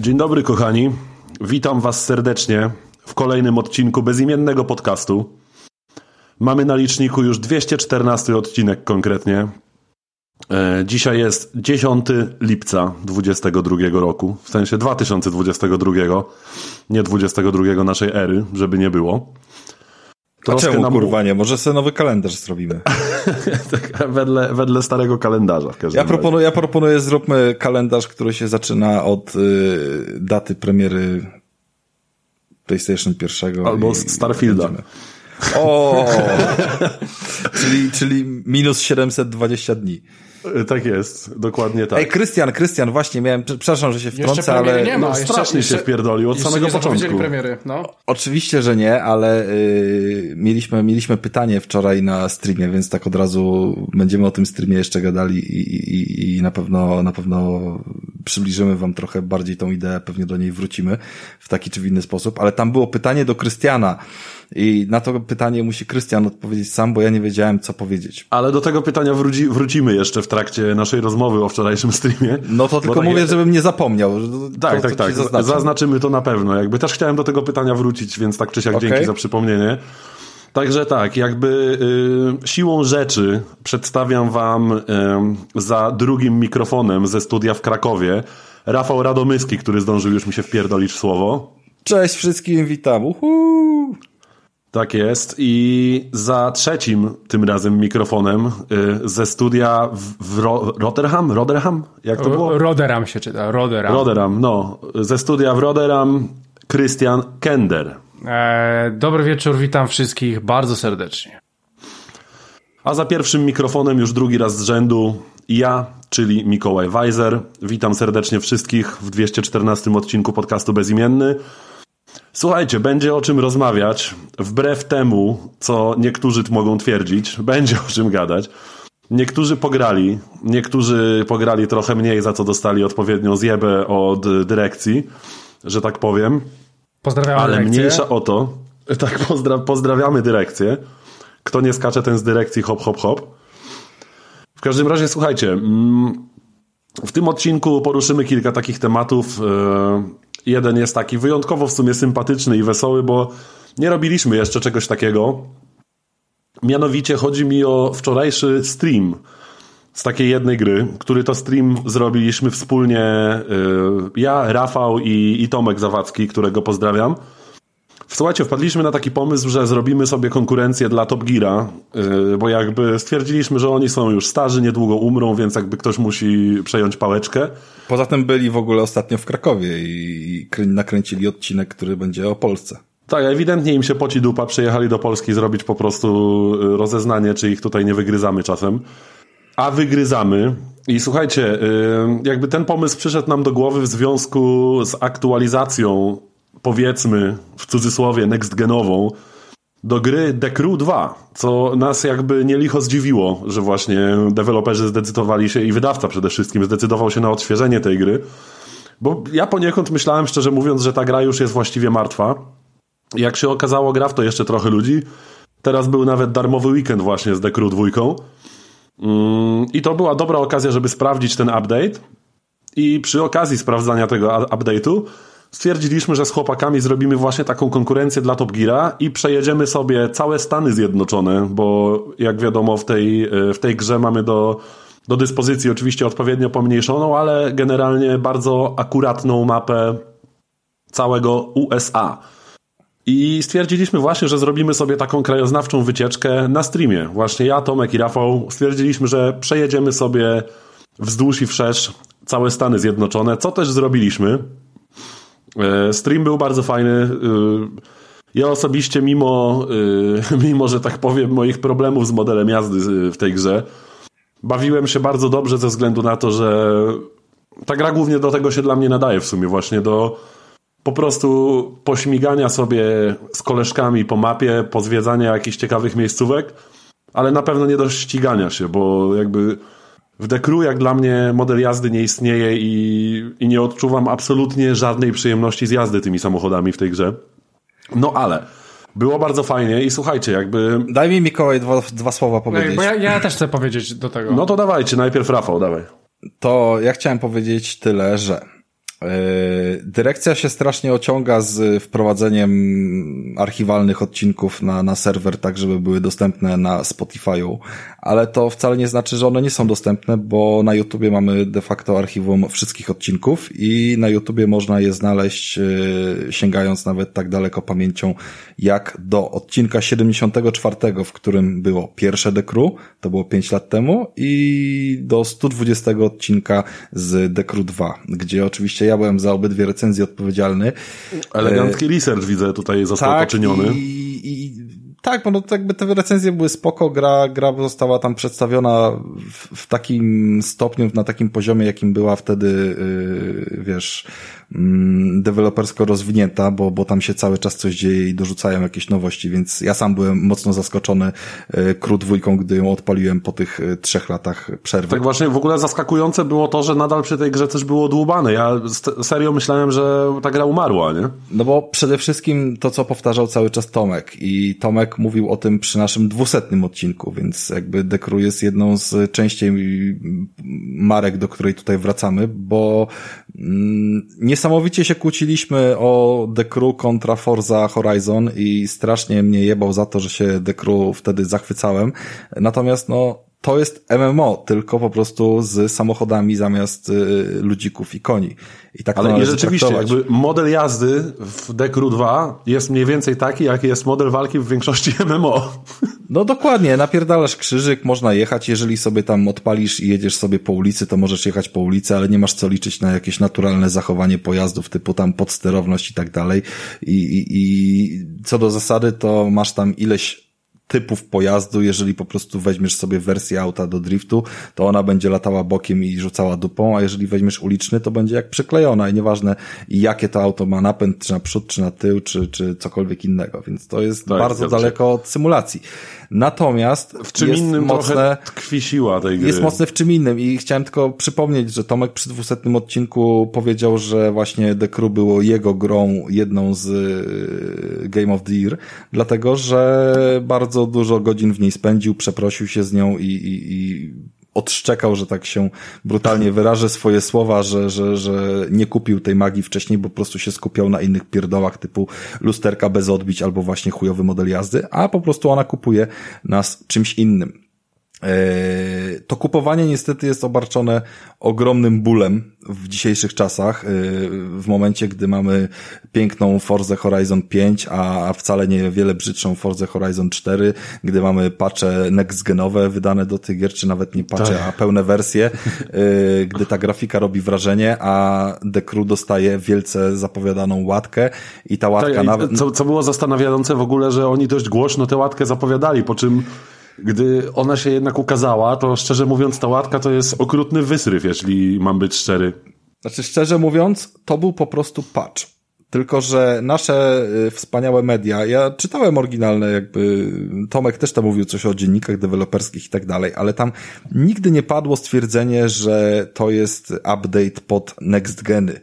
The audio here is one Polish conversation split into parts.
Dzień dobry, kochani. Witam Was serdecznie w kolejnym odcinku bezimiennego podcastu. Mamy na liczniku już 214 odcinek konkretnie. E, dzisiaj jest 10 lipca 2022 roku, w sensie 2022, nie 22 naszej ery, żeby nie było. Troszkę A czemu, nam... kurwa nie? Może sobie nowy kalendarz zrobimy. tak, wedle, wedle starego kalendarza w każdym ja proponuję, ja proponuję, zróbmy kalendarz, który się zaczyna od y, daty premiery PlayStation 1. Albo Starfielda. O, czyli, czyli minus 720 dni. Y, tak jest, dokładnie tak. Ej, Krystian, Krystian, właśnie miałem, przepraszam, że się wtrącę, ale... Nie ma, no, strasznie jeszcze, się wpierdolił od samego początku. premiery, no. Oczywiście, że nie, ale yy, mieliśmy, mieliśmy pytanie wczoraj na streamie, więc tak od razu będziemy o tym streamie jeszcze gadali i, i, i na pewno, na pewno przybliżymy wam trochę bardziej tą ideę, pewnie do niej wrócimy w taki czy w inny sposób, ale tam było pytanie do Krystiana, i na to pytanie musi Krystian odpowiedzieć sam, bo ja nie wiedziałem, co powiedzieć. Ale do tego pytania wróci, wrócimy jeszcze w trakcie naszej rozmowy o wczorajszym streamie. No to tylko tak mówię, żebym nie zapomniał. Tak, to, tak, tak. Zaznaczymy to na pewno. Jakby też chciałem do tego pytania wrócić, więc tak czy siak okay. dzięki za przypomnienie. Także tak, jakby y, siłą rzeczy przedstawiam wam y, za drugim mikrofonem ze studia w Krakowie Rafał Radomyski, który zdążył już mi się wpierdolić w słowo. Cześć wszystkim, witam. Uhu. Tak jest. I za trzecim tym razem mikrofonem y, ze studia w, w Ro Rotterdam? Rotterdam? Jak to było? Roderam się czyta. Roderam. Roderam, no. Ze studia w Roderam Christian Kender. E, dobry wieczór, witam wszystkich bardzo serdecznie. A za pierwszym mikrofonem już drugi raz z rzędu ja, czyli Mikołaj Weiser. Witam serdecznie wszystkich w 214 odcinku podcastu Bezimienny. Słuchajcie, będzie o czym rozmawiać. Wbrew temu, co niektórzy mogą twierdzić, będzie o czym gadać. Niektórzy pograli, niektórzy pograli trochę mniej, za co dostali odpowiednią zjebę od dyrekcji, że tak powiem. Pozdrawiamy Ale dyrekcję. mniejsza o to. Tak, pozdra pozdrawiamy dyrekcję. Kto nie skacze, ten z dyrekcji hop, hop, hop. W każdym razie, słuchajcie, mm, w tym odcinku poruszymy kilka takich tematów. E, Jeden jest taki wyjątkowo w sumie sympatyczny i wesoły, bo nie robiliśmy jeszcze czegoś takiego. Mianowicie chodzi mi o wczorajszy stream z takiej jednej gry, który to stream zrobiliśmy wspólnie yy, ja, Rafał i, i Tomek Zawadzki, którego pozdrawiam. Słuchajcie, wpadliśmy na taki pomysł, że zrobimy sobie konkurencję dla Top Geara, yy, bo jakby stwierdziliśmy, że oni są już starzy, niedługo umrą, więc jakby ktoś musi przejąć pałeczkę. Poza tym byli w ogóle ostatnio w Krakowie i nakręcili odcinek, który będzie o Polsce. Tak, ewidentnie im się poci dupa, przyjechali do Polski zrobić po prostu y, rozeznanie, czy ich tutaj nie wygryzamy czasem. A wygryzamy. I słuchajcie, jakby ten pomysł przyszedł nam do głowy w związku z aktualizacją, powiedzmy w cudzysłowie, next genową, do gry The Crew 2, co nas jakby nie licho zdziwiło, że właśnie deweloperzy zdecydowali się i wydawca przede wszystkim zdecydował się na odświeżenie tej gry. Bo ja poniekąd myślałem, szczerze mówiąc, że ta gra już jest właściwie martwa. Jak się okazało, gra w to jeszcze trochę ludzi. Teraz był nawet darmowy weekend właśnie z The Crew 2. Mm, I to była dobra okazja, żeby sprawdzić ten update. I przy okazji sprawdzania tego update'u stwierdziliśmy, że z chłopakami zrobimy właśnie taką konkurencję dla Top Geara i przejedziemy sobie całe Stany Zjednoczone, bo jak wiadomo w tej, e, w tej grze mamy do, do dyspozycji oczywiście odpowiednio pomniejszoną, ale generalnie bardzo akuratną mapę całego USA. I stwierdziliśmy właśnie, że zrobimy sobie taką krajoznawczą wycieczkę na streamie. Właśnie ja, Tomek i Rafał stwierdziliśmy, że przejedziemy sobie wzdłuż i wszerz całe Stany Zjednoczone, co też zrobiliśmy. E, stream był bardzo fajny. E, ja osobiście, mimo, e, mimo, że tak powiem, moich problemów z modelem jazdy w tej grze, bawiłem się bardzo dobrze ze względu na to, że ta gra głównie do tego się dla mnie nadaje w sumie, właśnie do po prostu pośmigania sobie z koleżkami po mapie, pozwiedzania jakichś ciekawych miejscówek, ale na pewno nie do ścigania się, bo jakby w The Crew jak dla mnie model jazdy nie istnieje i, i nie odczuwam absolutnie żadnej przyjemności z jazdy tymi samochodami w tej grze. No ale było bardzo fajnie i słuchajcie, jakby... Daj mi Mikołaj dwa, dwa słowa powiedzieć. Bo ja, ja też chcę powiedzieć do tego. No to dawajcie, najpierw Rafał, dawaj. To ja chciałem powiedzieć tyle, że Dyrekcja się strasznie ociąga z wprowadzeniem archiwalnych odcinków na, na serwer, tak żeby były dostępne na Spotify'u, ale to wcale nie znaczy, że one nie są dostępne, bo na YouTubie mamy de facto archiwum wszystkich odcinków i na YouTubie można je znaleźć sięgając nawet tak daleko pamięcią jak do odcinka 74, w którym było pierwsze Dekru, to było 5 lat temu i do 120 odcinka z Dekru 2, gdzie oczywiście ja byłem za obydwie recenzje odpowiedzialny. Elegancki e... research widzę tutaj został tak, poczyniony. I, i tak, bo no, jakby te recenzje były spoko, gra, gra została tam przedstawiona w, w takim stopniu, na takim poziomie, jakim była wtedy, yy, wiesz, dewelopersko rozwinięta, bo, bo tam się cały czas coś dzieje i dorzucają jakieś nowości, więc ja sam byłem mocno zaskoczony Kru e, dwójką, gdy ją odpaliłem po tych e, trzech latach przerwy. Tak właśnie w ogóle zaskakujące było to, że nadal przy tej grze coś było dłubane. Ja serio myślałem, że ta gra umarła, nie? No bo przede wszystkim to, co powtarzał cały czas Tomek i Tomek mówił o tym przy naszym dwusetnym odcinku, więc jakby Dekru jest jedną z częściej marek, do której tutaj wracamy, bo mm, nie niesamowicie się kłóciliśmy o The Crew kontra Forza Horizon i strasznie mnie jebał za to, że się The Crew wtedy zachwycałem. Natomiast no, to jest MMO, tylko po prostu z samochodami zamiast y, ludzików i koni. I tak Ale i rzeczywiście, traktować. jakby model jazdy w Dekru 2 jest mniej więcej taki, jaki jest model walki w większości MMO. No dokładnie, napierdalasz krzyżyk, można jechać, jeżeli sobie tam odpalisz i jedziesz sobie po ulicy, to możesz jechać po ulicy, ale nie masz co liczyć na jakieś naturalne zachowanie pojazdów, typu tam podsterowność i tak dalej. I, i, i co do zasady, to masz tam ileś typów pojazdu, jeżeli po prostu weźmiesz sobie wersję auta do driftu, to ona będzie latała bokiem i rzucała dupą, a jeżeli weźmiesz uliczny, to będzie jak przyklejona i nieważne jakie to auto ma napęd, czy na przód, czy na tył, czy, czy cokolwiek innego, więc to jest tak, bardzo daleko od symulacji. Natomiast w czym jest innym mocne, tkwi siła tej gry. Jest mocne w czym innym i chciałem tylko przypomnieć, że Tomek przy dwusetnym odcinku powiedział, że właśnie The Crew było jego grą, jedną z y, Game of the Year, dlatego, że bardzo dużo godzin w niej spędził, przeprosił się z nią i, i, i odszczekał, że tak się brutalnie wyrażę swoje słowa, że, że, że nie kupił tej magii wcześniej, bo po prostu się skupiał na innych pierdołach typu lusterka bez odbić albo właśnie chujowy model jazdy, a po prostu ona kupuje nas czymś innym. E, to kupowanie niestety jest obarczone ogromnym bólem w dzisiejszych czasach, e, w momencie, gdy mamy piękną Forza Horizon 5, a wcale nie wiele brzydszą Forza Horizon 4, gdy mamy patche next-genowe wydane do tych gier, czy nawet nie patche, tak. a pełne wersje, e, gdy ta grafika robi wrażenie, a The Crew dostaje wielce zapowiadaną łatkę i ta łatka tak, nawet... Co, co było zastanawiające w ogóle, że oni dość głośno tę łatkę zapowiadali, po czym gdy ona się jednak ukazała, to szczerze mówiąc, ta łatka to jest okrutny wysryw, jeśli mam być szczery. Znaczy, szczerze mówiąc, to był po prostu patch. Tylko, że nasze y, wspaniałe media, ja czytałem oryginalne, jakby Tomek też tam mówił coś o dziennikach deweloperskich i tak dalej, ale tam nigdy nie padło stwierdzenie, że to jest update pod next geny.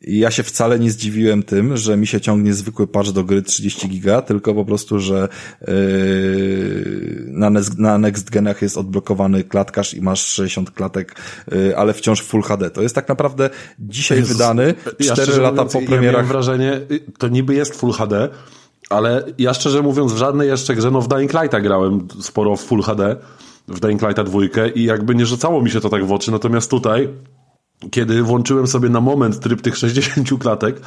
I ja się wcale nie zdziwiłem tym, że mi się ciągnie zwykły patch do gry 30 giga, tylko po prostu, że yy, na, na next genach jest odblokowany klatkarz i masz 60 klatek, yy, ale wciąż Full HD. To jest tak naprawdę dzisiaj Jezus, wydany, 4 ja lata po premierach. Ja wrażenie, to niby jest Full HD, ale ja szczerze mówiąc w żadnej jeszcze grze, no w Dying Lighta grałem sporo w Full HD, w Dying Lighta dwójkę i jakby nie rzucało mi się to tak w oczy, natomiast tutaj kiedy włączyłem sobie na moment tryb tych 60 klatek,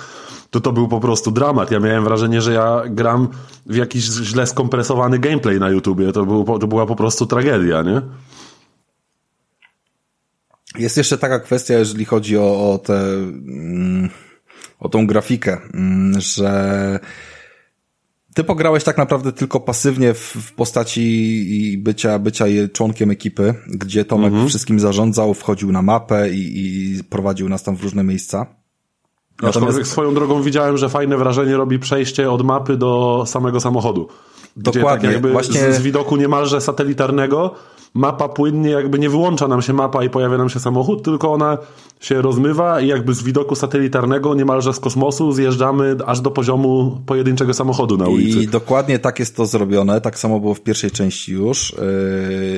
to to był po prostu dramat. Ja miałem wrażenie, że ja gram w jakiś źle skompresowany gameplay na YouTubie. To, był, to była po prostu tragedia, nie? Jest jeszcze taka kwestia, jeżeli chodzi o, o tę, mm, o tą grafikę, mm, że ty pograłeś tak naprawdę tylko pasywnie w, w postaci bycia, bycia członkiem ekipy, gdzie Tomek mhm. wszystkim zarządzał, wchodził na mapę i, i prowadził nas tam w różne miejsca. Natomiast swoją drogą widziałem, że fajne wrażenie robi przejście od mapy do samego samochodu. Dokładnie. Gdzie tak jakby Właśnie... z widoku niemalże satelitarnego mapa płynnie, jakby nie wyłącza nam się mapa i pojawia nam się samochód, tylko ona się rozmywa i jakby z widoku satelitarnego niemalże z kosmosu zjeżdżamy aż do poziomu pojedynczego samochodu na ulicy. I dokładnie tak jest to zrobione, tak samo było w pierwszej części już.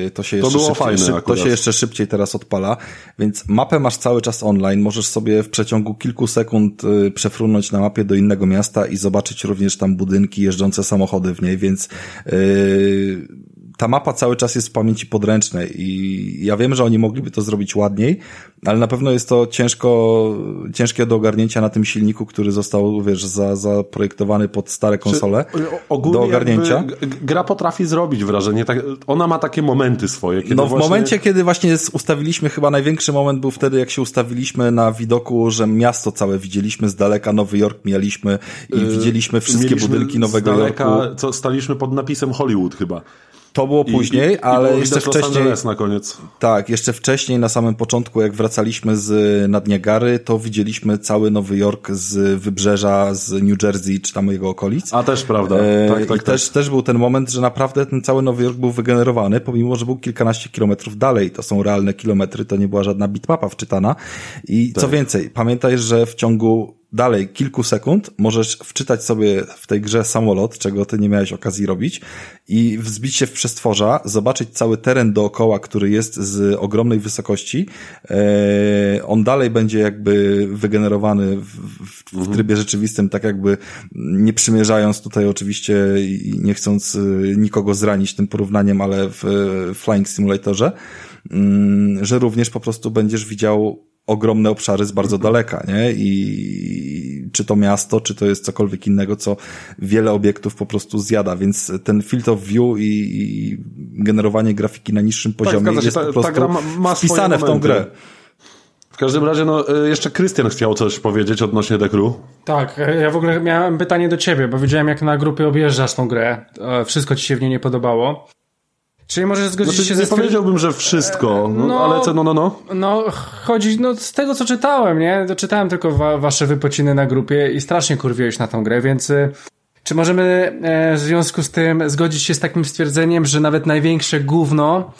Yy, to się jeszcze, było szybciej, fajne szyb, to się jeszcze szybciej teraz odpala, więc mapę masz cały czas online, możesz sobie w przeciągu kilku sekund yy, przefrunąć na mapie do innego miasta i zobaczyć również tam budynki, jeżdżące samochody w niej, więc yy, ta mapa cały czas jest w pamięci podręcznej i ja wiem, że oni mogliby to zrobić ładniej, ale na pewno jest to ciężko, ciężkie do ogarnięcia na tym silniku, który został, wiesz, za, zaprojektowany pod stare konsole Czy, ogólnie do ogarnięcia. Gra potrafi zrobić wrażenie, tak, ona ma takie momenty swoje. Kiedy No w właśnie... momencie, kiedy właśnie ustawiliśmy, chyba największy moment był wtedy, jak się ustawiliśmy na widoku, że miasto całe widzieliśmy z daleka, Nowy Jork mijaliśmy i widzieliśmy wszystkie Yy, Mieliśmy budynki Nowego z daleka, Jorku. co staliśmy pod napisem Hollywood chyba. To było I- później, i, ale i jeszcze wcześniej... Na koniec. Tak, jeszcze wcześniej, na samym początku, jak wracaliśmy z nad Niagary, to widzieliśmy cały Nowy Jork z wybrzeża, z New Jersey, czy tam jego okolic. A też prawda. E, tak, tak, I tak. też, też był ten moment, że naprawdę ten cały Nowy Jork był wygenerowany, pomimo, że był kilkanaście kilometrów dalej. To są realne kilometry, to nie była żadna bitmapa wczytana. I Tak. co więcej, pamiętaj, że w ciągu dalej kilku sekund. Możesz wczytać sobie w tej grze samolot, czego ty nie miałeś okazji robić i wzbić się w przestworza, zobaczyć cały teren dookoła, który jest z ogromnej wysokości. E, on dalej będzie jakby wygenerowany w, w, w trybie rzeczywistym, tak jakby nie przymierzając tutaj oczywiście i nie chcąc y, nikogo zranić tym porównaniem, ale w Flying Simulatorze, mm, że również po prostu będziesz widział ogromne obszary z bardzo daleka, nie? I czy to miasto, czy to jest cokolwiek innego, co wiele obiektów po prostu zjada, więc ten field of view i, i generowanie grafiki na niższym poziomie zgadza się. jest Ta- po ta prostu gra ma- ma swoje wpisane w tą grę. W każdym razie, no, y, jeszcze Krystian chciał coś powiedzieć odnośnie The Crew. Tak, e, ja w ogóle miałem pytanie do ciebie, bo widziałem jak na grupie objeżdżasz tą grę. E, Wszystko ci się w niej nie podobało. Czyli możesz zgodzić Znaczy, się nie ze stwierdzeniem... powiedziałbym, że wszystko, no, no- ale co, no, no, no. No, chodzi, no z tego co czytałem, nie? Czytałem tylko wa wasze wypociny na grupie i strasznie kurwiłeś na tą grę, więc y, czy możemy e, w związku z tym zgodzić się z takim stwierdzeniem, że nawet największe gówno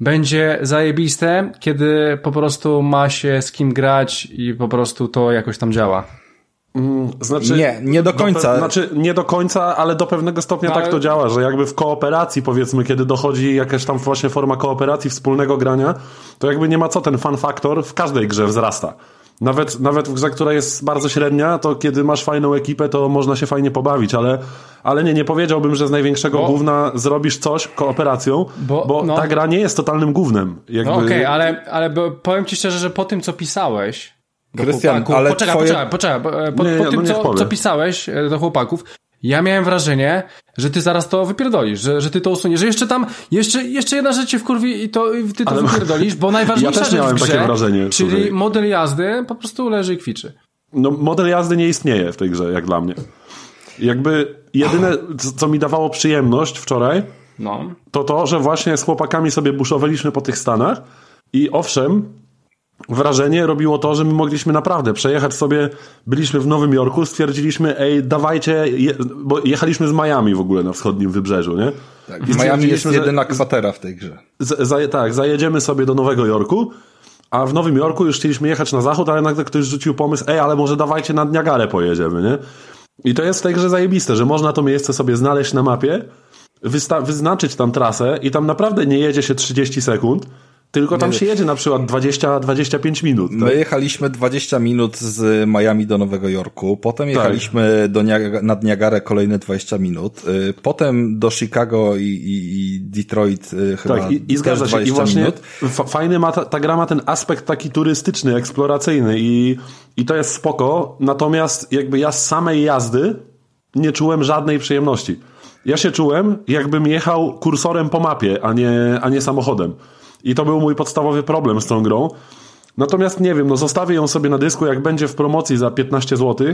będzie zajebiste, kiedy po prostu ma się z kim grać i po prostu to jakoś tam działa? Znaczy, Nie, nie do końca. pe- znaczy, nie do końca, ale do pewnego stopnia No, tak ale- to działa, że jakby w kooperacji, powiedzmy, kiedy dochodzi jakaś tam właśnie forma kooperacji, wspólnego grania, to jakby nie ma co, ten fan faktor w każdej grze wzrasta. Nawet, nawet w grze, która jest bardzo średnia, to kiedy masz fajną ekipę, to można się fajnie pobawić, ale, ale nie, nie powiedziałbym, że z największego Bo- gówna zrobisz coś kooperacją, bo, Bo- no. ta gra nie jest totalnym gównem. Jakby... No okej, ale, ale bo, powiem ci szczerze, że po tym, co pisałeś do Krystian, ale poczekaj, twoje- poczekaj, poczekaj. Po, e, po, Nie, nie, po no tym, niech co, co pisałeś e, do chłopaków, ja miałem wrażenie, że ty zaraz to wypierdolisz, że, że ty to usuniesz, że jeszcze tam, jeszcze, jeszcze jedna rzecz cię wkurwi i to i ty to Ale- wypierdolisz, bo najważniejsza Ja też rzecz miałem w grze, takie wrażenie, czyli słuchaj. model jazdy po prostu leży i kwiczy. No, model jazdy nie istnieje w tej grze, jak dla mnie. Jakby jedyne, co mi dawało przyjemność wczoraj, No. to to, że właśnie z chłopakami sobie buszowaliśmy po tych Stanach i owszem, wrażenie robiło to, że my mogliśmy naprawdę przejechać sobie, byliśmy w Nowym Jorku, stwierdziliśmy, ej, dawajcie, je, bo jechaliśmy z Miami w ogóle na wschodnim wybrzeżu, nie? Tak, w Miami jest że- jedyna kwatera w tej grze. z, za, tak, zajedziemy sobie do Nowego Jorku, a w Nowym Jorku już chcieliśmy jechać na zachód, ale nagle ktoś rzucił pomysł, ej, ale może dawajcie nad Niagarę pojedziemy, nie? I to jest w tej grze zajebiste, że można to miejsce sobie znaleźć na mapie, wyznaczyć tam trasę i tam naprawdę nie jedzie się 30 sekund, tylko tam się jedzie na przykład 20-25 minut. Tak? My jechaliśmy 20 minut z Miami do Nowego Jorku, potem Tak. jechaliśmy do Niag- nad Niagarę kolejne 20 minut, y, potem do Chicago i, i, i Detroit y, chyba Tak, i, i zgadza się. 20 I właśnie minut. fajny ma ta, ta gra ma ten aspekt taki turystyczny, eksploracyjny i, i to jest spoko. Natomiast jakby ja z samej jazdy nie czułem żadnej przyjemności. Ja się czułem, jakbym jechał kursorem po mapie, a nie, a nie samochodem. I to był mój podstawowy problem z tą grą. Natomiast nie wiem, no zostawię ją sobie na dysku, jak będzie w promocji za 15 zł,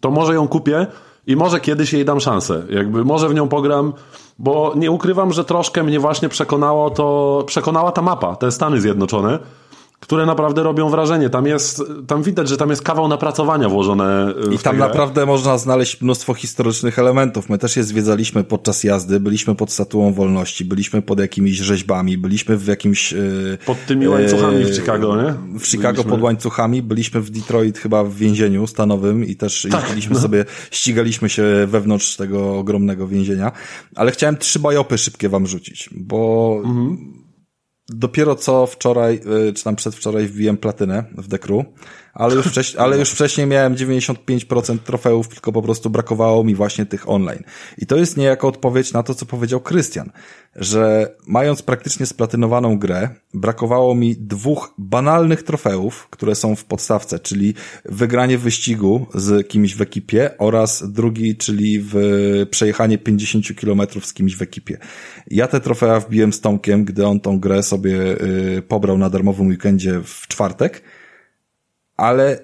to może ją kupię i może kiedyś jej dam szansę. Jakby może w nią pogram, bo nie ukrywam, że troszkę mnie właśnie przekonało to, przekonała ta mapa, te Stany Zjednoczone, które naprawdę robią wrażenie. Tam jest, tam widać, że tam jest kawał napracowania włożone I tam naprawdę można znaleźć mnóstwo historycznych elementów. My też je zwiedzaliśmy podczas jazdy, byliśmy pod Statuą Wolności, byliśmy pod jakimiś rzeźbami, byliśmy w jakimś... Yy, pod tymi łańcuchami w Chicago, nie? W Chicago byliśmy. pod łańcuchami, byliśmy w Detroit chyba w więzieniu stanowym i też tak, jeździliśmy no. sobie, ścigaliśmy się wewnątrz tego ogromnego więzienia. Ale chciałem trzy bajopy szybkie wam rzucić, bo... Mhm dopiero co wczoraj, y, czy tam przedwczoraj wbiłem platynę w Dekru, ale już, ale już wcześniej miałem 95% trofeów, tylko po prostu brakowało mi właśnie tych online. I to jest niejako odpowiedź na to, co powiedział Krystian, że mając praktycznie splatynowaną grę, brakowało mi dwóch banalnych trofeów, które są w podstawce, czyli wygranie wyścigu z kimś w ekipie oraz drugi, czyli w przejechanie 50 km z kimś w ekipie. Ja te trofea wbiłem z Tomkiem, gdy on tą grę sobie y, pobrał na darmowym weekendzie w czwartek, ale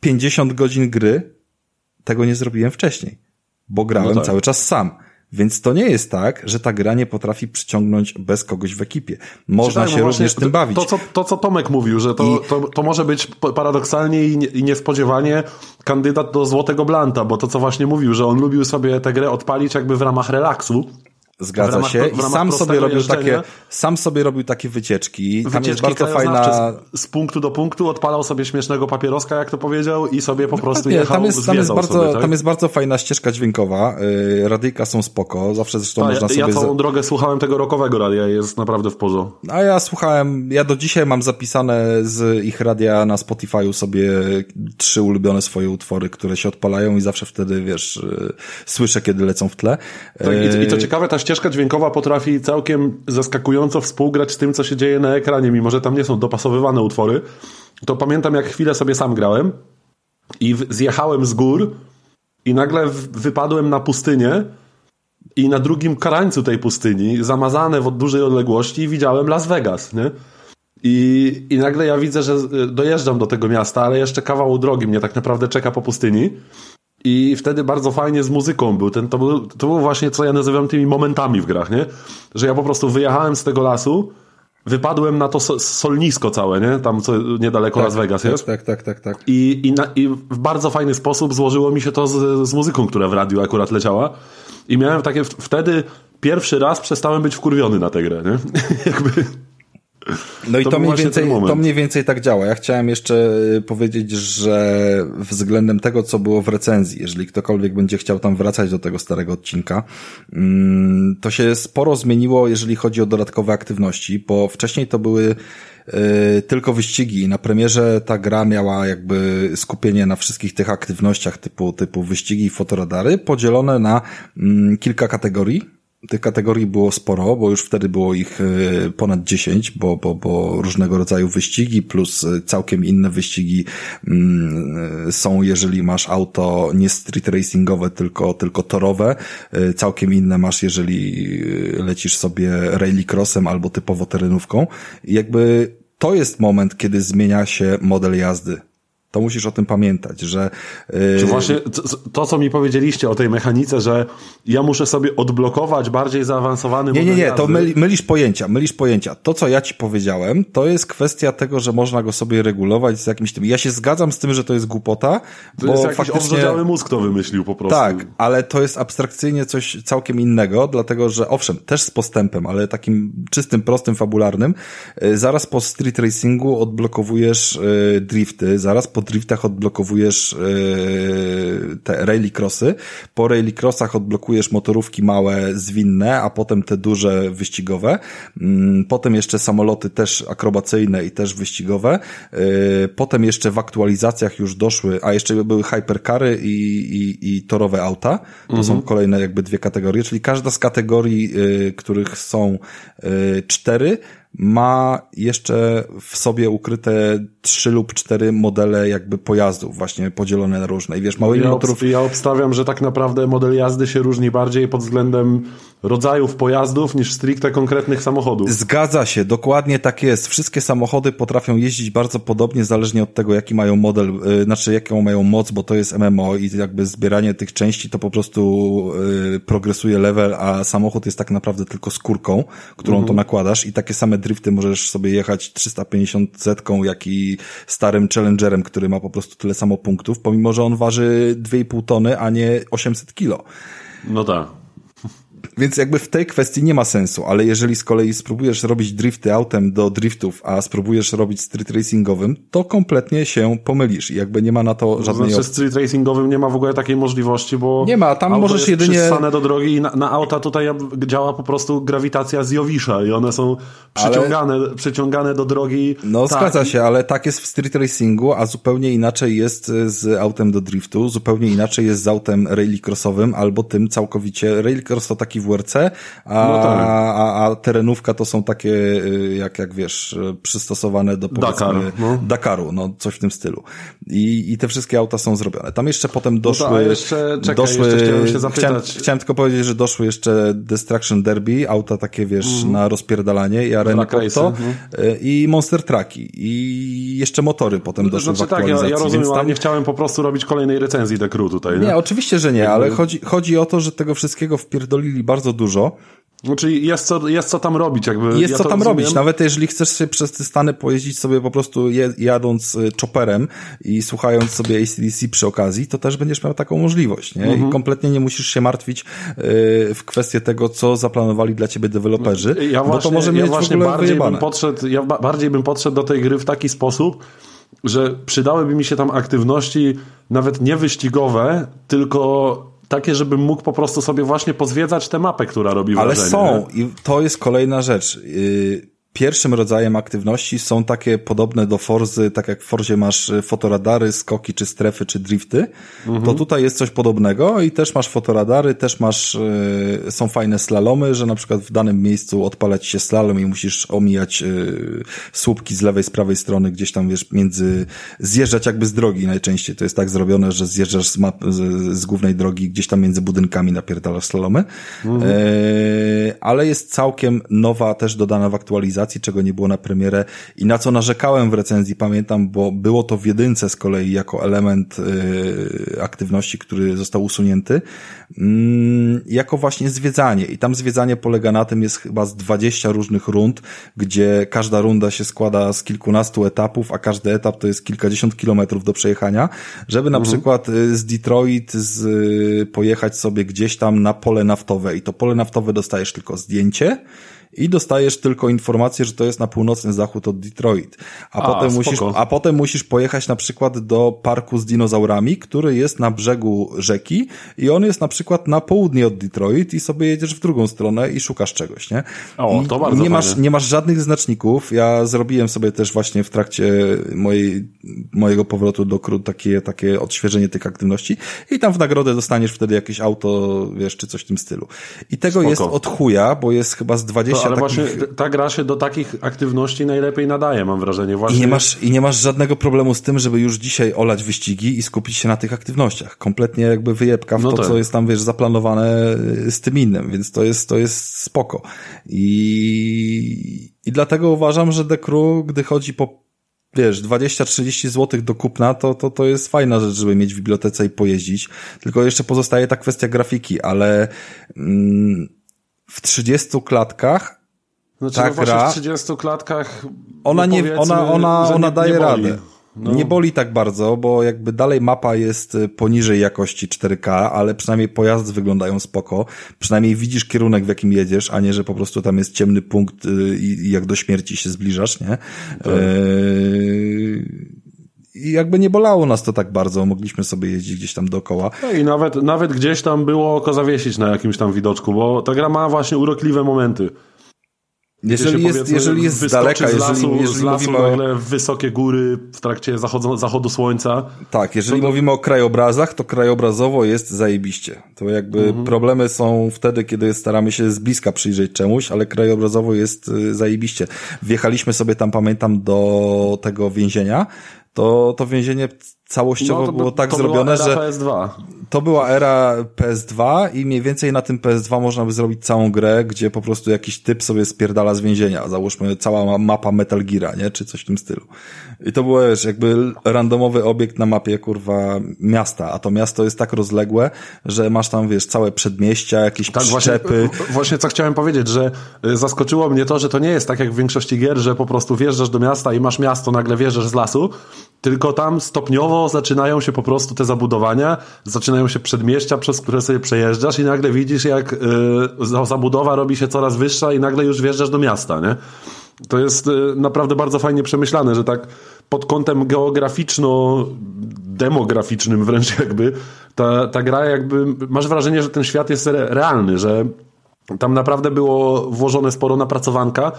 50 godzin gry tego nie zrobiłem wcześniej, bo grałem no tak. cały czas sam. Więc to nie jest tak, że ta gra nie potrafi przyciągnąć bez kogoś w ekipie. Można się również tym bawić. To co, to, co Tomek mówił, że to, I... to, to może być paradoksalnie i niespodziewanie kandydat do Złotego Blanta, bo to co właśnie mówił, że on lubił sobie tę grę odpalić jakby w ramach relaksu, Zgadza ramach, się. I sam sobie robił takie, sam sobie robił takie wycieczki. Tam wycieczki jest bardzo fajna. Z, z, punktu do punktu odpalał sobie śmiesznego papieroska, jak to powiedział, i sobie po prostu jechał, tam jest, tam jest bardzo, sobie, tak? tam jest bardzo fajna ścieżka dźwiękowa. Yy, radyjka są spoko. Zawsze zresztą A, można ja, sobie. Ja całą drogę słuchałem tego rokowego radia, jest naprawdę w porządku. A ja słuchałem, ja do dzisiaj mam zapisane z ich radia na Spotify'u sobie trzy ulubione swoje utwory, które się odpalają i zawsze wtedy, wiesz, yy, słyszę, kiedy lecą w tle. Tak, i, i to ciekawe, ta ścieżka dźwiękowa potrafi całkiem zaskakująco współgrać z tym, co się dzieje na ekranie, mimo że tam nie są dopasowywane utwory. To pamiętam, jak chwilę sobie sam grałem i zjechałem z gór i nagle wypadłem na pustynię i na drugim krańcu tej pustyni, zamazane w dużej odległości, widziałem Las Vegas, nie? I, I nagle ja widzę, że dojeżdżam do tego miasta, ale jeszcze kawał drogi mnie tak naprawdę czeka po pustyni. I wtedy bardzo fajnie z muzyką był. Ten, to, był to było właśnie, co ja nazywam tymi momentami w grach, nie? Że ja po prostu wyjechałem z tego lasu, wypadłem na to solnisko całe, nie? Tam co niedaleko tak, Las Vegas tak, jest. Tak, tak, tak, tak. I, i, na, I w bardzo fajny sposób złożyło mi się to z, z muzyką, która w radiu akurat leciała. I miałem takie, wtedy pierwszy raz przestałem być wkurwiony na tę grę, nie? Jakby... No i to, to mniej, więcej, to mniej więcej tak działa. Ja chciałem jeszcze y, powiedzieć, że względem tego, co było w recenzji, jeżeli ktokolwiek będzie chciał tam wracać do tego starego odcinka, mm, to się sporo zmieniło, jeżeli chodzi o dodatkowe aktywności, bo wcześniej to były y, tylko wyścigi. Na premierze ta gra miała jakby skupienie na wszystkich tych aktywnościach typu, typu wyścigi i fotoradary, podzielone na mm, kilka kategorii tych kategorii było sporo, bo już wtedy było ich e, ponad 10, bo, bo, bo różnego rodzaju wyścigi plus e, całkiem inne wyścigi mm, są, jeżeli masz auto nie street racingowe, tylko, tylko torowe. E, całkiem inne masz, jeżeli lecisz sobie rallycrossem albo typowo terenówką. I jakby to jest moment, kiedy zmienia się model jazdy to musisz o tym pamiętać, że... Yy... właśnie to, co mi powiedzieliście o tej mechanice, że ja muszę sobie odblokować bardziej zaawansowany Nie, nie, nie, to myli, mylisz pojęcia, mylisz pojęcia. To, co ja ci powiedziałem, to jest kwestia tego, że można go sobie regulować z jakimś tym... Ja się zgadzam z tym, że to jest głupota, to bo jest jakiś faktycznie... mózg to wymyślił po prostu. Tak, ale to jest abstrakcyjnie coś całkiem innego, dlatego, że owszem, też z postępem, ale takim czystym, prostym, fabularnym, y, zaraz po street racingu odblokowujesz y, drifty, zaraz po driftach odblokowujesz yy, te rallycrossy, po rallycrossach odblokujesz motorówki małe, zwinne, a potem te duże wyścigowe, yy, potem jeszcze samoloty też akrobacyjne i też wyścigowe, yy, potem jeszcze w aktualizacjach już doszły, a jeszcze były hypercary i, i, i torowe auta, to mhm. są kolejne jakby dwie kategorie, czyli każda z kategorii, yy, których są cztery, ma jeszcze w sobie ukryte trzy lub cztery modele jakby pojazdów właśnie podzielone na różne. I wiesz, małymi ja motorów... Ja obstawiam, że tak naprawdę model jazdy się różni bardziej pod względem rodzajów pojazdów niż stricte konkretnych samochodów. Zgadza się, dokładnie tak jest. Wszystkie samochody potrafią jeździć bardzo podobnie, zależnie od tego, jaki mają model, yy, znaczy jaką mają moc, bo to jest MMO i jakby zbieranie tych części to po prostu yy, progresuje level, a samochód jest tak naprawdę tylko skórką, którą mhm. to nakładasz i takie same drifty możesz sobie jechać 350 zetką, jak i starym Challengerem, który ma po prostu tyle samo punktów, pomimo, że on waży 2,5 tony, a nie 800 kilo. No tak. Więc jakby w tej kwestii nie ma sensu, ale jeżeli z kolei spróbujesz robić drifty autem do driftów, a spróbujesz robić street racingowym, to kompletnie się pomylisz i jakby nie ma na to żadnej Znaczy street racingowym nie ma w ogóle takiej możliwości, bo Nie ma, tam możesz jedynie- przystane do drogi i na, na auta tutaj działa po prostu grawitacja z Jowisza i one są przyciągane, przyciągane do drogi. No tak, zgadza się, ale tak jest w street racingu, a zupełnie inaczej jest z autem do driftu, zupełnie inaczej jest z autem rallycrossowym albo tym całkowicie, rallycross to taki WRC, a, No tak. a, a terenówka to są takie, y, jak, jak wiesz, y, przystosowane do Dakar, no. Dakaru, no coś w tym stylu. I, I te wszystkie auta są zrobione. Tam jeszcze potem doszły, to, a jeszcze- czekaj, doszły, jeszcze chciałem się zapytać. Chciałem, chciałem tylko powiedzieć, że doszły jeszcze Destruction Derby, auta takie, wiesz, na rozpierdalanie i Arena Porto y, i Monster Trucki i jeszcze motory potem doszły Znaczy w tak, ja, ja rozumiem, tam... nie chciałem po prostu robić kolejnej recenzji Crew tutaj. Nie? Nie, oczywiście, że nie, ale chodzi, chodzi o to, że tego wszystkiego wpierdolili bardzo dużo. Znaczy jest co, jest co tam robić. Jakby, Jest ja co tam rozumiem. robić. Nawet jeżeli chcesz się przez te Stany pojeździć sobie po prostu jadąc y, chopperem i słuchając sobie ACDC przy okazji, to też będziesz miał taką możliwość, nie? Mhm. I kompletnie nie musisz się martwić y, w kwestię tego, co zaplanowali dla ciebie deweloperzy, Ja właśnie, bo to może ja mieć w właśnie ogóle bardziej bym, podszedł, ja ba- bardziej bym podszedł do tej gry w taki sposób, że przydałyby mi się tam aktywności nawet nie wyścigowe, tylko takie, żebym mógł po prostu sobie właśnie pozwiedzać tę mapę, która robi Ale wrażenie. są nie? i to jest kolejna rzecz. Yy, Pierwszym rodzajem aktywności są takie podobne do Forzy, tak jak w Forzie masz y, fotoradary, skoki, czy strefy, czy drifty, Mhm. to tutaj jest coś podobnego i też masz fotoradary, też masz, yy, są fajne slalomy, że na przykład w danym miejscu odpalać się slalom i musisz omijać yy, słupki z lewej, z prawej strony, gdzieś tam wiesz, między, zjeżdżać jakby z drogi najczęściej. To jest tak zrobione, że zjeżdżasz z, map, z, z głównej drogi, gdzieś tam między budynkami napierdalasz slalomy. Mhm. Ale jest całkiem nowa, też dodana w aktualizacji, czego nie było na premierę i na co narzekałem w recenzji, pamiętam, bo było to w jedynce z kolei jako element e, aktywności, który został usunięty, mm, jako właśnie zwiedzanie. I tam zwiedzanie polega na tym, jest chyba z 20 różnych rund, gdzie każda runda się składa z kilkunastu etapów, a każdy etap to jest kilkadziesiąt kilometrów do przejechania, żeby na przykład y, z Detroit z, y, pojechać sobie gdzieś tam na pole naftowe. I to pole naftowe dostajesz tylko zdjęcie, i dostajesz tylko informację, że to jest na północny zachód od Detroit. A, A, potem, spoko. musisz, a potem musisz pojechać na przykład do parku z dinozaurami, który jest na brzegu rzeki i on jest na przykład na południe od Detroit i sobie jedziesz w drugą stronę i szukasz czegoś, nie? O, I to bardzo nie masz, nie masz żadnych znaczników. Ja zrobiłem sobie też właśnie w trakcie mojej, mojego powrotu do Krut takie, takie odświeżenie tych aktywności i tam w nagrodę dostaniesz wtedy jakieś auto, wiesz, czy coś w tym stylu. I tego Spoko. jest od chuja, bo jest chyba z 20 To, ale takich... właśnie ta gra się do takich aktywności najlepiej nadaje, mam wrażenie. Właśnie. I nie, masz, I nie masz żadnego problemu z tym, żeby już dzisiaj olać wyścigi i skupić się na tych aktywnościach. Kompletnie jakby wyjebka w No to, tak. co jest tam, wiesz, zaplanowane y, z tym innym, więc to jest, to jest spoko. I, i dlatego uważam, że The Crew, gdy chodzi po wiesz, 20-30 zł do kupna, to, to, to jest fajna rzecz, żeby mieć w bibliotece i pojeździć. Tylko jeszcze pozostaje ta kwestia grafiki, ale mm, w 30 klatkach Znaczy, ta no właśnie gra- w 30 klatkach ona no nie, ona, ona, ona nie, daje nie radę. No. Nie boli tak bardzo, bo jakby dalej mapa jest y, poniżej jakości 4K, ale przynajmniej pojazdy wyglądają spoko. Przynajmniej widzisz kierunek, w jakim jedziesz, a nie, że po prostu tam jest ciemny punkt y, i, jak do śmierci się zbliżasz, nie? Yy, I jakby nie bolało nas to tak bardzo, mogliśmy sobie jeździć gdzieś tam dookoła. No I nawet, nawet gdzieś tam było oko zawiesić na jakimś tam widoczku, bo ta gra ma właśnie urokliwe momenty. Jeżeli jest, jeżeli jest z daleka, z jeżeli, lasu, jeżeli z lasu mówimy o... nagle wysokie góry w trakcie zachodu, zachodu słońca. Tak, jeżeli To- mówimy o krajobrazach, to krajobrazowo jest zajebiście. To jakby Mhm. problemy są wtedy, kiedy staramy się z bliska przyjrzeć czemuś, ale krajobrazowo jest y, zajebiście. Wjechaliśmy sobie tam, pamiętam, do tego więzienia, to, to więzienie całościowo No, by- było tak to była zrobione, era że PS2. to była era PS2 i mniej więcej na tym PS2 można by zrobić całą grę, gdzie po prostu jakiś typ sobie spierdala z więzienia. Załóżmy cała ma- mapa Metal Geara, nie? Czy coś w tym stylu. I to był, wiesz, jakby randomowy obiekt na mapie, kurwa, miasta. A to miasto jest tak rozległe, że masz tam, wiesz, całe przedmieścia, jakieś Tak, właśnie, przyczepy. właśnie co chciałem powiedzieć, że y, zaskoczyło mnie to, że to nie jest tak jak w większości gier, że po prostu wjeżdżasz do miasta i masz miasto, nagle wjeżdżasz z lasu, tylko tam stopniowo zaczynają się po prostu te zabudowania, zaczynają się przedmieścia, przez które sobie przejeżdżasz i nagle widzisz, jak y, za- zabudowa robi się coraz wyższa i nagle już wjeżdżasz do miasta, nie? To jest y, naprawdę bardzo fajnie przemyślane, że tak pod kątem geograficzno-demograficznym wręcz jakby ta, ta gra jakby, masz wrażenie, że ten świat jest re, realny, że tam naprawdę było włożone sporo napracowanka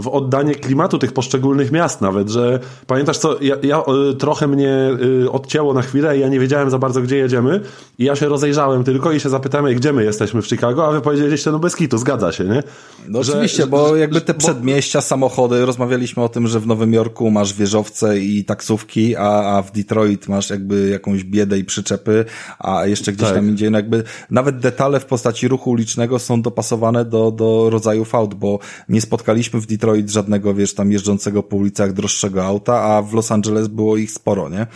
w oddanie klimatu tych poszczególnych miast nawet, że pamiętasz co, ja, ja y, trochę mnie y, odcięło na chwilę i ja nie wiedziałem za bardzo gdzie jedziemy i ja się rozejrzałem tylko i się zapytałem, "Ej, gdzie my jesteśmy w Chicago, a wy powiedzieliście, no bez kitu, zgadza się, nie? No Że- oczywiście, bo jakby te bo- przedmieścia, samochody, rozmawialiśmy o tym, że w Nowym Jorku masz wieżowce i taksówki, a, a w Detroit masz jakby jakąś biedę i przyczepy, a jeszcze gdzieś Tak. tam indziej, no jakby nawet detale w postaci ruchu ulicznego są dopasowane do, do rodzajów aut, bo nie spotkaliśmy w Detroit żadnego, wiesz, tam jeżdżącego po ulicach droższego auta, a w Los Angeles było ich sporo, nie?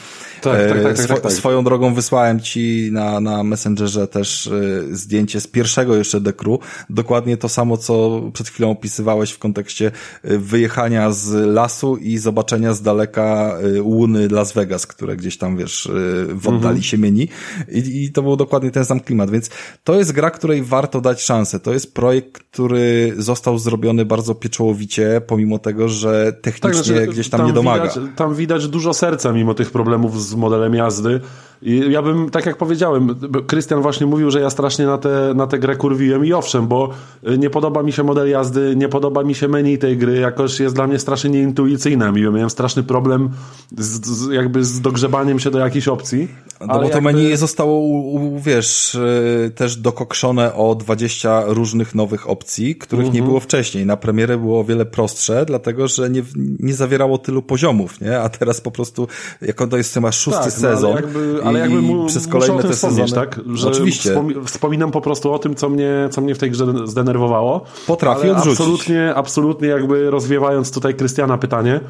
Tak, tak, tak, tak, Swo- tak, tak. Swoją drogą wysłałem ci na, na Messengerze też y, zdjęcie z pierwszego jeszcze dekru. Dokładnie to samo, co przed chwilą opisywałeś w kontekście y, wyjechania z lasu i zobaczenia z daleka y, łuny Las Vegas, które gdzieś tam, wiesz, w oddali Mhm. się mieni. I, I to był dokładnie ten sam klimat, więc to jest gra, której warto dać szansę. To jest projekt, który został zrobiony bardzo pieczołowicie, pomimo tego, że technicznie znaczy, gdzieś tam, nie domaga. Widać, tam widać dużo serca mimo tych problemów z modelem jazdy. I ja bym, tak jak powiedziałem, Krystian właśnie mówił, że ja strasznie na tę na tę grę kurwiłem i owszem, bo y, nie podoba mi się model jazdy, nie podoba mi się menu tej gry, jakoś jest dla mnie strasznie nieintuicyjna. Miałem straszny problem z, z, jakby z dogrzebaniem się do jakichś opcji. No bo to jakby- menu zostało, wiesz, yy, też dokokszone o 20 różnych nowych opcji, których Mhm. nie było wcześniej. Na premierę było o wiele prostsze, dlatego że nie, nie zawierało tylu poziomów, nie? A teraz po prostu, jako to jest chyba szósty Tak, no, sezon ale jakby, ale jakby mu, przez kolejne te sezony... tak? Że Oczywiście. Wspomi wspominam po prostu o tym, co mnie, co mnie w tej grze zdenerwowało. Potrafi odrzucić. Absolutnie, absolutnie jakby rozwiewając tutaj Krystiana pytanie,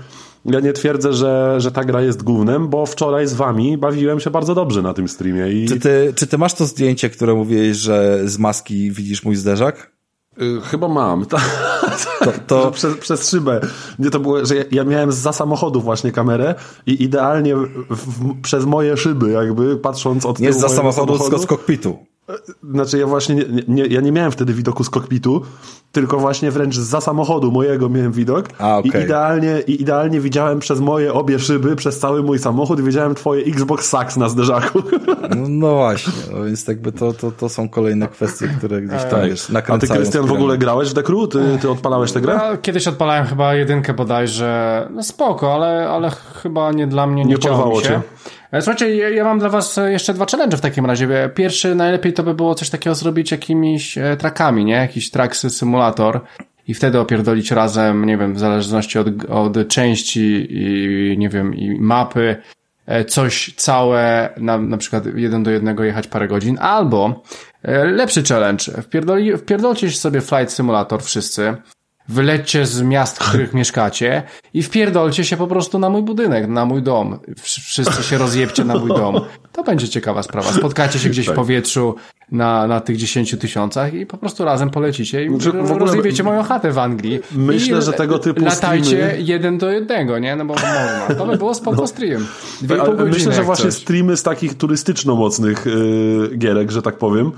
ja nie twierdzę, że, że ta gra jest głównym, bo wczoraj z wami bawiłem się bardzo dobrze na tym streamie i Czy ty, czy ty masz to zdjęcie, które mówiłeś, że z maski widzisz mój zderzak? Y, chyba mam. To, Że to, przez, przez szybę. Nie, to było, że ja, ja miałem za samochodu właśnie kamerę i idealnie w, w, przez moje szyby jakby patrząc od nie tyłu za mojego samochodu, tylko z kokpitu. Znaczy ja właśnie nie, nie, ja nie miałem wtedy widoku z kokpitu, tylko właśnie wręcz za samochodu mojego miałem widok A, okej. i idealnie i idealnie widziałem przez moje obie szyby, przez cały mój samochód i widziałem twoje Xbox Sax na zderzaku. No, no właśnie, no więc jakby to, to, to są kolejne kwestie, które gdzieś tam, wiesz, Tak. A ty. Krystian w ogóle grałeś w Dekru? Ty, ty odpalałeś tę grę? No, kiedyś odpalałem chyba jedynkę bodajże. No spoko, ale, ale chyba nie dla mnie, nie, Nie chciało porwało mi się. cię. E, Słuchajcie, ja, ja mam dla was e, jeszcze dwa challenge w takim razie. Pierwszy, najlepiej to by było coś takiego zrobić jakimiś e, trackami, nie? Jakiś track symulator. I wtedy opierdolić razem, nie wiem, w zależności od, od części i, nie wiem, i mapy, e, coś całe, na, na przykład jeden do jednego jechać parę godzin, albo e, lepszy challenge. Wpierdoli, wpierdolcie sobie Flight Simulator wszyscy, wylećcie z miast, w których mieszkacie i wpierdolcie się po prostu na mój budynek, na mój dom. Wsz- Wszyscy się rozjebcie na mój dom. To będzie ciekawa sprawa. Spotkacie się gdzieś w powietrzu na, na tych 10 tysiącach i po prostu razem polecicie i Znaczy, w ogóle- rozjebiecie moją chatę w Anglii. Myślę, I że tego typu Latajcie streamy- jeden do jednego, nie? No bo można. To by było spoko stream. Dwie myślę, że właśnie coś. streamy z takich turystyczno-mocnych yy, gierek, że tak powiem,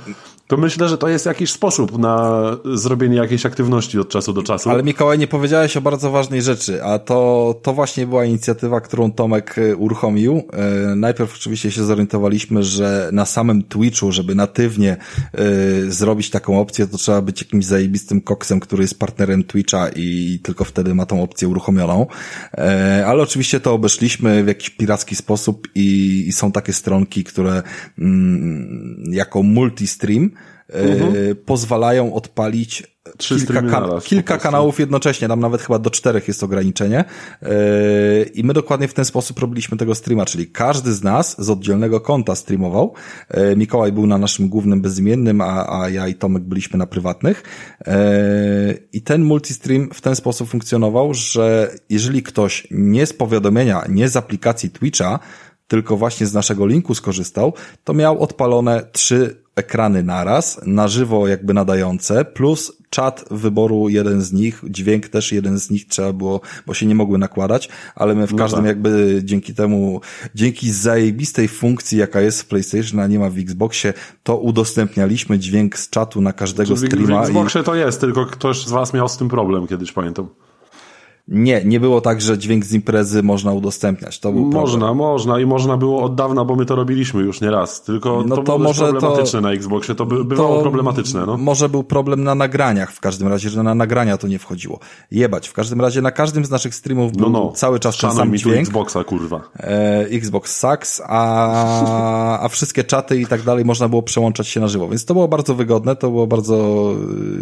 to myślę, że to jest jakiś sposób na zrobienie jakiejś aktywności od czasu do czasu. Ale Mikołaj, nie powiedziałeś o bardzo ważnej rzeczy, a to, to właśnie była inicjatywa, którą Tomek e, uruchomił. E, Najpierw oczywiście się zorientowaliśmy, że na samym Twitchu, żeby natywnie e, zrobić taką opcję, to trzeba być jakimś zajebistym koksem, który jest partnerem Twitcha i tylko wtedy ma tą opcję uruchomioną. Ale oczywiście to obeszliśmy w jakiś piracki sposób i, i są takie stronki, które mm, jako multi-stream mhm. pozwalają odpalić Trzy kilka, naraz, kilka kanałów jednocześnie, tam nawet chyba do czterech jest ograniczenie. Yy, I my dokładnie w ten sposób robiliśmy tego streama, czyli każdy z nas z oddzielnego konta streamował. Yy, Mikołaj był na naszym głównym bezimiennym, a, a ja i Tomek byliśmy na prywatnych. Yy, I ten multistream w ten sposób funkcjonował, że jeżeli ktoś nie z powiadomienia, nie z aplikacji Twitcha, tylko właśnie z naszego linku skorzystał, to miał odpalone trzy ekrany naraz, na żywo jakby nadające, plus czat wyboru jeden z nich, dźwięk też jeden z nich trzeba było, bo się nie mogły nakładać, ale my w no każdym tak. jakby dzięki temu, dzięki zajebistej funkcji, jaka jest w PlayStation, a nie ma w Xboxie, to udostępnialiśmy dźwięk z czatu na każdego streama. W Xboxie i... to jest, tylko ktoś z was miał z tym problem kiedyś, pamiętam. Nie, nie było tak, że dźwięk z imprezy można udostępniać. To był można, problem. można i można było od dawna, bo my to robiliśmy już nie raz. Tylko no to, to było może problematyczne to, na Xboxie, to by, bywało to problematyczne. No. Może był problem na nagraniach w każdym razie, że na nagrania to nie wchodziło. Jebać. W każdym razie na każdym z naszych streamów był no, no. cały czas ten sam mi dźwięk. Xboxa, kurwa. E, Xbox sucks, a, a wszystkie czaty i tak dalej można było przełączać się na żywo. Więc to było bardzo wygodne, to było bardzo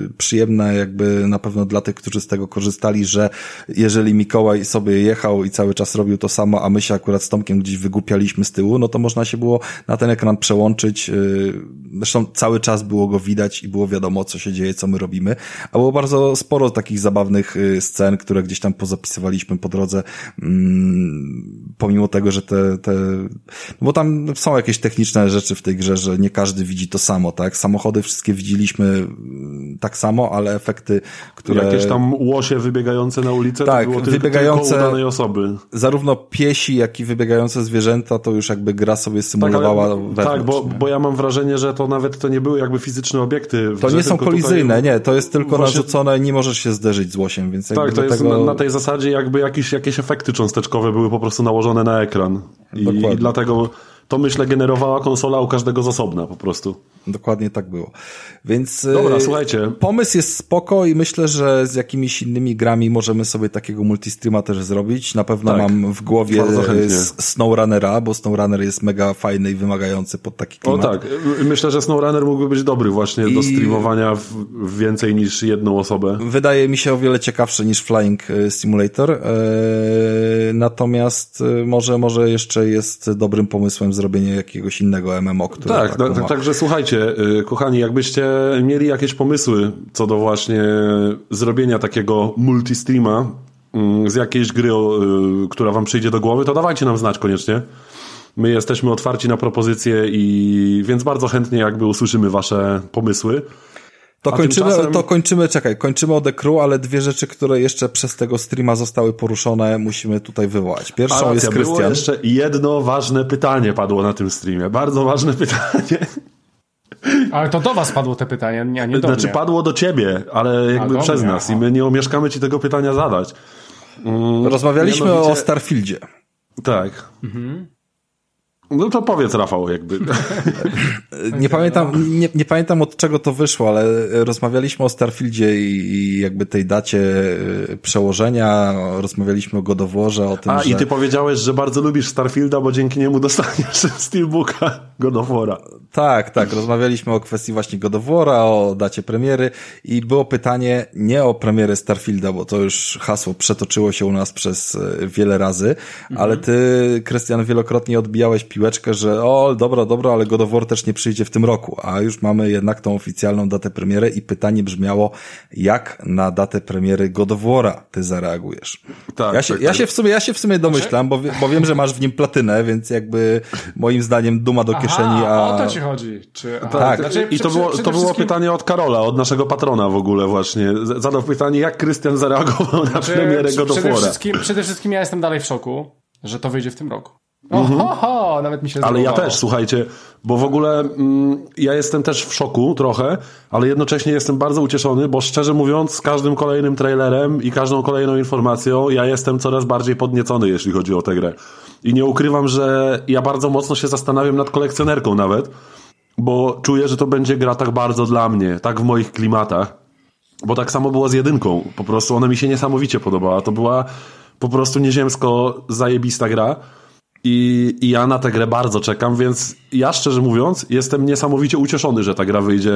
y, przyjemne jakby na pewno dla tych, którzy z tego korzystali, że jeżeli Mikołaj sobie jechał i cały czas robił to samo, a my się akurat z Tomkiem gdzieś wygłupialiśmy z tyłu, no to można się było na ten ekran przełączyć. Y, zresztą cały czas było go widać i było wiadomo, co się dzieje, co my robimy. A było bardzo sporo takich zabawnych y, scen, które gdzieś tam pozapisywaliśmy po drodze, mm, pomimo tego, że te, te, no bo tam są jakieś techniczne rzeczy w tej grze, że nie każdy widzi to samo, tak? Samochody wszystkie widzieliśmy mm, tak samo, ale efekty, które... Jakieś tam łosie wybiegające na ulicę tak, było tylko, wybiegające tylko danej osoby. Zarówno piesi, jak i wybiegające zwierzęta, to już jakby gra sobie symulowała tak, ale, tak bo, bo ja mam wrażenie, że to nawet to nie były jakby fizyczne obiekty. To nie są kolizyjne, tutaj... nie, to jest tylko Właśnie... narzucone, nie możesz się zderzyć z łosiem, więc Tak, to jest na, na, tej zasadzie jakby jakieś, jakieś efekty cząsteczkowe były po prostu nałożone na ekran. I, i dlatego to myślę generowała konsola u każdego z osobna po prostu. Dokładnie tak było. Więc Dobra, słuchajcie. Pomysł jest spoko i myślę, że z jakimiś innymi grami możemy sobie takiego multistreama też zrobić. Na pewno tak, mam w głowie SnowRunnera, bo SnowRunner jest mega fajny i wymagający pod taki klimat. O tak, myślę, że SnowRunner mógłby być dobry właśnie I... do streamowania w, więcej niż jedną osobę. Wydaje mi się o wiele ciekawszy niż Flying Simulator. Natomiast może, może jeszcze jest dobrym pomysłem zrobienie jakiegoś innego MMO, które tak, tak, tak także słuchajcie, y, kochani, jakbyście mieli jakieś pomysły co do właśnie zrobienia takiego multistreama mm, z jakiejś gry, y, która wam przyjdzie do głowy, to dawajcie nam znać koniecznie. My jesteśmy otwarci na propozycje i więc bardzo chętnie jakby usłyszymy wasze pomysły. To kończymy, tymczasem... to kończymy, czekaj, kończymy o The Crew, ale dwie rzeczy, które jeszcze przez tego streama zostały poruszone, musimy tutaj wywołać. Pierwszą racja, jest Krystian. Było jeszcze jedno ważne pytanie padło na tym streamie. Bardzo ważne pytanie. Ale to do was padło te pytanie, a nie do Znaczy mnie. padło do ciebie, ale jakby przez mnie, nas aha. i my nie omieszkamy ci tego pytania zadać. Mm, Rozmawialiśmy mianowicie... o Starfieldzie. Tak. Mhm. No to powiedz, Rafał, jakby. nie pamiętam, nie, nie, pamiętam od czego to wyszło, ale rozmawialiśmy o Starfieldzie i, i jakby tej dacie y, przełożenia, rozmawialiśmy o godoworze, o tym, A, że... i ty powiedziałeś, że bardzo lubisz Starfielda, bo dzięki niemu dostaniesz Steelbooka godowora. Tak, tak, rozmawialiśmy o kwestii właśnie godowora, o dacie premiery i było pytanie nie o premierę Starfielda, bo to już hasło przetoczyło się u nas przez y, wiele razy, mhm. ale ty, Krystian, wielokrotnie odbijałeś piłeczkę, że o, dobra, dobra, ale God of War też nie przyjdzie w tym roku, a już mamy jednak tą oficjalną datę premiery i pytanie brzmiało, jak na datę premiery God of War'a ty zareagujesz? Tak, ja się, tak, ja tak. się w sumie, ja się w sumie domyślam, bo, bo wiem, że masz w nim platynę, więc jakby moim zdaniem duma do Aha, kieszeni, a... o to ci chodzi. Czy... Tak, tak. Znaczy, i to było, to było wszystkim... pytanie od Karola, od naszego patrona w ogóle właśnie. Zadał pytanie, jak Krystian zareagował na znaczy, premierę God of War. Przede wszystkim, przede wszystkim ja jestem dalej w szoku, że to wyjdzie w tym roku. Mhm. Oho, nawet mi się Ale ja też, słuchajcie, bo w ogóle mm, ja jestem też w szoku trochę, ale jednocześnie jestem bardzo ucieszony, bo szczerze mówiąc, z każdym kolejnym trailerem i każdą kolejną informacją ja jestem coraz bardziej podniecony, jeśli chodzi o tę grę. I nie ukrywam, że ja bardzo mocno się zastanawiam nad kolekcjonerką nawet, bo czuję, że to będzie gra tak bardzo dla mnie, tak w moich klimatach. Bo tak samo było z jedynką. Po prostu ona mi się niesamowicie podobała. To była po prostu nieziemsko zajebista gra. I, I ja na tę grę bardzo czekam, więc ja szczerze mówiąc jestem niesamowicie ucieszony, że ta gra wyjdzie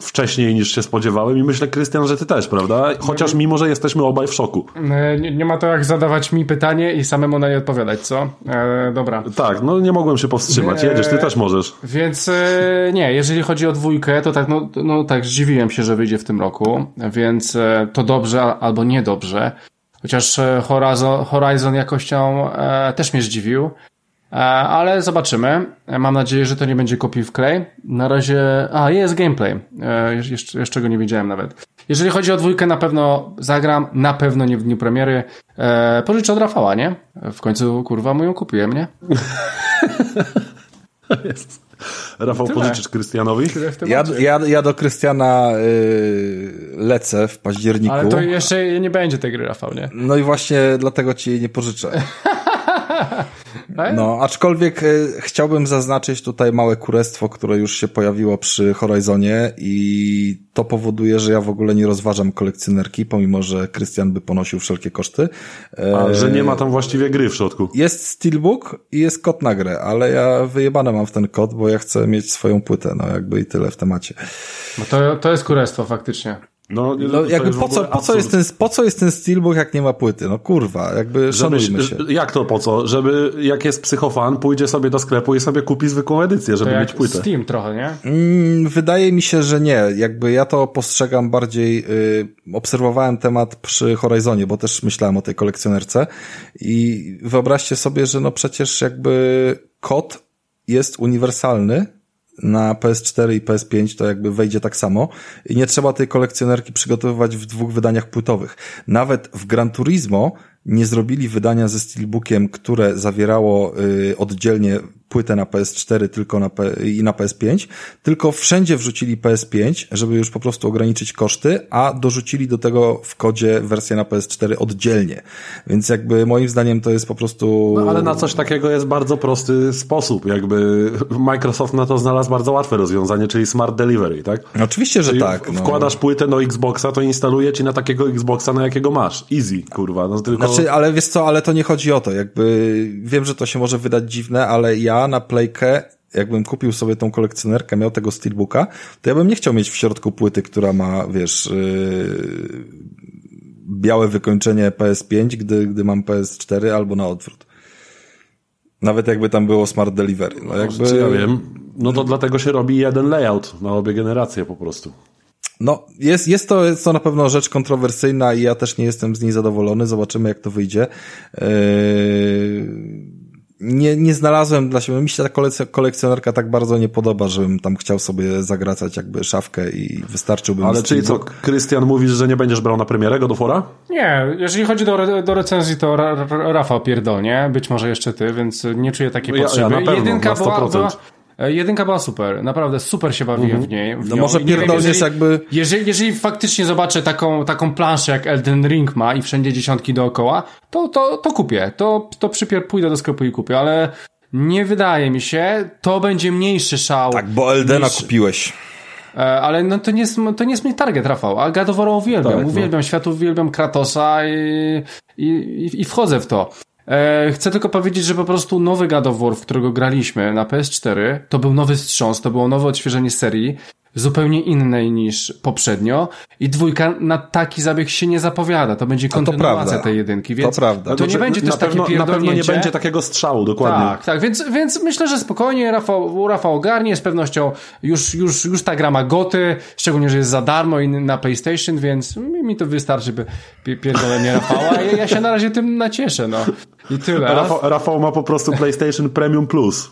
wcześniej niż się spodziewałem i myślę, Krystian, że ty też, prawda? Chociaż mimo, że jesteśmy obaj w szoku. E, Nie, nie ma to jak zadawać mi pytanie i samemu na nie odpowiadać, co? E, dobra. Tak, no nie mogłem się powstrzymać. Jedziesz, ty też możesz. Więc e, nie, jeżeli chodzi o dwójkę, to tak, no, no tak, zdziwiłem się, że wyjdzie w tym roku, więc e, to dobrze albo niedobrze. Chociaż e, Horizon, Horizon jakością e, też mnie zdziwił. E, ale zobaczymy. E, Mam nadzieję, że to nie będzie kopiuj w klej. Na razie. A, jest gameplay. E, jeszcze- jeszcze, go nie widziałem nawet. Jeżeli chodzi o dwójkę, na pewno zagram, na pewno nie w dniu premiery. E, pożyczę od Rafała, nie? W końcu, kurwa, mu ją kupiłem, nie? Rafał, Tyle. pożyczysz Krystianowi? Ja, ja, ja do Krystiana y, lecę w październiku. Ale to jeszcze nie będzie tej gry, Rafał, nie? No i właśnie dlatego ci jej nie pożyczę. Ale- No, aczkolwiek y, chciałbym zaznaczyć tutaj małe kurestwo, które już się pojawiło przy Horizonie i to powoduje, że ja w ogóle nie rozważam kolekcjonerki, pomimo, że Krystian by ponosił wszelkie koszty. E, A, że nie ma tam właściwie gry w środku. Jest Steelbook i jest kod na grę, ale ja wyjebane mam w ten kod, bo ja chcę mieć swoją płetę, no jakby i tyle w temacie. No to, to jest kurestwo, faktycznie. No, No to jakby po co, po, co jest ten, po co jest ten Steelbook, jak nie ma płyty? No kurwa, jakby Żeby, szanujmy się. jak to po co? Żeby jak jest psychofan, pójdzie sobie do sklepu i sobie kupi zwykłą edycję, To żeby jak mieć płytę. Steam trochę, nie? Mm, Wydaje mi się, że nie. Jakby ja to postrzegam bardziej, y, obserwowałem temat przy Horizonie, bo też myślałem o tej kolekcjonerce i wyobraźcie sobie, że no przecież jakby kod jest uniwersalny na PS4 i PS5 to jakby wejdzie tak samo i nie trzeba tej kolekcjonerki przygotowywać w dwóch wydaniach płytowych. Nawet w Gran Turismo nie zrobili wydania ze Steelbookiem, które zawierało y, oddzielnie płytę na PS4 tylko na P i na PS5, tylko wszędzie wrzucili PS5, żeby już po prostu ograniczyć koszty, a dorzucili do tego w kodzie wersję na PS4 oddzielnie. Więc jakby moim zdaniem to jest po prostu... No, ale na coś takiego jest bardzo prosty sposób. Jakby Microsoft na to znalazł bardzo łatwe rozwiązanie, czyli Smart Delivery, tak? No Oczywiście, że Czyli tak. No. Wkładasz płytę do Xboxa, to instaluje ci na takiego Xboxa, na jakiego masz. Easy, kurwa. No tylko... Znaczy, ale wiesz co, ale to nie chodzi o to. Jakby wiem, że to się może wydać dziwne, ale ja na Playkę, jakbym kupił sobie tą kolekcjonerkę, miał tego Steelbooka, to ja bym nie chciał mieć w środku płyty, która ma, wiesz, yy, białe wykończenie PS5, gdy, gdy mam PS4 albo na odwrót. Nawet jakby tam było Smart Delivery. No jakby, ja wiem. No to dlatego się robi jeden layout na obie generacje po prostu. No, jest, jest, to, jest to na pewno rzecz kontrowersyjna i ja też nie jestem z niej zadowolony. Zobaczymy, jak to wyjdzie. Yy... Nie, nie znalazłem dla siebie, mi się ta kolekcjonerka tak bardzo nie podoba, żebym tam chciał sobie zagracać jakby szafkę i wystarczyłby mi Ale czyli co. Krystian, mówisz, że nie będziesz brał na premierę God of War'a? Nie, jeżeli chodzi do, do recenzji, to Ra, Ra, Rafał pierdolnie, być może jeszcze ty, więc nie czuję takiej Ja- ja potrzeby. na pewno, jedynka, na była, 100%. była, e, jedynka była super, naprawdę super się bawiłem w niej. W No nią. może pierdolniesz jeżeli- jakby- Jeżeli, jeżeli faktycznie zobaczę taką, taką planszę, jak Elden Ring ma i wszędzie dziesiątki dookoła, to, to, to kupię. To, to przypier pójdę do sklepu i kupię, ale nie wydaje mi się, to będzie mniejszy szał. Tak, bo Eldena niż- kupiłeś. E, Ale no to nie jest, to nie jest mój target, Rafał. A God of War uwielbiam. Tak, no. uwielbiam światu, uwielbiam Kratosa i, i, i wchodzę w to. E, chcę tylko powiedzieć, że po prostu nowy God of War, w którego graliśmy na PS4, to był nowy wstrząs, to było nowe odświeżenie serii, zupełnie innej niż poprzednio i dwójka na taki zabieg się nie zapowiada. To będzie kontynuacja prawda. tej jedynki, więc To prawda. to nie Znaczy, będzie też takie pewno, Na pewno nie pierdolnięcie. będzie takiego strzału, dokładnie. Tak, tak, więc, więc myślę, że spokojnie Rafał, Rafał ogarnie, z pewnością już, już, już ta gra ma goty, szczególnie, że jest za darmo i na PlayStation, więc mi, to wystarczy by pie- pierdolenie Rafała. Ja, ja się na razie tym nacieszę, no. I tyle. Rafał, Rafał ma po prostu PlayStation Premium Plus.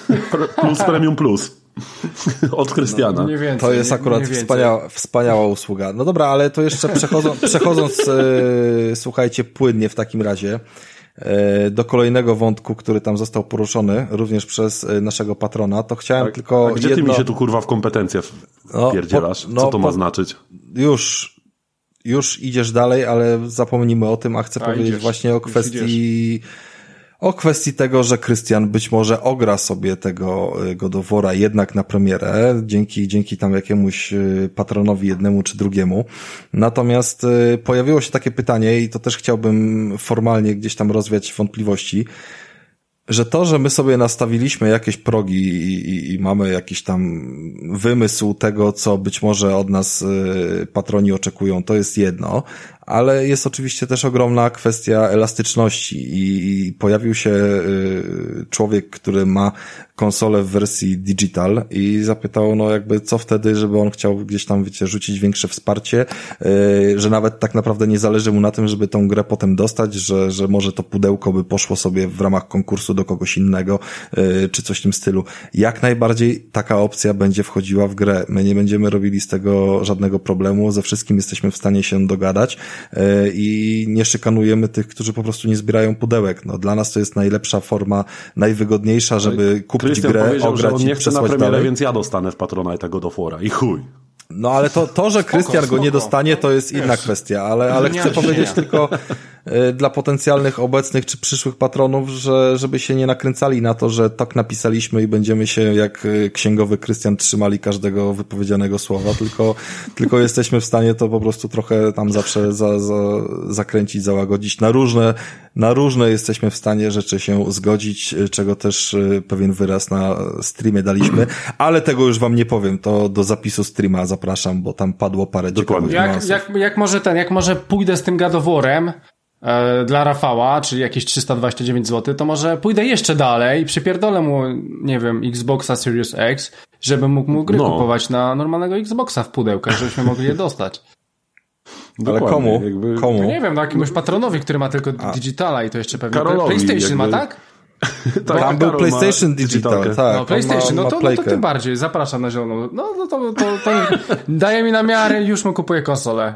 plus Premium Plus. Od Krystiana. Nie więcej, To jest nie- akurat wspaniała, wspaniała usługa. No dobra, ale to jeszcze przechodząc, przechodząc e, słuchajcie, płynnie w takim razie e, do kolejnego wątku, który tam został poruszony również przez e, naszego patrona, to chciałem tylko A gdzie jedno... ty mi się tu kurwa w kompetencje No, pierdzielasz? po- no, Co to ma po- znaczyć? Już, już idziesz dalej, ale zapomnimy o tym, a chcę A, powiedzieć idziesz. właśnie o kwestii o kwestii tego, że Krystian być może ogra sobie tego God of War'a jednak na premierę, dzięki, dzięki tam jakiemuś y, patronowi jednemu czy drugiemu. Natomiast y, pojawiło się takie pytanie i to też chciałbym formalnie gdzieś tam rozwiać wątpliwości. że to, że my sobie nastawiliśmy jakieś progi i, i, i, mamy jakiś tam wymysł tego, co być może od nas patroni oczekują, to jest jedno, ale jest oczywiście też ogromna kwestia elastyczności i, pojawił się y, człowiek, który ma konsolę w wersji digital i zapytał, no jakby co wtedy, żeby on chciał gdzieś tam, wiecie, rzucić większe wsparcie, y, że nawet tak naprawdę nie zależy mu na tym, żeby tą grę potem dostać, że, że może to pudełko by poszło sobie w ramach konkursu do kogoś innego, y, czy coś w tym stylu. Jak najbardziej taka opcja będzie wchodziła w grę. My nie będziemy robili z tego żadnego problemu, ze wszystkim jesteśmy w stanie się dogadać i nie szykanujemy tych, którzy po prostu nie zbierają pudełek. No, dla nas to jest najlepsza forma, najwygodniejsza, żeby kupić Krystian grę, powiedział, ograć że on nie chce na przesłać premierę, dalej. więc ja dostanę w Patronite tego do fora i chuj. No ale to, to że Krystian go nie dostanie, to jest inna kwestia, ale, ale chcę powiedzieć tylko dla potencjalnych obecnych czy przyszłych patronów, że żeby się nie nakręcali na to, że tak napisaliśmy i będziemy się jak y, księgowy Krystian trzymali każdego wypowiedzianego słowa, tylko, tylko jesteśmy w stanie to po prostu trochę tam zawsze za, za, zakręcić, załagodzić. Na różne, na różne jesteśmy w stanie rzeczy się zgodzić, y, czego też y, pewien wyraz na streamie daliśmy, ale tego już wam nie powiem, to do zapisu streama zapraszam, bo tam padło parę Dokładnie. ciekawych Jak, jak, jak może ten, jak może pójdę z tym gadoworem dla Rafała, czyli jakieś 329 zł, to może pójdę jeszcze dalej i przypierdolę mu, nie wiem, Xboxa Series X, żeby mógł mu gry No. kupować na normalnego Xboxa w pudełkach, żebyśmy mogli je dostać. Ale komu? jakby- Komu? No nie wiem, no jakiemuś patronowi, który ma tylko digitala i to jeszcze pewnie Karolowi PlayStation ma, jakby. tak? Tak, Tam był ma PlayStation Digital, tak. No, on PlayStation, ma, no ma to, no to tym bardziej, zapraszam na zieloną. No, no to, to, to daje mi na miarę już mu kupuję konsolę.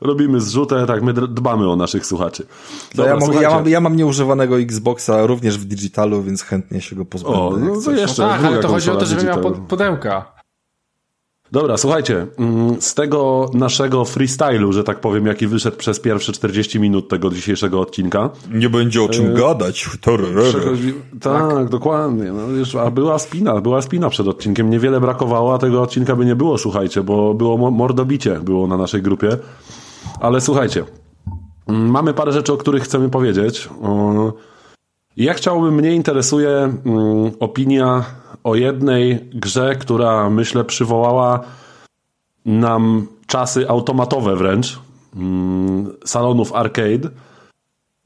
Robimy zrzutę, tak, my dbamy o naszych słuchaczy. To ja, mogę, ja, mam, ja mam nieużywanego Xboxa również w digitalu, więc chętnie się go pozbędę. O, no to coś. jeszcze. No tak, ale to chodzi o to, konsola żeby miał pod, pudełka. Dobra, słuchajcie, mm, z tego naszego freestylu, że tak powiem, jaki wyszedł przez pierwsze 40 minut tego dzisiejszego odcinka. Nie będzie o czym gadać. Torerere. Przechodzi... Tak, dokładnie. No, już, a była spina, była spina przed odcinkiem. Niewiele brakowało, a tego odcinka by nie było, słuchajcie, bo było mo- mordobicie było na naszej grupie. Ale słuchajcie, mm, mamy parę rzeczy, o których chcemy powiedzieć. Ja chciałbym, mnie interesuje mm, opinia o jednej grze, która myślę przywołała nam czasy automatowe wręcz mm, salonów arcade.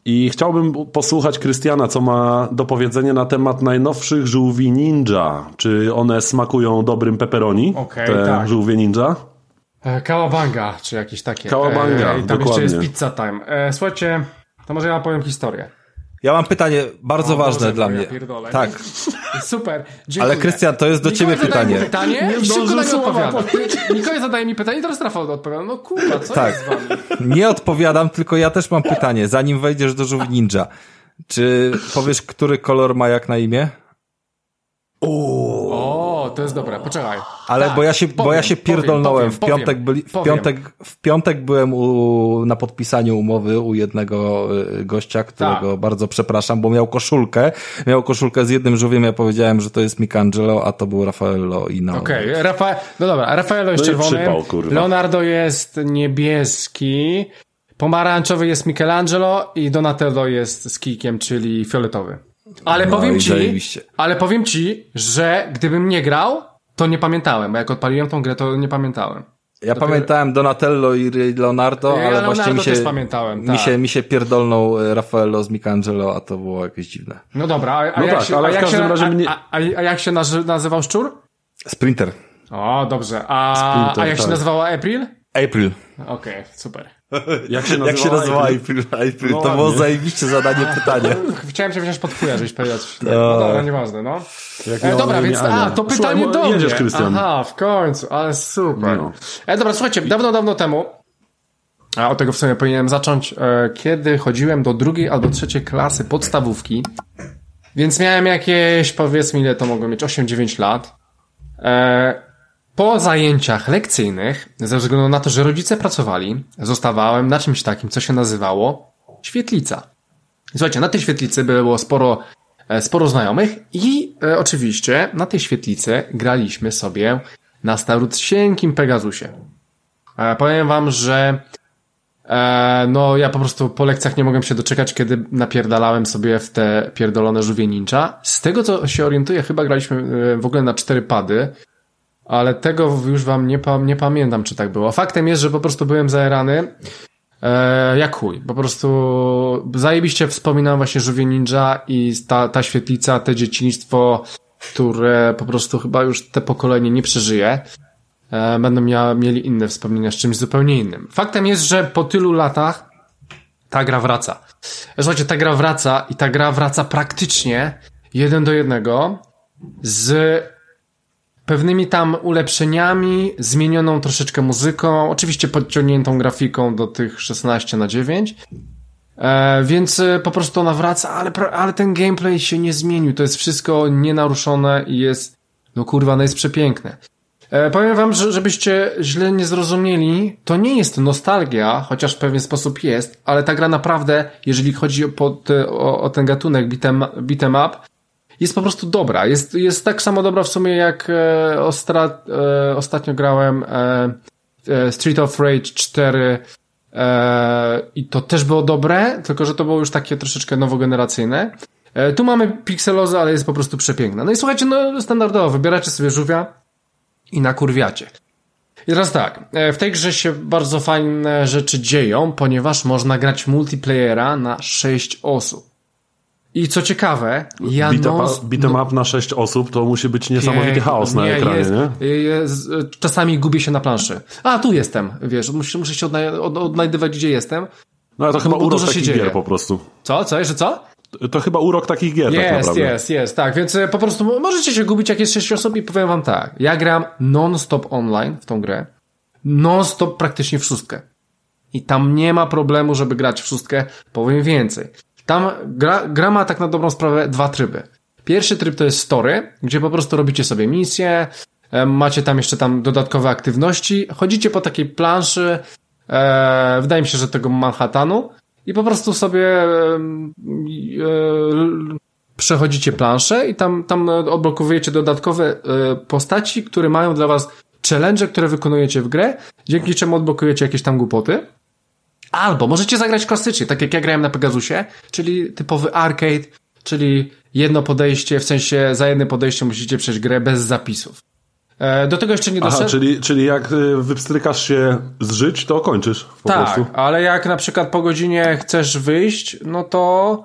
I chciałbym posłuchać Krystiana, co ma do powiedzenia na temat najnowszych żółwi ninja. Czy one smakują dobrym pepperoni? Okej, te tak. żółwie ninja? E, Kałabanga, czy jakieś takie. Kałabanga, e, I tam dokładnie. jeszcze jest pizza time. E, słuchajcie, to może ja opowiem historię. Ja mam pytanie bardzo O ważne Boże, dla mnie. pierdolę. Tak, Super, dziękuję. ale Krystian, to jest do ciebie pytanie. pytanie Nie szybko zdążył na nie słowa odpowiada. Mikołaj zadaje mi pytanie i teraz Rafał odpowiada. No kurwa, co Tak. jest z wami? Nie odpowiadam, tylko ja też mam pytanie. Zanim wejdziesz do żółwi ninja, czy powiesz, który kolor ma jak na imię? O, to jest dobre, poczekaj. Ale Tak, bo ja się, bo powiem, ja się powiem, pierdolnąłem. powiem, w piątek powiem, byli, w powiem. piątek, w piątek byłem u, na podpisaniu umowy u jednego y, gościa, którego Tak. bardzo przepraszam, bo miał koszulkę. Miał koszulkę z jednym żółwiem, ja powiedziałem, że to jest Michelangelo, a to był Raffaello i no. Okej, Rafa... no dobra, Raffaello jest No czerwony, przypał, kurwa. Leonardo jest niebieski, pomarańczowy jest Michelangelo i Donatello jest z kijkiem, czyli fioletowy. Ale No powiem ci, zajebiście. ale powiem ci, że gdybym nie grał, to nie pamiętałem, bo jak odpaliłem tą grę, to nie pamiętałem. Ja pamiętałem Donatello i Leonardo, Ja ale Leonardo właśnie mi się, też pamiętałem, mi tak. się, mi się pierdolnął e, Raffaello z Michelangelo, a to było jakieś dziwne. No dobra, a, a No jak tak, się, a jak każdym się, a, mnie- a, jak się nazywał szczur? Sprinter. O, dobrze. A, Splinter, a jak się tak. nazywała April? April. Okej, super. Jak się Jak się nazywa April? April? April. No to było ładnie. zajebiście zadanie pytanie. Chciałem cię wziąć pod chuja, żebyś powiedział coś takiego. No dobra, nieważne, no. Jak E, dobra, więc a, to Słuchaj, pytanie mo- do Jedziesz, mnie. Krystian. Aha, w końcu, ale super. No. E, dobra, słuchajcie, dawno, dawno temu, a od tego w sumie powinienem zacząć, e, kiedy chodziłem do drugiej albo trzeciej klasy podstawówki, więc miałem jakieś, powiedzmy ile to mogło mieć, 8-9 lat. Po zajęciach lekcyjnych, ze względu na to, że rodzice pracowali, zostawałem na czymś takim, co się nazywało świetlica. Słuchajcie, na tej świetlicy było sporo, e, sporo znajomych i e, oczywiście na tej świetlicy graliśmy sobie na starusieńkim Pegasusie. E, powiem wam, że E, no ja po prostu po lekcjach nie mogłem się doczekać, kiedy napierdalałem sobie w te pierdolone żółwie ninja. Z tego co się orientuję, chyba graliśmy e, w ogóle na cztery pady, ale tego już wam nie, pa nie pamiętam, czy tak było. Faktem jest, że po prostu byłem zaerany e, jak chuj. Po prostu zajebiście wspominam właśnie żółwie ninja i ta, ta świetlica, te dzieciństwo, które po prostu chyba już te pokolenie nie przeżyje. E, będą mia mieli inne wspomnienia z czymś zupełnie innym. Faktem jest, że po tylu latach ta gra wraca. Słuchajcie, ta gra wraca i ta gra wraca praktycznie jeden do jednego z pewnymi tam ulepszeniami, zmienioną troszeczkę muzyką, oczywiście podciągniętą grafiką do tych 16 na 9. E, więc e, po prostu ona wraca, ale, ale ten gameplay się nie zmienił. To jest wszystko nienaruszone i jest, no kurwa, no jest przepiękne. E, powiem wam, że, żebyście źle nie zrozumieli, to nie jest nostalgia, chociaż w pewien sposób jest, ale ta gra naprawdę, jeżeli chodzi o, te, o, o ten gatunek beat'em, beat'em up, jest po prostu dobra. Jest, jest tak samo dobra w sumie jak e, ostra, e, ostatnio grałem e, e Street of Rage 4 e, i to też było dobre, tylko że to było już takie troszeczkę nowogeneracyjne. E, tu mamy pikselozy, ale jest po prostu przepiękna. No i słuchajcie, no standardowo, wybieracie sobie żółwia, i nakurwiacie. I teraz tak, w tej grze się bardzo fajne rzeczy dzieją, ponieważ można grać multiplayera na 6 osób. I co ciekawe, ja Beat'em no, up na 6 osób to musi być niesamowity chaos na nie, ekranie, jest, nie? Jest, czasami gubię się na planszy. A, tu jestem, wiesz, muszę, muszę się odnajdywać, gdzie jestem. No ale to chyba urok takich gier po prostu. Co? Co? Jeszcze co? To chyba urok takich gier, jest, tak naprawdę. Jest, jest, tak. Więc e, po prostu możecie się gubić, jak jest 6 osób i powiem wam tak. Ja gram non-stop online w tą grę. Non-stop praktycznie w szóstkę. I tam nie ma problemu, żeby grać w szóstkę. Powiem więcej. Tam gra, gra ma tak na dobrą sprawę dwa tryby. Pierwszy tryb to jest story, gdzie po prostu robicie sobie misje, e, macie tam jeszcze tam dodatkowe aktywności, chodzicie po takiej planszy, e, wydaje mi się, że tego Manhattanu i po prostu sobie e, przechodzicie planszę i tam, tam odblokowujecie dodatkowe e, postaci, które mają dla was challenge, które wykonujecie w grę, dzięki czemu odblokujecie jakieś tam głupoty. Albo możecie zagrać klasycznie, tak jak ja grałem na Pegasusie, czyli typowy arcade, czyli jedno podejście, w sensie za jednym podejściem musicie przejść grę bez zapisów. E, do tego jeszcze nie doszedłem. Aha, czyli, czyli jak y, wypstrykasz się z żyć, to kończysz po tak, prostu. ale jak na przykład po godzinie chcesz wyjść, no to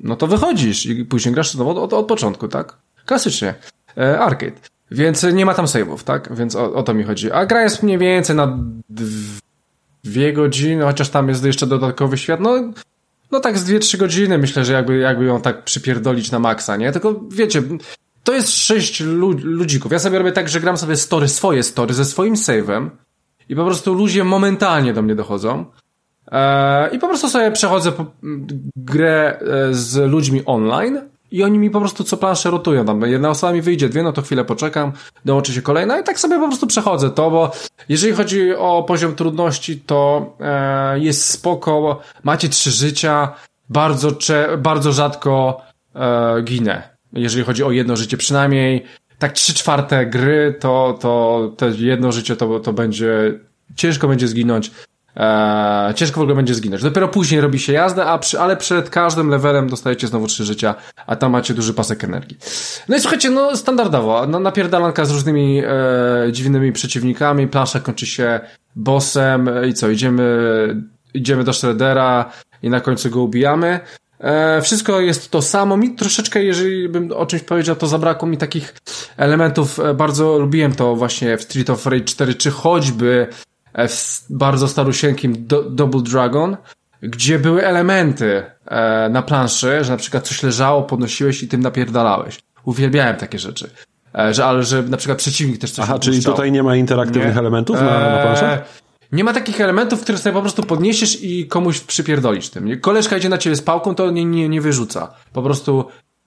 no to wychodzisz i później grasz znowu od, od początku, tak? Klasycznie. E, arcade. Więc nie ma tam save'ów, tak? Więc o, o, to mi chodzi. A gra jest mniej więcej na dwie godziny, chociaż tam jest jeszcze dodatkowy świat. No, no tak z dwie, trzy godziny myślę, że jakby, jakby ją tak przypierdolić na maksa, nie? Tylko wiecie, to jest sześć ludzików. Ja sobie robię tak, że gram sobie story, swoje story ze swoim save'em i po prostu ludzie momentalnie do mnie dochodzą. Eee, I po prostu sobie przechodzę grę e, z ludźmi online i oni mi po prostu co planszę rotują. Tam jedna osoba mi wyjdzie, dwie, no to chwilę poczekam, dołączy się kolejna i tak sobie po prostu przechodzę to, bo jeżeli chodzi o poziom trudności, to e, jest spoko, macie trzy życia, bardzo, bardzo rzadko e, ginę jeżeli chodzi o jedno życie, przynajmniej tak trzy czwarte gry, to, to, jedno życie to, to będzie, ciężko będzie zginąć. Eee, ciężko w ogóle będzie zginąć. Dopiero później robi się jazdę, a przy, ale przed każdym levelem dostajecie znowu trzy życia, a tam macie duży pasek energii. No i słuchajcie, no standardowo, no, napierdalanka z różnymi e, dziwnymi przeciwnikami, plansza kończy się bossem i co, idziemy, idziemy do Shreddera i na końcu go ubijamy. E, wszystko jest to samo. Mi troszeczkę, jeżeli bym o czymś powiedział, to zabrakło mi takich elementów. E, bardzo lubiłem to właśnie w Street of Rage 4, czy choćby bardzo starusieńkim Do Double Dragon, gdzie były elementy e, na planszy, że na przykład coś leżało, podnosiłeś i tym napierdalałeś. Uwielbiałem takie rzeczy. E, że, ale że na przykład przeciwnik też coś Aha, czyli tutaj nie ma interaktywnych nie? elementów na, na planszy? Nie ma takich elementów, które sobie po prostu podniesiesz i komuś przypierdolisz tym. Koleżka idzie na ciebie z pałką, to nie, nie, nie wyrzuca. Po prostu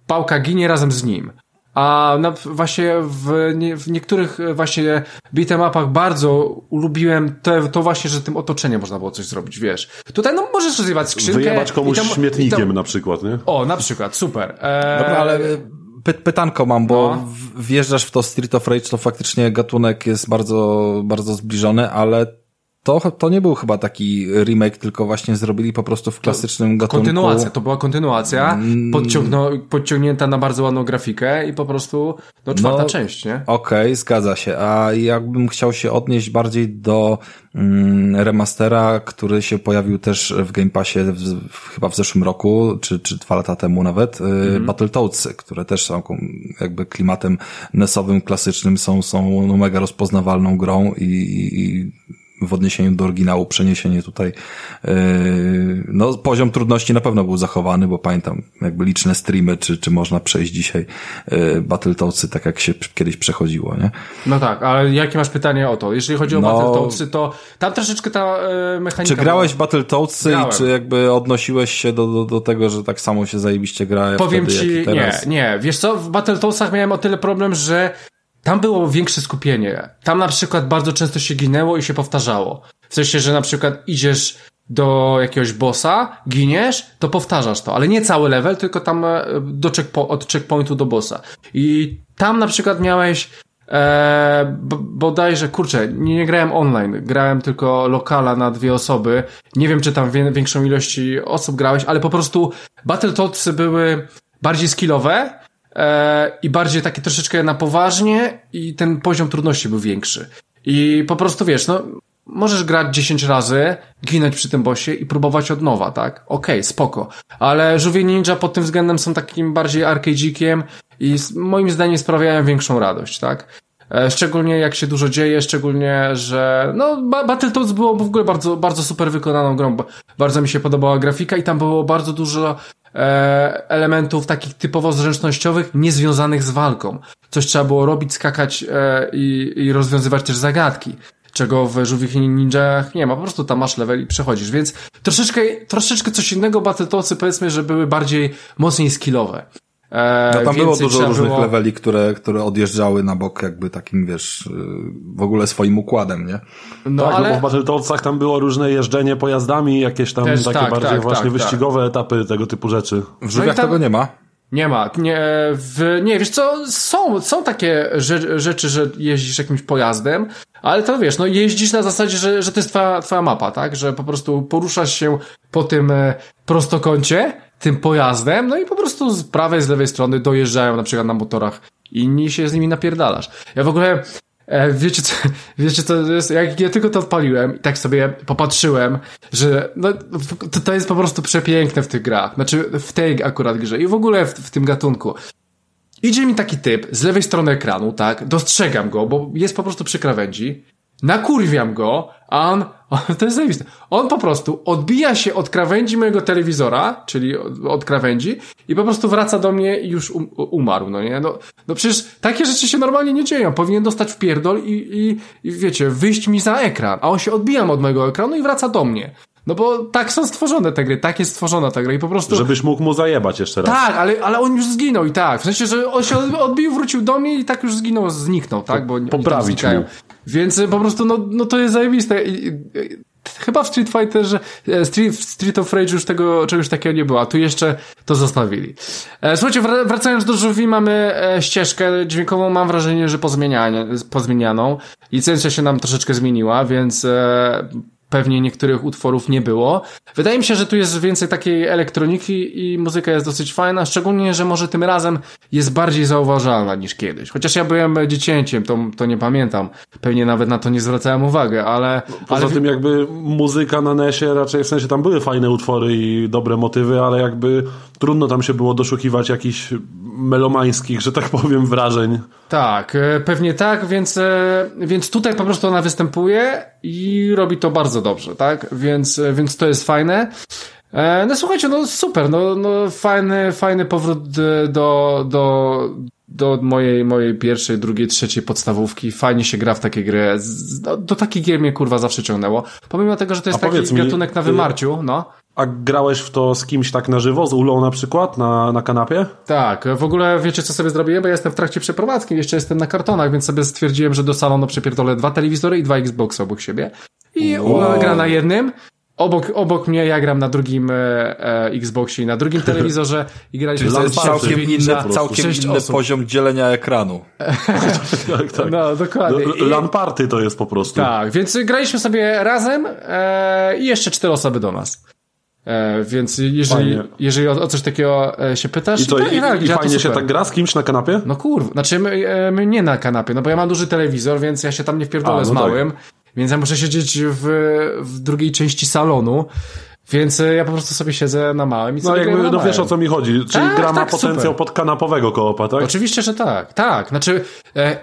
pałka ginie razem z nim. A na, właśnie w, nie, w niektórych właśnie beat'em bardzo lubiłem to, to właśnie, że tym otoczeniem można było coś zrobić, wiesz. Tutaj no możesz rozjebać skrzynkę. Wyjebać komuś tam, śmietnikiem tam, na przykład, nie? O, na przykład, super. Eee... Dobra, ale py pytanko mam, bo no. wjeżdżasz w to Street of Rage, to faktycznie gatunek jest bardzo, bardzo zbliżony, ale to, to nie był chyba taki remake, tylko właśnie zrobili po prostu w klasycznym to, gatunku. Kontynuacja, to była kontynuacja, mm. podciągno, podciągnięta na bardzo ładną grafikę i po prostu no, czwarta no, część, nie? Okej, okay, zgadza się. A jakbym chciał się odnieść bardziej do mm, remastera, który się pojawił też w Game Passie w, w, chyba w zeszłym roku, czy, czy dwa lata temu nawet, mm. Battletoads, które też są jakby klimatem nesowym, klasycznym, są, są no, mega rozpoznawalną grą i, i w odniesieniu do oryginału przeniesienie tutaj, yy, no poziom trudności na pewno był zachowany, bo pamiętam jakby liczne streamy, czy, czy można przejść dzisiaj yy, Battletoadsy tak jak się kiedyś przechodziło, nie? No tak, ale jakie masz pytanie o to? Jeżeli chodzi o no, Battletoadsy, to tam troszeczkę ta yy, mechanika... Czy grałeś w Battletoadsy i czy jakby odnosiłeś się do, do, do tego, że tak samo się zajebiście gra Powiem wtedy, ci, nie, nie. Wiesz co, w Battletoadsach miałem o tyle problem, że tam było większe skupienie. Tam na przykład bardzo często się ginęło i się powtarzało. W sensie, że na przykład idziesz do jakiegoś bossa, giniesz, to powtarzasz to, ale nie cały level, tylko tam e, do checkpo od checkpointu do bossa. I tam na przykład miałeś e, bodajże, kurczę, nie, nie grałem online, grałem tylko lokala na dwie osoby. Nie wiem, czy tam wie, większą ilości osób grałeś, ale po prostu Battletoadsy były bardziej skillowe, e, i bardziej takie troszeczkę na poważnie i ten poziom trudności był większy. I po prostu wiesz, no możesz grać 10 razy, ginąć przy tym bossie i próbować od nowa, tak? Okej, okay, spoko. Ale Żółwie Ninja pod tym względem są takim bardziej arcade'ikiem i moim zdaniem sprawiają większą radość, tak? E, szczególnie jak się dużo dzieje, szczególnie, że no Battletoads było w ogóle bardzo, bardzo super wykonaną grą. Bardzo mi się podobała grafika i tam było bardzo dużo e, elementów takich typowo zręcznościowych, niezwiązanych z walką. Coś trzeba było robić, skakać e, i, i rozwiązywać też zagadki czego w żółwich ninjach nie ma. Po prostu tam masz level i przechodzisz. Więc troszeczkę, troszeczkę coś innego Battletoadsy powiedzmy, że były bardziej mocniej skillowe. E, no tam było dużo różnych było... leveli, które, które odjeżdżały na bok jakby takim, wiesz, y, w ogóle swoim układem, nie? No, tak, ale... no bo w Battletoadsach tam było różne jeżdżenie pojazdami, jakieś tam Też, takie tak, bardziej tak, właśnie tak, wyścigowe tak. etapy, tego typu rzeczy. W żółwiach no tam... tego nie ma? Nie ma. Nie, w, nie, wiesz co, są, są takie rzeczy, że jeździsz jakimś pojazdem, ale to wiesz, no jeździsz na zasadzie, że, że to jest twoja, twoja mapa, tak? Że po prostu poruszasz się po tym e, prostokącie, tym pojazdem, no i po prostu z prawej, z lewej strony dojeżdżają na przykład na motorach inni się z nimi napierdalasz. Ja w ogóle e, wiecie co, wiecie co jest, jak ja tylko to odpaliłem i tak sobie popatrzyłem, że no, to, to jest po prostu przepiękne w tych grach, znaczy w tej akurat grze i w ogóle w, w tym gatunku. Idzie mi taki typ z lewej strony ekranu, tak, dostrzegam go, bo jest po prostu przy krawędzi, nakurwiam go, a on, to jest zajebiste, on po prostu odbija się od krawędzi mojego telewizora, czyli od, od krawędzi i po prostu wraca do mnie i już um, umarł, no nie? No, no przecież takie rzeczy się normalnie nie dzieją, powinien dostać w pierdol i, i, i wiecie, wyjść mi za ekran, a on się odbija od mojego ekranu i wraca do mnie. No bo tak są stworzone te gry, tak jest stworzona ta gra i po prostu... Żebyś mógł mu zajebać jeszcze raz. Tak, ale, ale on już zginął i tak. W sensie, że on się odbił, wrócił do mnie i tak już zginął, zniknął, tak? Bo Poprawić mu. Więc po prostu, no, no to jest zajebiste. I, i, chyba w Street Fighterze, e, Street, Street of Rage już tego, czegoś takiego nie było, a tu jeszcze to zostawili. E, słuchajcie, wracając do żółwi, mamy e, ścieżkę dźwiękową, mam wrażenie, że pozmienianą. Licencja się nam troszeczkę zmieniła, więc pewnie niektórych utworów nie było. Wydaje mi się, że tu jest więcej takiej elektroniki i muzyka jest dosyć fajna, szczególnie, że może tym razem jest bardziej zauważalna niż kiedyś. Chociaż ja byłem dziecięciem, to, to nie pamiętam. Pewnie nawet na to nie zwracałem uwagi, ale... Poza ale... tym jakby muzyka na Nesie raczej, w sensie tam były fajne utwory i dobre motywy, ale jakby trudno tam się było doszukiwać jakichś melomańskich, że tak powiem, wrażeń. Tak, e, pewnie tak, więc, e, więc tutaj po prostu ona występuje i robi to bardzo dobrze, tak? Więc, e, więc to jest fajne. No słuchajcie, no super, no, no fajny, fajny powrót do, do, do mojej, mojej pierwszej, drugiej, trzeciej podstawówki. Fajnie się gra w takie gry. Do, do takich gier mnie kurwa zawsze ciągnęło. Pomimo tego, że to jest taki gatunek na wymarciu, no. A grałeś w to z kimś tak na żywo, z Ulą na przykład, na, na kanapie? Tak, w ogóle wiecie co sobie zrobiłem, bo ja jestem w trakcie przeprowadzki, jeszcze jestem na kartonach, więc sobie stwierdziłem, że do salonu przepierdolę dwa telewizory i dwa Xboxy obok siebie. I wow. Ula gra na jednym, obok, obok mnie, ja gram na drugim e, e, Xboxie i na drugim telewizorze i graliśmy To jest sobie całkiem inny, całkiem inny osób. poziom dzielenia ekranu. tak, tak. No, dokładnie. L- I- LAN party to jest po prostu. Tak, więc graliśmy sobie razem e, i jeszcze cztery osoby do nas. E, więc jeżeli, Fajnie. jeżeli o, o coś takiego e, się pytasz, I co, tak, i, tak, i to fajnie się tak gra z kimś na kanapie? No kurwa, znaczy my, e, my nie na kanapie, no bo ja mam duży telewizor, więc ja się tam nie wpierdolę A, no z tak. małym, więc ja muszę siedzieć w, w drugiej części salonu, więc e, ja po prostu sobie siedzę na małym i No sobie jakby, no małym. wiesz o co mi chodzi. Czyli Tak, gra ma tak, potencjał super. pod kanapowego koopa, tak? Oczywiście, że tak, tak. Znaczy, e,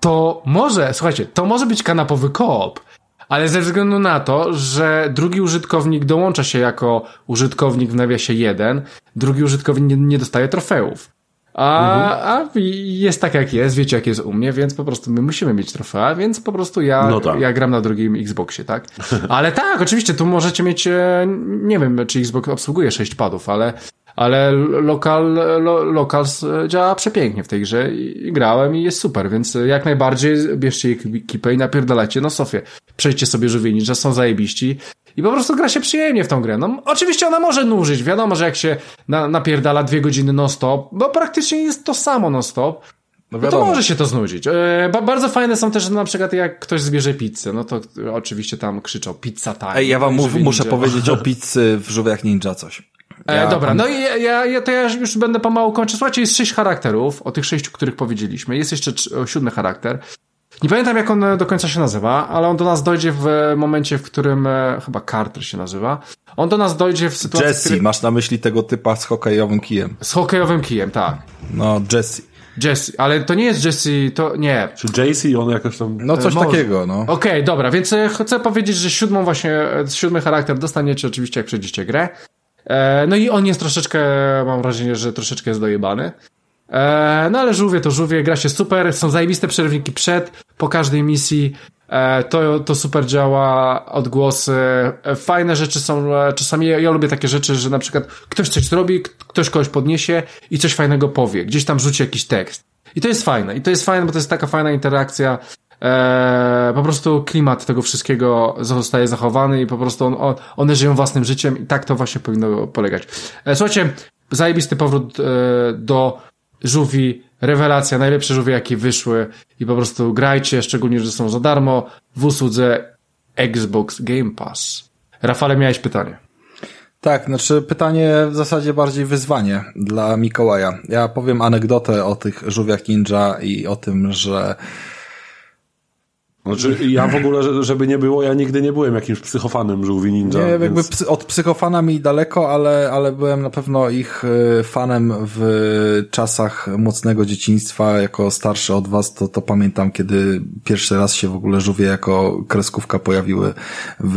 to może, słuchajcie, to może być kanapowy koop, ale ze względu na to, że drugi użytkownik dołącza się jako użytkownik w nawiasie 1, drugi użytkownik nie, dostaje trofeów. A, a jest tak jak jest, wiecie jak jest u mnie, więc po prostu my musimy mieć trofea, więc po prostu ja, No tak. ja gram na drugim Xboxie, tak? Ale tak, oczywiście, tu możecie mieć, e, nie wiem, czy Xbox obsługuje 6 padów, ale, ale lokal, lo, działa przepięknie w tej grze i, i grałem i jest super, więc jak najbardziej bierzcie ekipę i napierdalajcie na Sofię. Przejdźcie sobie żółwie że są zajebiści i po prostu gra się przyjemnie w tą grę. No, oczywiście ona może nużyć, wiadomo, że jak się na, napierdala dwie godziny non-stop, bo praktycznie jest to samo non-stop, No no to może się to znudzić. E, ba bardzo fajne są też na przykład jak ktoś zbierze pizzę, no to oczywiście tam krzyczą pizza time. Ej, ja wam No mów, muszę powiedzieć o pizzy w Żółwiach Ninja coś. E, Ja dobra, no i ja, ja, ja, to ja już będę pomału kończyć. Słuchajcie, jest sześć charakterów, o tych sześciu, których powiedzieliśmy. Jest jeszcze siódmy charakter. Nie pamiętam, jak on e, do końca się nazywa, ale on do nas dojdzie w e, momencie, w którym e, chyba Carter się nazywa. On do nas dojdzie w sytuacji, w Jesse, której... masz na myśli tego typa z hokejowym kijem. z hokejowym kijem, tak. No, Jesse. Jesse, ale to nie jest Jesse, to nie. Czy JC on jakoś tam... No coś może. takiego, no. Okej, dobra, więc chcę powiedzieć, że siódmą właśnie, siódmy charakter dostaniecie oczywiście, jak przejdziecie grę. E, no i on jest troszeczkę, mam wrażenie, że troszeczkę jest dojebany. E, no ale żółwie to żółwie, gra się super, są zajebiste przerwniki przed, po każdej misji. E, to, to super działa, odgłosy, fajne rzeczy są, czasami ja, ja lubię takie rzeczy, że na przykład ktoś coś zrobi, ktoś kogoś podniesie i coś fajnego powie, gdzieś tam rzuci jakiś tekst. I to jest fajne, i to jest fajne, bo to jest taka fajna interakcja, e, po prostu klimat tego wszystkiego zostaje zachowany i po prostu on, on, one żyją własnym życiem i tak to właśnie powinno polegać. E, słuchajcie, zajebisty powrót e, do żółwi, rewelacja, najlepsze żółwie jakie wyszły i po prostu grajcie, szczególnie, że są za darmo w usłudze Xbox Game Pass. Rafale, miałeś pytanie. Tak, znaczy pytanie w zasadzie bardziej wyzwanie dla Mikołaja. Ja powiem anegdotę o tych żółwiach ninja i o tym, że Znaczy, ja w ogóle, że- żeby nie było, ja nigdy nie byłem jakimś psychofanem żółwi ninja. Nie, jakby więc... psy, od psychofana mi daleko, ale, ale byłem na pewno ich y, fanem w czasach mocnego dzieciństwa. Jako starszy od was, to, to pamiętam, kiedy pierwszy raz się w ogóle żółwie jako kreskówka pojawiły w,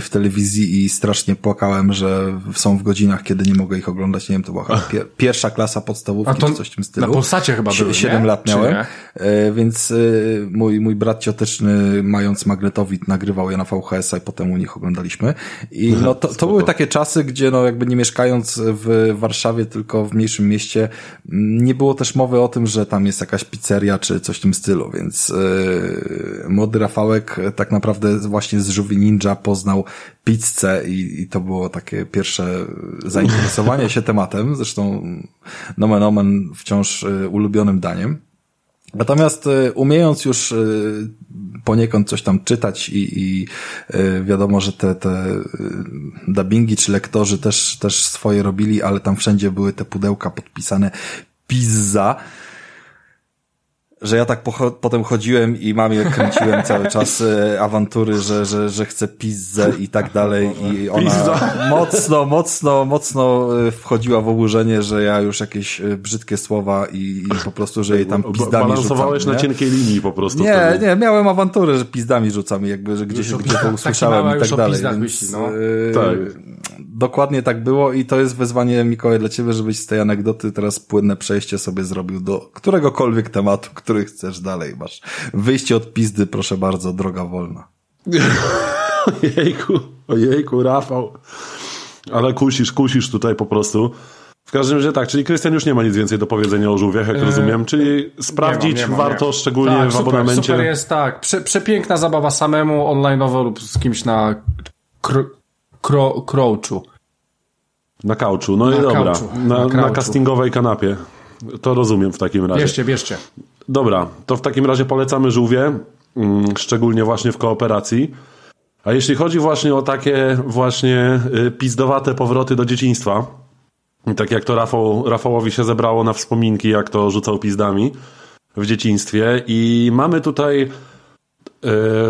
w telewizji i strasznie płakałem, że są w godzinach, kiedy nie mogę ich oglądać. Nie wiem, to była chyba pier, pierwsza klasa podstawówki, A to czy coś w tym stylu. na Polsacie chyba były? Siedem lat miałem. E, Więc y, mój, mój brat cioteczny, mając magnetowid, nagrywał je na VHS-a i potem u nich oglądaliśmy. I no to, to były takie czasy, gdzie no jakby nie mieszkając w Warszawie, tylko w mniejszym mieście, nie było też mowy o tym, że tam jest jakaś pizzeria czy coś w tym stylu, więc y, młody Rafałek tak naprawdę właśnie z Żółwi Ninja poznał pizzę i, i to było takie pierwsze zainteresowanie się tematem, zresztą nomen omen wciąż y, ulubionym daniem. Natomiast y, umiejąc już y, poniekąd coś tam czytać i, i y, wiadomo, że te, te dubbingi czy lektorzy też, też swoje robili, ale tam wszędzie były te pudełka podpisane pizza, że ja tak potem chodziłem i mamie kręciłem cały czas e, awantury, że, że, że chcę pizzę i tak dalej i ona Pizza. mocno, mocno, mocno e, wchodziła w oburzenie, że ja już jakieś e, brzydkie słowa i, i po prostu, że jej tam pizdami Balansowałeś rzucam. na cienkiej linii po prostu. Nie, wtedy. nie, miałem awantury, że pizdami rzucam i jakby, że gdzieś, Już gdzie to usłyszałem i tak dalej. Więc, myśli, no. e, Tak. Dokładnie tak było i to jest wyzwanie, Mikołaj, dla ciebie, żebyś z tej anegdoty teraz płynne przejście sobie zrobił do któregokolwiek tematu, który chcesz dalej. Masz wyjście od pizdy, proszę bardzo, droga wolna. Ojejku, ojejku, Rafał. Ale kusisz, kusisz tutaj po prostu. W każdym razie tak, czyli Krystian już nie ma nic więcej do powiedzenia o żółwiach, jak rozumiem, czyli sprawdzić Nie mam, nie mam, warto nie. szczególnie tak, w super, abonamencie. Super jest, tak. Prze, przepiękna zabawa samemu, online'owo lub z kimś na kro, Crouchu. Na kauczu, no na i dobra. Na, na, na castingowej kanapie. To rozumiem w takim razie. Bierzcie, bierzcie. Dobra, to w takim razie polecamy żółwie, mm, szczególnie właśnie w kooperacji. A jeśli chodzi właśnie o takie właśnie y, pizdowate powroty do dzieciństwa, tak jak to Rafał, Rafałowi się zebrało na wspominki, jak to rzucał pizdami w dzieciństwie i mamy tutaj y,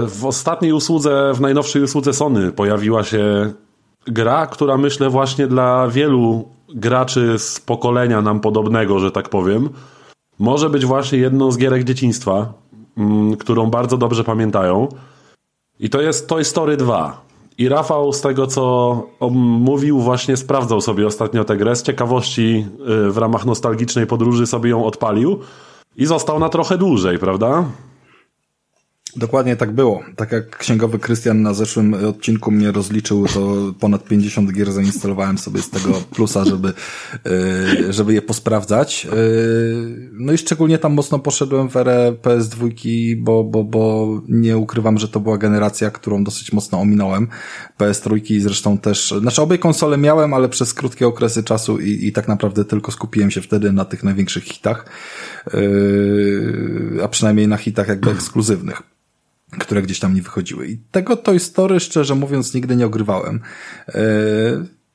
w ostatniej usłudze, w najnowszej usłudze Sony pojawiła się gra, która myślę właśnie dla wielu graczy z pokolenia nam podobnego, że tak powiem, może być właśnie jedną z gierek dzieciństwa, mm, którą bardzo dobrze pamiętają. I to jest Toy Story 2. I Rafał z tego, co mówił, właśnie sprawdzał sobie ostatnio tę grę. Z ciekawości y, w ramach nostalgicznej podróży sobie ją odpalił i został na trochę dłużej, prawda? Dokładnie tak było. Tak jak księgowy Krystian na zeszłym odcinku mnie rozliczył, to ponad 50 gier zainstalowałem sobie z tego plusa, żeby, e, żeby je posprawdzać. E, no i szczególnie tam mocno poszedłem w erę PS2, bo, bo, bo nie ukrywam, że to była generacja, którą dosyć mocno ominąłem. PS3 zresztą też, znaczy obie konsole miałem, ale przez krótkie okresy czasu i, i tak naprawdę tylko skupiłem się wtedy na tych największych hitach, a przynajmniej na hitach jakby ekskluzywnych które gdzieś tam nie wychodziły. I tego Toy Story, szczerze mówiąc, nigdy nie ogrywałem. E,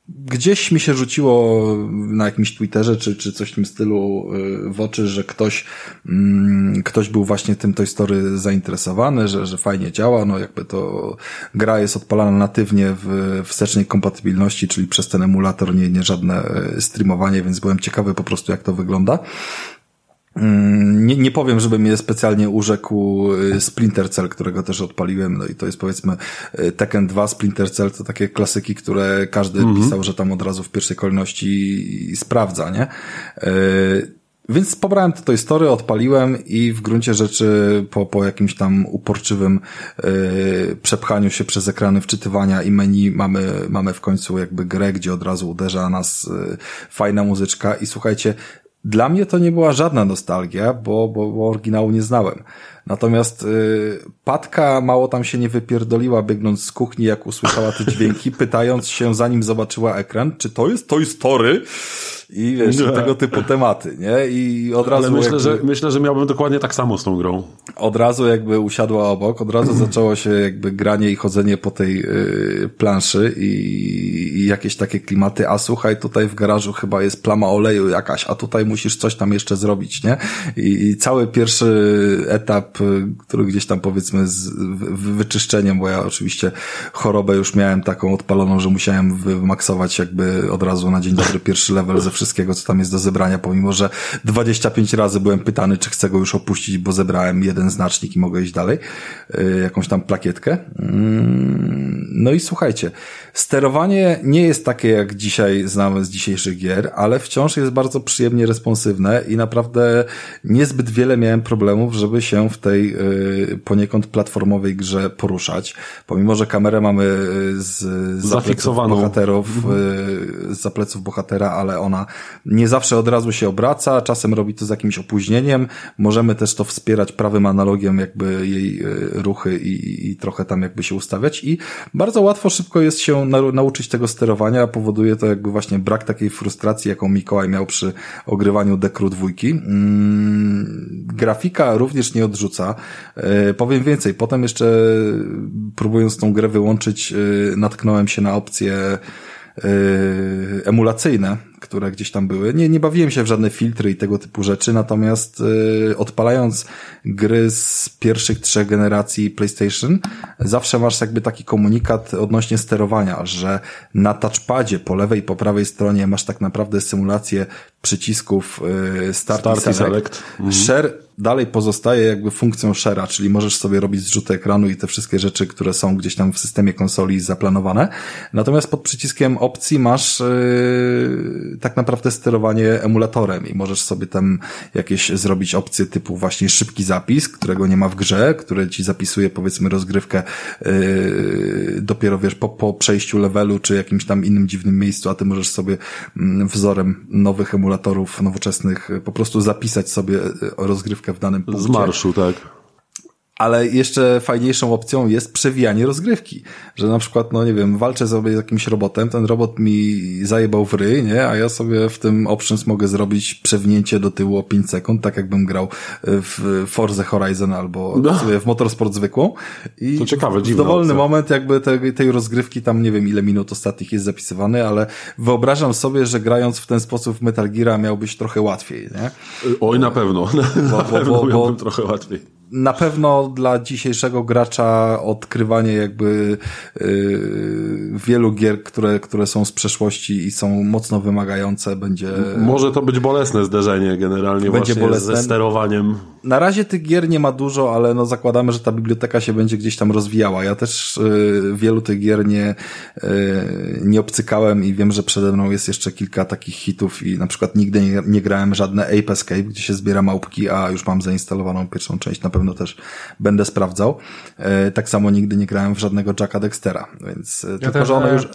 gdzieś mi się rzuciło na jakimś Twitterze czy, czy coś w tym stylu e, w oczy, że ktoś, mm, ktoś był właśnie tym Toy Story zainteresowany, że, że fajnie działa, no jakby to gra jest odpalana natywnie w wstecznej kompatybilności, czyli przez ten emulator, nie, nie żadne e, streamowanie, więc byłem ciekawy po prostu jak to wygląda. Mm, nie, nie powiem, żeby mnie specjalnie urzekł y, Splinter Cell, którego też odpaliłem, no i to jest powiedzmy y, Tekken 2, Splinter Cell to takie klasyki, które każdy mm -hmm. pisał, że tam od razu w pierwszej kolejności sprawdza, nie? Y, więc pobrałem to story, odpaliłem i w gruncie rzeczy po, po jakimś tam uporczywym yy, przepchaniu się przez ekrany wczytywania i menu mamy, mamy w końcu jakby grę, gdzie od razu uderza nas yy, fajna muzyczka i słuchajcie, dla mnie to nie była żadna nostalgia, bo, bo, bo oryginału nie znałem. Natomiast y, Patka mało tam się nie wypierdoliła biegnąc z kuchni, jak usłyszała te dźwięki, pytając się, zanim zobaczyła ekran, czy to jest Toy Story? I wiesz, nie. tego typu tematy, nie? I od razu. Ale myślę, jakby, że, myślę, że miałbym dokładnie tak samo z tą grą. Od razu jakby usiadła obok, od razu zaczęło się jakby granie i chodzenie po tej y, planszy i, i, jakieś takie klimaty. A słuchaj, tutaj w garażu chyba jest plama oleju jakaś, a tutaj musisz coś tam jeszcze zrobić, nie? I, i cały pierwszy etap, y, który gdzieś tam powiedzmy z wyczyszczeniem, bo ja oczywiście chorobę już miałem taką odpaloną, że musiałem wymaksować jakby od razu na dzień dobry pierwszy level ze wszystkiego, co tam jest do zebrania, pomimo, że 25 razy byłem pytany, czy chcę go już opuścić, bo zebrałem jeden znacznik i mogę iść dalej, yy, jakąś tam plakietkę. Mm, no i słuchajcie, sterowanie nie jest takie, jak dzisiaj znamy z dzisiejszych gier, ale wciąż jest bardzo przyjemnie responsywne i naprawdę niezbyt wiele miałem problemów, żeby się w tej yy, poniekąd platformowej grze poruszać. Pomimo, że kamerę mamy yy, z, z zafiksowaną bohaterów, z zapleców bohatera, ale ona nie zawsze od razu się obraca, czasem robi to z jakimś opóźnieniem. Możemy też to wspierać prawym analogiem, jakby jej e, ruchy i, i trochę tam jakby się ustawiać i bardzo łatwo, szybko jest się na, nauczyć tego sterowania. Powoduje to jakby właśnie brak takiej frustracji, jaką Mikołaj miał przy ogrywaniu Dekru dwójki. Mm, grafika również nie odrzuca. E, powiem więcej, potem jeszcze próbując tą grę wyłączyć, e, natknąłem się na opcję emulacyjne, które gdzieś tam były. Nie, nie bawiłem się w żadne filtry i tego typu rzeczy, natomiast y, odpalając gry z pierwszych trzech generacji PlayStation, zawsze masz jakby taki komunikat odnośnie sterowania, że na touchpadzie po lewej i po prawej stronie masz tak naprawdę symulację przycisków y, Start, Start i Select. select. Mhm. Share dalej pozostaje jakby funkcją share'a, czyli możesz sobie robić zrzuty ekranu i te wszystkie rzeczy, które są gdzieś tam w systemie konsoli zaplanowane. Natomiast pod przyciskiem opcji masz yy, tak naprawdę sterowanie emulatorem i możesz sobie tam jakieś zrobić opcje typu właśnie szybki zapis, którego nie ma w grze, które ci zapisuje powiedzmy rozgrywkę yy, dopiero wiesz po, po przejściu levelu czy jakimś tam innym dziwnym miejscu, a ty możesz sobie yy, wzorem nowych emulatorów nowoczesnych po prostu zapisać sobie rozgrywkę w danym punkcie. Z marszu, tak. Ale jeszcze fajniejszą opcją jest przewijanie rozgrywki. Że na przykład, no nie wiem, walczę sobie z jakimś robotem, ten robot mi zajebał w ryj, nie? A ja sobie w tym options mogę zrobić przewinięcie do tyłu o 5 sekund, tak jakbym grał w Forza Horizon albo no. sobie w Motorsport zwykłą. I to ciekawe, w dowolny opcja. moment jakby tej, tej rozgrywki, tam nie wiem ile minut ostatnich jest zapisywany, ale wyobrażam sobie, że grając w ten sposób w Metal Gear miałbyś trochę łatwiej, nie? Oj, na pewno. Bo, na pewno bo, bo, trochę łatwiej na pewno dla dzisiejszego gracza odkrywanie jakby yy, wielu gier, które, które są z przeszłości i są mocno wymagające będzie... Może to być bolesne zderzenie generalnie będzie bolesne. ze sterowaniem. Na razie tych gier nie ma dużo, ale no zakładamy, że ta biblioteka się będzie gdzieś tam rozwijała. Ja też yy, wielu tych gier nie, yy, nie obcykałem i wiem, że przede mną jest jeszcze kilka takich hitów i na przykład nigdy nie, nie grałem żadne Ape Escape, gdzie się zbiera małpki, a już mam zainstalowaną pierwszą część na pewno pewno też będę sprawdzał. E, tak samo nigdy nie grałem w żadnego Jacka Dextera, więc e, ja tylko, też, że one już...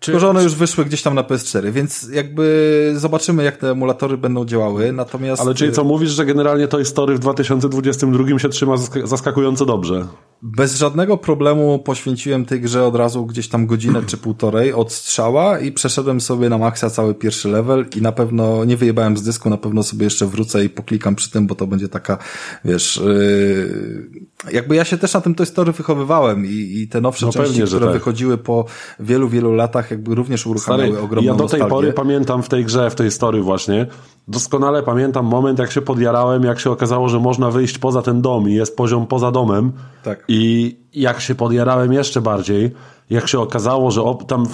Czy, Tylko, że one już wyszły gdzieś tam na PS4, więc jakby zobaczymy, jak te emulatory będą działały, natomiast... Ale czyli co, mówisz, że generalnie Toy Story w 2022 się trzyma zaskakująco dobrze? Bez żadnego problemu poświęciłem tej grze od razu gdzieś tam godzinę czy półtorej od strzała i przeszedłem sobie na maksa cały pierwszy level i na pewno nie wyjebałem z dysku, na pewno sobie jeszcze wrócę i poklikam przy tym, bo to będzie taka, wiesz, yy... jakby ja się też na tym Toy Story wychowywałem i, i te nowsze no części, pewnie, które tak. wychodziły po wielu, wielu latach jakby również uruchamiały Stary, ogromną Ja do tej nostalgię. pory pamiętam w tej grze, w tej story właśnie, doskonale pamiętam moment, jak się podjarałem, jak się okazało, że można wyjść poza ten dom i jest poziom poza domem. Tak. I jak się podjarałem jeszcze bardziej, jak się okazało, że tam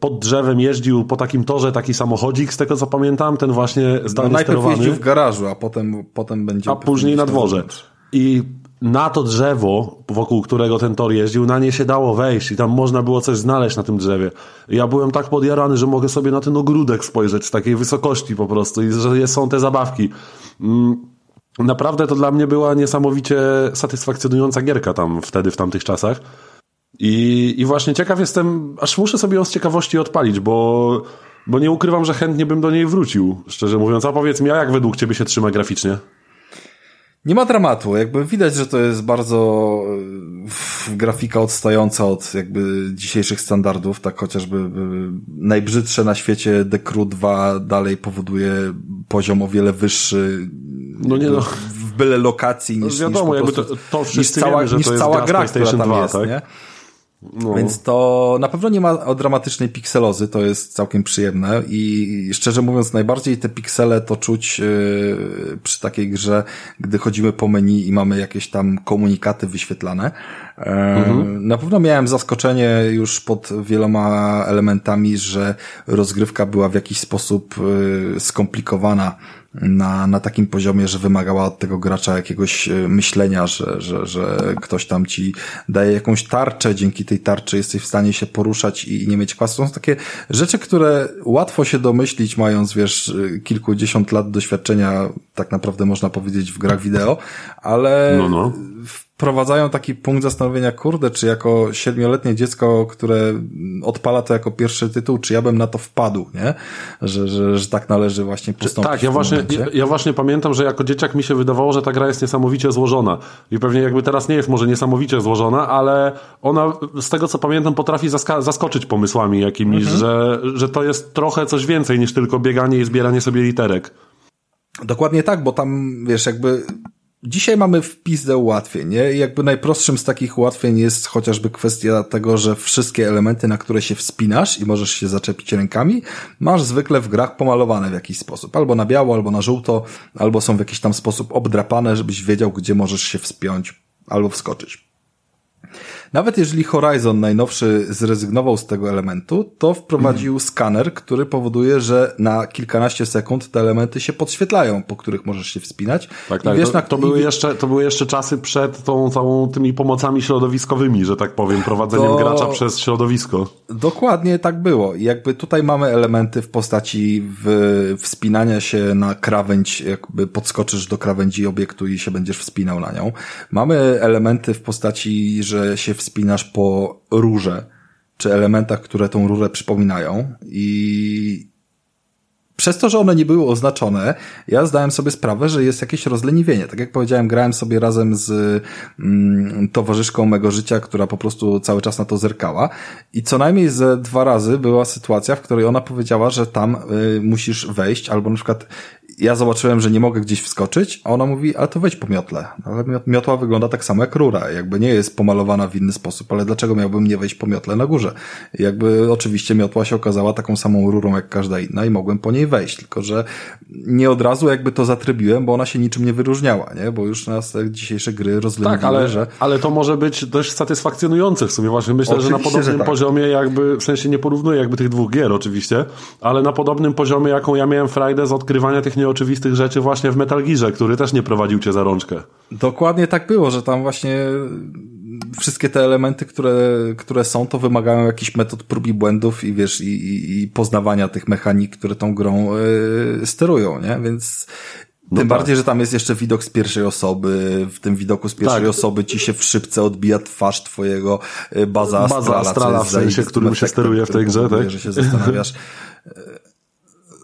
pod drzewem jeździł po takim torze taki samochodzik, z tego co pamiętam, ten właśnie zdalnie no, najpierw sterowany. jeździł w garażu, a potem, potem będzie... A później na dworze. I na to drzewo, wokół którego ten tor jeździł, na nie się dało wejść i tam można było coś znaleźć na tym drzewie. Ja byłem tak podjarany, że mogę sobie na ten ogródek spojrzeć z takiej wysokości po prostu i że są te zabawki. Mm, naprawdę to dla mnie była niesamowicie satysfakcjonująca gierka tam wtedy, w tamtych czasach. I, I właśnie ciekaw jestem, aż muszę sobie ją z ciekawości odpalić, bo, bo nie ukrywam, że chętnie bym do niej wrócił, szczerze mówiąc. A powiedz mi, a jak według ciebie się trzyma graficznie? Nie ma dramatu, jakby widać, że to jest bardzo grafika odstająca od jakby dzisiejszych standardów, tak chociażby najbrzydsze na świecie The Crew 2 dalej powoduje poziom o wiele wyższy no nie no. w byle lokacji niż, no wiadomo, niż, jakby to, to niż cała, wiemy, niż cała gra, która tam 2, jest, tak? nie? No. Więc to na pewno nie ma dramatycznej pikselozy, to jest całkiem przyjemne i szczerze mówiąc najbardziej te piksele to czuć yy, przy takiej grze, gdy chodzimy po menu i mamy jakieś tam komunikaty wyświetlane. Yy, mhm. Na pewno miałem zaskoczenie już pod wieloma elementami, że rozgrywka była w jakiś sposób yy, skomplikowana na, na takim poziomie, że wymagała od tego gracza jakiegoś e, myślenia, że, że, że ktoś tam ci daje jakąś tarczę, dzięki tej tarczy jesteś w stanie się poruszać i nie mieć kwasu. To są takie rzeczy, które łatwo się domyślić, mając, wiesz, e, kilkudziesiąt lat doświadczenia, tak naprawdę można powiedzieć, w grach wideo, ale no, no. w wprowadzają taki punkt zastanowienia, kurde, czy jako siedmioletnie dziecko, które odpala to jako pierwszy tytuł, czy ja bym na to wpadł, nie? Że, że, że tak należy właśnie postąpić. Tak, ja właśnie, ja, ja, właśnie pamiętam, że jako dzieciak mi się wydawało, że ta gra jest niesamowicie złożona. I pewnie jakby teraz nie jest może niesamowicie złożona, ale ona z tego co pamiętam potrafi zaskoczyć pomysłami jakimiś, mhm. że, że to jest trochę coś więcej niż tylko bieganie i zbieranie sobie literek. Dokładnie tak, bo tam, wiesz, jakby Dzisiaj mamy wpizdę ułatwień, nie? Jakby najprostszym z takich ułatwień jest chociażby kwestia tego, że wszystkie elementy, na które się wspinasz i możesz się zaczepić rękami, masz zwykle w grach pomalowane w jakiś sposób. Albo na biało, albo na żółto, albo są w jakiś tam sposób obdrapane, żebyś wiedział, gdzie możesz się wspiąć albo wskoczyć. Nawet jeżeli Horizon najnowszy zrezygnował z tego elementu, to wprowadził mm. skaner, który powoduje, że na kilkanaście sekund te elementy się podświetlają, po których możesz się wspinać. Tak, tak. Wiesz, to, to, były jeszcze, to były jeszcze czasy przed tą całą tymi pomocami środowiskowymi, że tak powiem, prowadzeniem to... gracza przez środowisko. Dokładnie tak było. I jakby tutaj mamy elementy w postaci w, wspinania się na krawędź, jakby podskoczysz do krawędzi obiektu i się będziesz wspinał na nią. Mamy elementy w postaci, że się wspinasz po rurze, czy elementach, które tą rurę przypominają i przez to, że one nie były oznaczone, ja zdałem sobie sprawę, że jest jakieś rozleniwienie. Tak jak powiedziałem, grałem sobie razem z mm, towarzyszką mego życia, która po prostu cały czas na to zerkała i co najmniej ze dwa razy była sytuacja, w której ona powiedziała, że tam y, musisz wejść, albo na przykład ja zobaczyłem, że nie mogę gdzieś wskoczyć, a ona mówi, ale to wejdź po miotle. Ale miotła wygląda tak samo jak rura, jakby nie jest pomalowana w inny sposób, ale dlaczego miałbym nie wejść po miotle na górze? Jakby oczywiście miotła się okazała taką samą rurą jak każda inna i mogłem po niej wejść, tylko że nie od razu jakby to zatrybiłem, bo ona się niczym nie wyróżniała, nie? Bo już nas te dzisiejsze gry rozleniwiły, Tak, ale, że... ale to może być dość satysfakcjonujące w sumie właśnie. Myślę, Oczywiście, że na podobnym że tak. poziomie jakby, w sensie nie porównuję jakby tych dwóch gier oczywiście, ale na podobnym poziomie jaką ja miałem frajdę z odkrywania tych nieoczywistych rzeczy właśnie w Metal Gearze, który też nie prowadził cię za rączkę. Dokładnie tak było, że tam właśnie wszystkie te elementy, które, które są, to wymagają jakichś metod prób i błędów i wiesz, i, i, i poznawania tych mechanik, które tą grą y, sterują, nie? Więc tym tak. bardziej, że tam jest jeszcze widok z pierwszej osoby, w tym widoku z pierwszej Tak. osoby ci się w szybce odbija twarz twojego y, baza Baza astrala, astrala, w sensie, którym się steruje w tej grze, tak? że się zastanawiasz,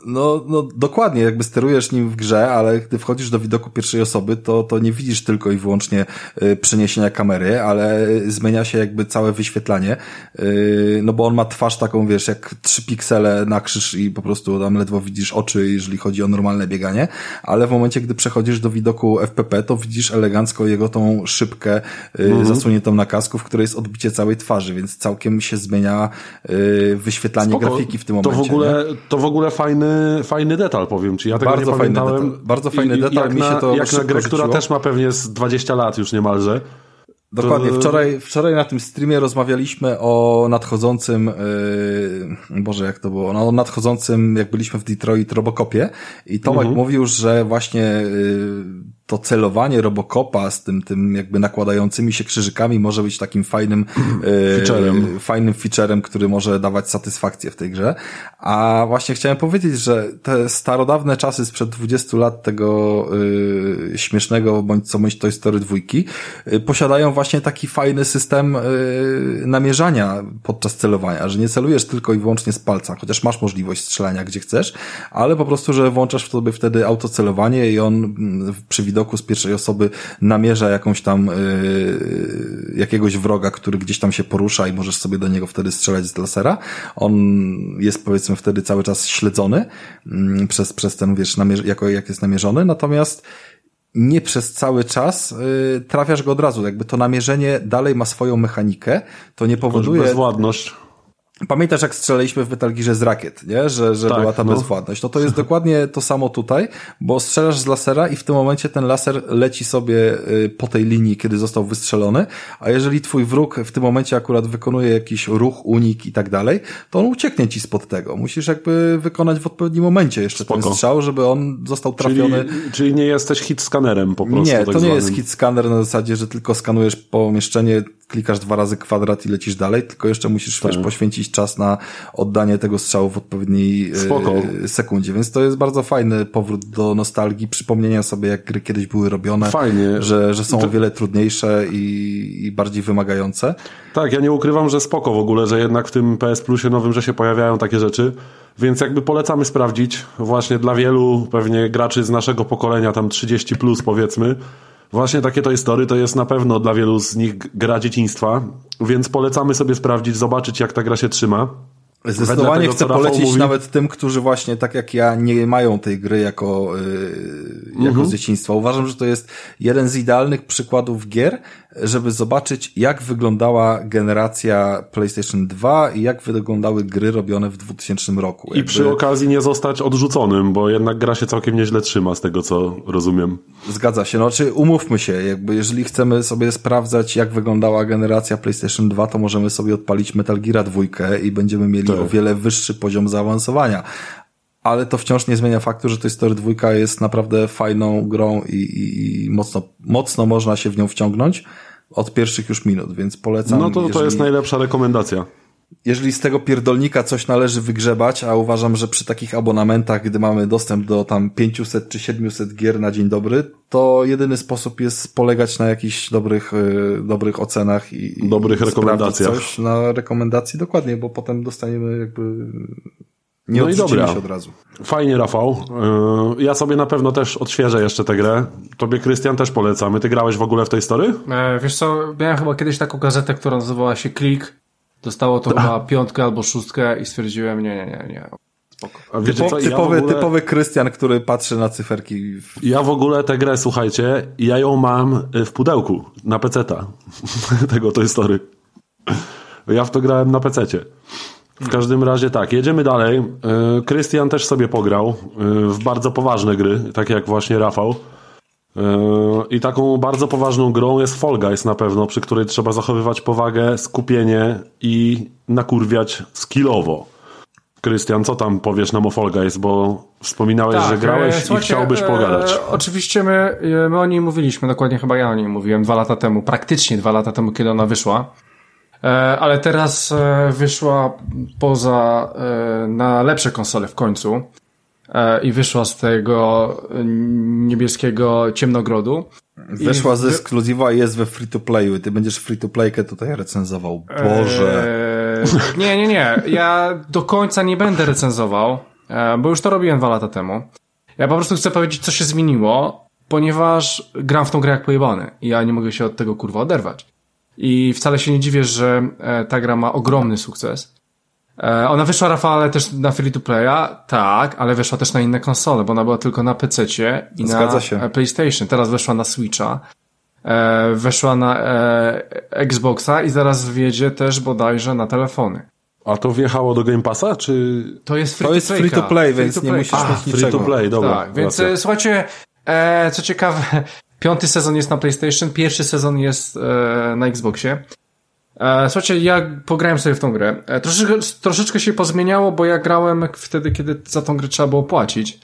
no, no dokładnie, jakby sterujesz nim w grze, ale gdy wchodzisz do widoku pierwszej osoby, to, to nie widzisz tylko i wyłącznie y, przeniesienia kamery, ale zmienia się jakby całe wyświetlanie, y, no bo on ma twarz taką, wiesz, jak trzy piksele na krzyż i po prostu tam ledwo widzisz oczy, jeżeli chodzi o normalne bieganie, ale w momencie, gdy przechodzisz do widoku FPP, to widzisz elegancko jego tą szybkę y, zasuniętą na kasku, w której jest odbicie całej twarzy, więc całkiem się zmienia y, wyświetlanie Spoko. grafiki w tym to momencie. w ogóle, nie? to w ogóle fajny, fajny detal, powiem ci. Ja tego Bardzo nie fajny pamiętałem. detal. Bardzo fajny I- detal. Jak Mi się to jak na grę, która też ma pewnie z 20 lat już niemalże. Dokładnie. Wczoraj, wczoraj na tym streamie rozmawialiśmy o nadchodzącym, yy, Boże, jak to było, no, o nadchodzącym, jak byliśmy w Detroit, Robocopie i Tomek Mhm. mówił, że właśnie yy, to celowanie Robocopa z tym, tym jakby nakładającymi się krzyżykami może być takim fajnym yy, Featurem. fajnym featurem, który może dawać satysfakcję w tej grze. A właśnie chciałem powiedzieć, że te starodawne czasy sprzed 20 lat tego yy, śmiesznego bądź co bądź Toy Story dwójki yy, posiadają właśnie taki fajny system namierzania podczas celowania, że nie celujesz tylko i wyłącznie z palca, chociaż masz możliwość strzelania gdzie chcesz, ale po prostu, że włączasz w sobie wtedy autocelowanie i on mm, przy widoku z pierwszej osoby namierza jakąś tam yy, jakiegoś wroga, który gdzieś tam się porusza i możesz sobie do niego wtedy strzelać z lasera. On jest powiedzmy wtedy cały czas śledzony mm, przez, przez ten, wiesz, namierz- jako, jak jest namierzony, natomiast nie przez cały czas y, trafiasz go od razu. Jakby to namierzenie dalej ma swoją mechanikę, to nie powoduje... Bezwładność. Pamiętasz, jak strzelaliśmy w Metal Gearze z rakiet, nie? Że, że Tak, była ta no. bezwładność. No to jest dokładnie to samo tutaj, bo strzelasz z lasera i w tym momencie ten laser leci sobie y, po tej linii, kiedy został wystrzelony, a jeżeli twój wróg w tym momencie akurat wykonuje jakiś ruch, unik i tak dalej, to on ucieknie ci spod tego. Musisz jakby wykonać w odpowiednim momencie jeszcze ten Spoko. strzał, żeby on został Czyli, trafiony. czyli nie jesteś hit skanerem po prostu. Nie, tak to nie zwanym. jest hit scanner na zasadzie, że tylko skanujesz pomieszczenie, klikasz dwa razy kwadrat i lecisz dalej, tylko jeszcze musisz Tak. wiesz, poświęcić czas na oddanie tego strzału w odpowiedniej Spoko. e, sekundzie, więc to jest bardzo fajny powrót do nostalgii, przypomnienia sobie, jak gry kiedyś były robione, Fajnie. że, że są To- o wiele trudniejsze i, i bardziej wymagające. Tak, ja nie ukrywam, że spoko w ogóle, że jednak w tym PS Plusie nowym, że się pojawiają takie rzeczy, więc jakby polecamy sprawdzić właśnie dla wielu pewnie graczy z naszego pokolenia, tam 30 plus powiedzmy, właśnie takie Toy Story to jest na pewno dla wielu z nich gra dzieciństwa, więc polecamy sobie sprawdzić, zobaczyć jak ta gra się trzyma. Zdecydowanie chcę polecić mówi. nawet tym, którzy właśnie tak jak ja nie mają tej gry jako, yy, jako Mhm. z dzieciństwa. Uważam, że to jest jeden z idealnych przykładów gier, żeby zobaczyć jak wyglądała generacja PlayStation 2 i jak wyglądały gry robione w 2000 roku. I przy okazji nie zostać odrzuconym, bo jednak gra się całkiem nieźle trzyma z tego co rozumiem. Zgadza się. No, czy umówmy się, jakby jeżeli chcemy sobie sprawdzać, jak wyglądała generacja PlayStation 2, to możemy sobie odpalić Metal Gear 2 i będziemy mieli Tak. o wiele wyższy poziom zaawansowania. Ale to wciąż nie zmienia faktu, że Toy Story 2 jest naprawdę fajną grą i, i, i mocno, mocno można się w nią wciągnąć od pierwszych już minut, więc polecam. No to, to jest najlepsza rekomendacja. Jeżeli z tego pierdolnika coś należy wygrzebać, a uważam, że przy takich abonamentach, gdy mamy dostęp do tam 500 czy 700 gier na dzień dobry, to jedyny sposób jest polegać na jakichś dobrych, y, dobrych ocenach i, i Dobrych sprawdzić rekomendacjach. coś na rekomendacji dokładnie, bo potem dostaniemy jakby Nie No i dobra. się od razu. Fajnie, Rafał. Yy, Ja sobie na pewno też odświeżę jeszcze tę grę. Tobie, Krystian, też polecamy. Ty grałeś w ogóle w tej story? E, wiesz co, miałem chyba kiedyś taką gazetę, która nazywała się Klik. Dostało to chyba piątkę albo szóstkę i stwierdziłem, nie, nie, nie, nie. Spoko. A wiecie co? Ja typowy, ogóle- typowy Krystian, który patrzy na cyferki. w- Ja w ogóle tę grę, słuchajcie, ja ją mam y, w pudełku na peceta. Tego Toy Story. Ja w to grałem na pececie. W każdym razie tak, jedziemy dalej. Y, Krystian też sobie pograł y, w bardzo poważne gry, tak jak właśnie Rafał. Y, I taką bardzo poważną grą jest Fall Guys na pewno, przy której trzeba zachowywać powagę, skupienie i nakurwiać skillowo. Krystian, co tam powiesz nam o Fall Guys, bo wspominałeś, że grałeś e, i chciałbyś pogadać. E, oczywiście my, e, my o niej mówiliśmy, dokładnie chyba ja o niej mówiłem dwa lata temu, praktycznie dwa lata temu, kiedy ona wyszła. E, ale teraz e, wyszła poza, e, na lepsze konsole w końcu. E, I wyszła z tego e, niebieskiego ciemnogrodu. Weszła z ekskluzywa i jest we free to playu. Ty będziesz free to playkę tutaj recenzował. Boże. Eee, nie, nie, nie. Ja do końca nie będę recenzował, e, bo już to robiłem dwa lata temu. Ja po prostu chcę powiedzieć, co się zmieniło, ponieważ gram w tą grę jak pojebany i ja nie mogę się od tego kurwa oderwać. I wcale się nie dziwię, że ta gra ma ogromny sukces. E, Ona wyszła, Rafale, też na free to playa, tak, ale wyszła też na inne konsole, bo ona była tylko na PC-cie i Zgadza na się. PlayStation. Teraz weszła na Switcha, e, weszła na e, Xboxa i zaraz wjedzie też bodajże na telefony. A to wjechało do Game Passa, czy... To jest free To to jest play. free to play, więc nie musisz A, mieć free to play, dobra. tak, więc racja. słuchajcie, e, co ciekawe, piąty sezon jest na PlayStation, pierwszy sezon jest e, na Xboxie. E, słuchajcie, ja pograłem sobie w tą grę. E, troszeczkę, troszeczkę się pozmieniało, bo ja grałem wtedy, kiedy za tą grę trzeba było płacić.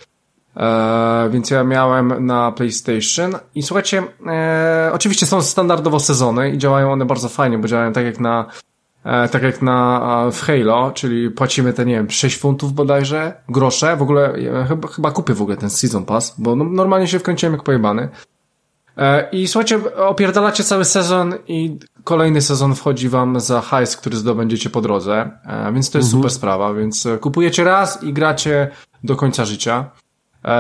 E, więc ja miałem na PlayStation i słuchajcie, e, oczywiście są standardowo sezony i działają one bardzo fajnie, bo działają tak jak na e, tak jak na w Halo, czyli płacimy te, nie wiem, 6 funtów bodajże, grosze, w ogóle chyba, chyba kupię w ogóle ten Season Pass, bo no, normalnie się wkręciłem jak pojebany. E, I słuchajcie, opierdalacie cały sezon i kolejny sezon wchodzi wam za hajs, który zdobędziecie po drodze, e, więc to jest super sprawa, więc e, kupujecie raz i gracie do końca życia.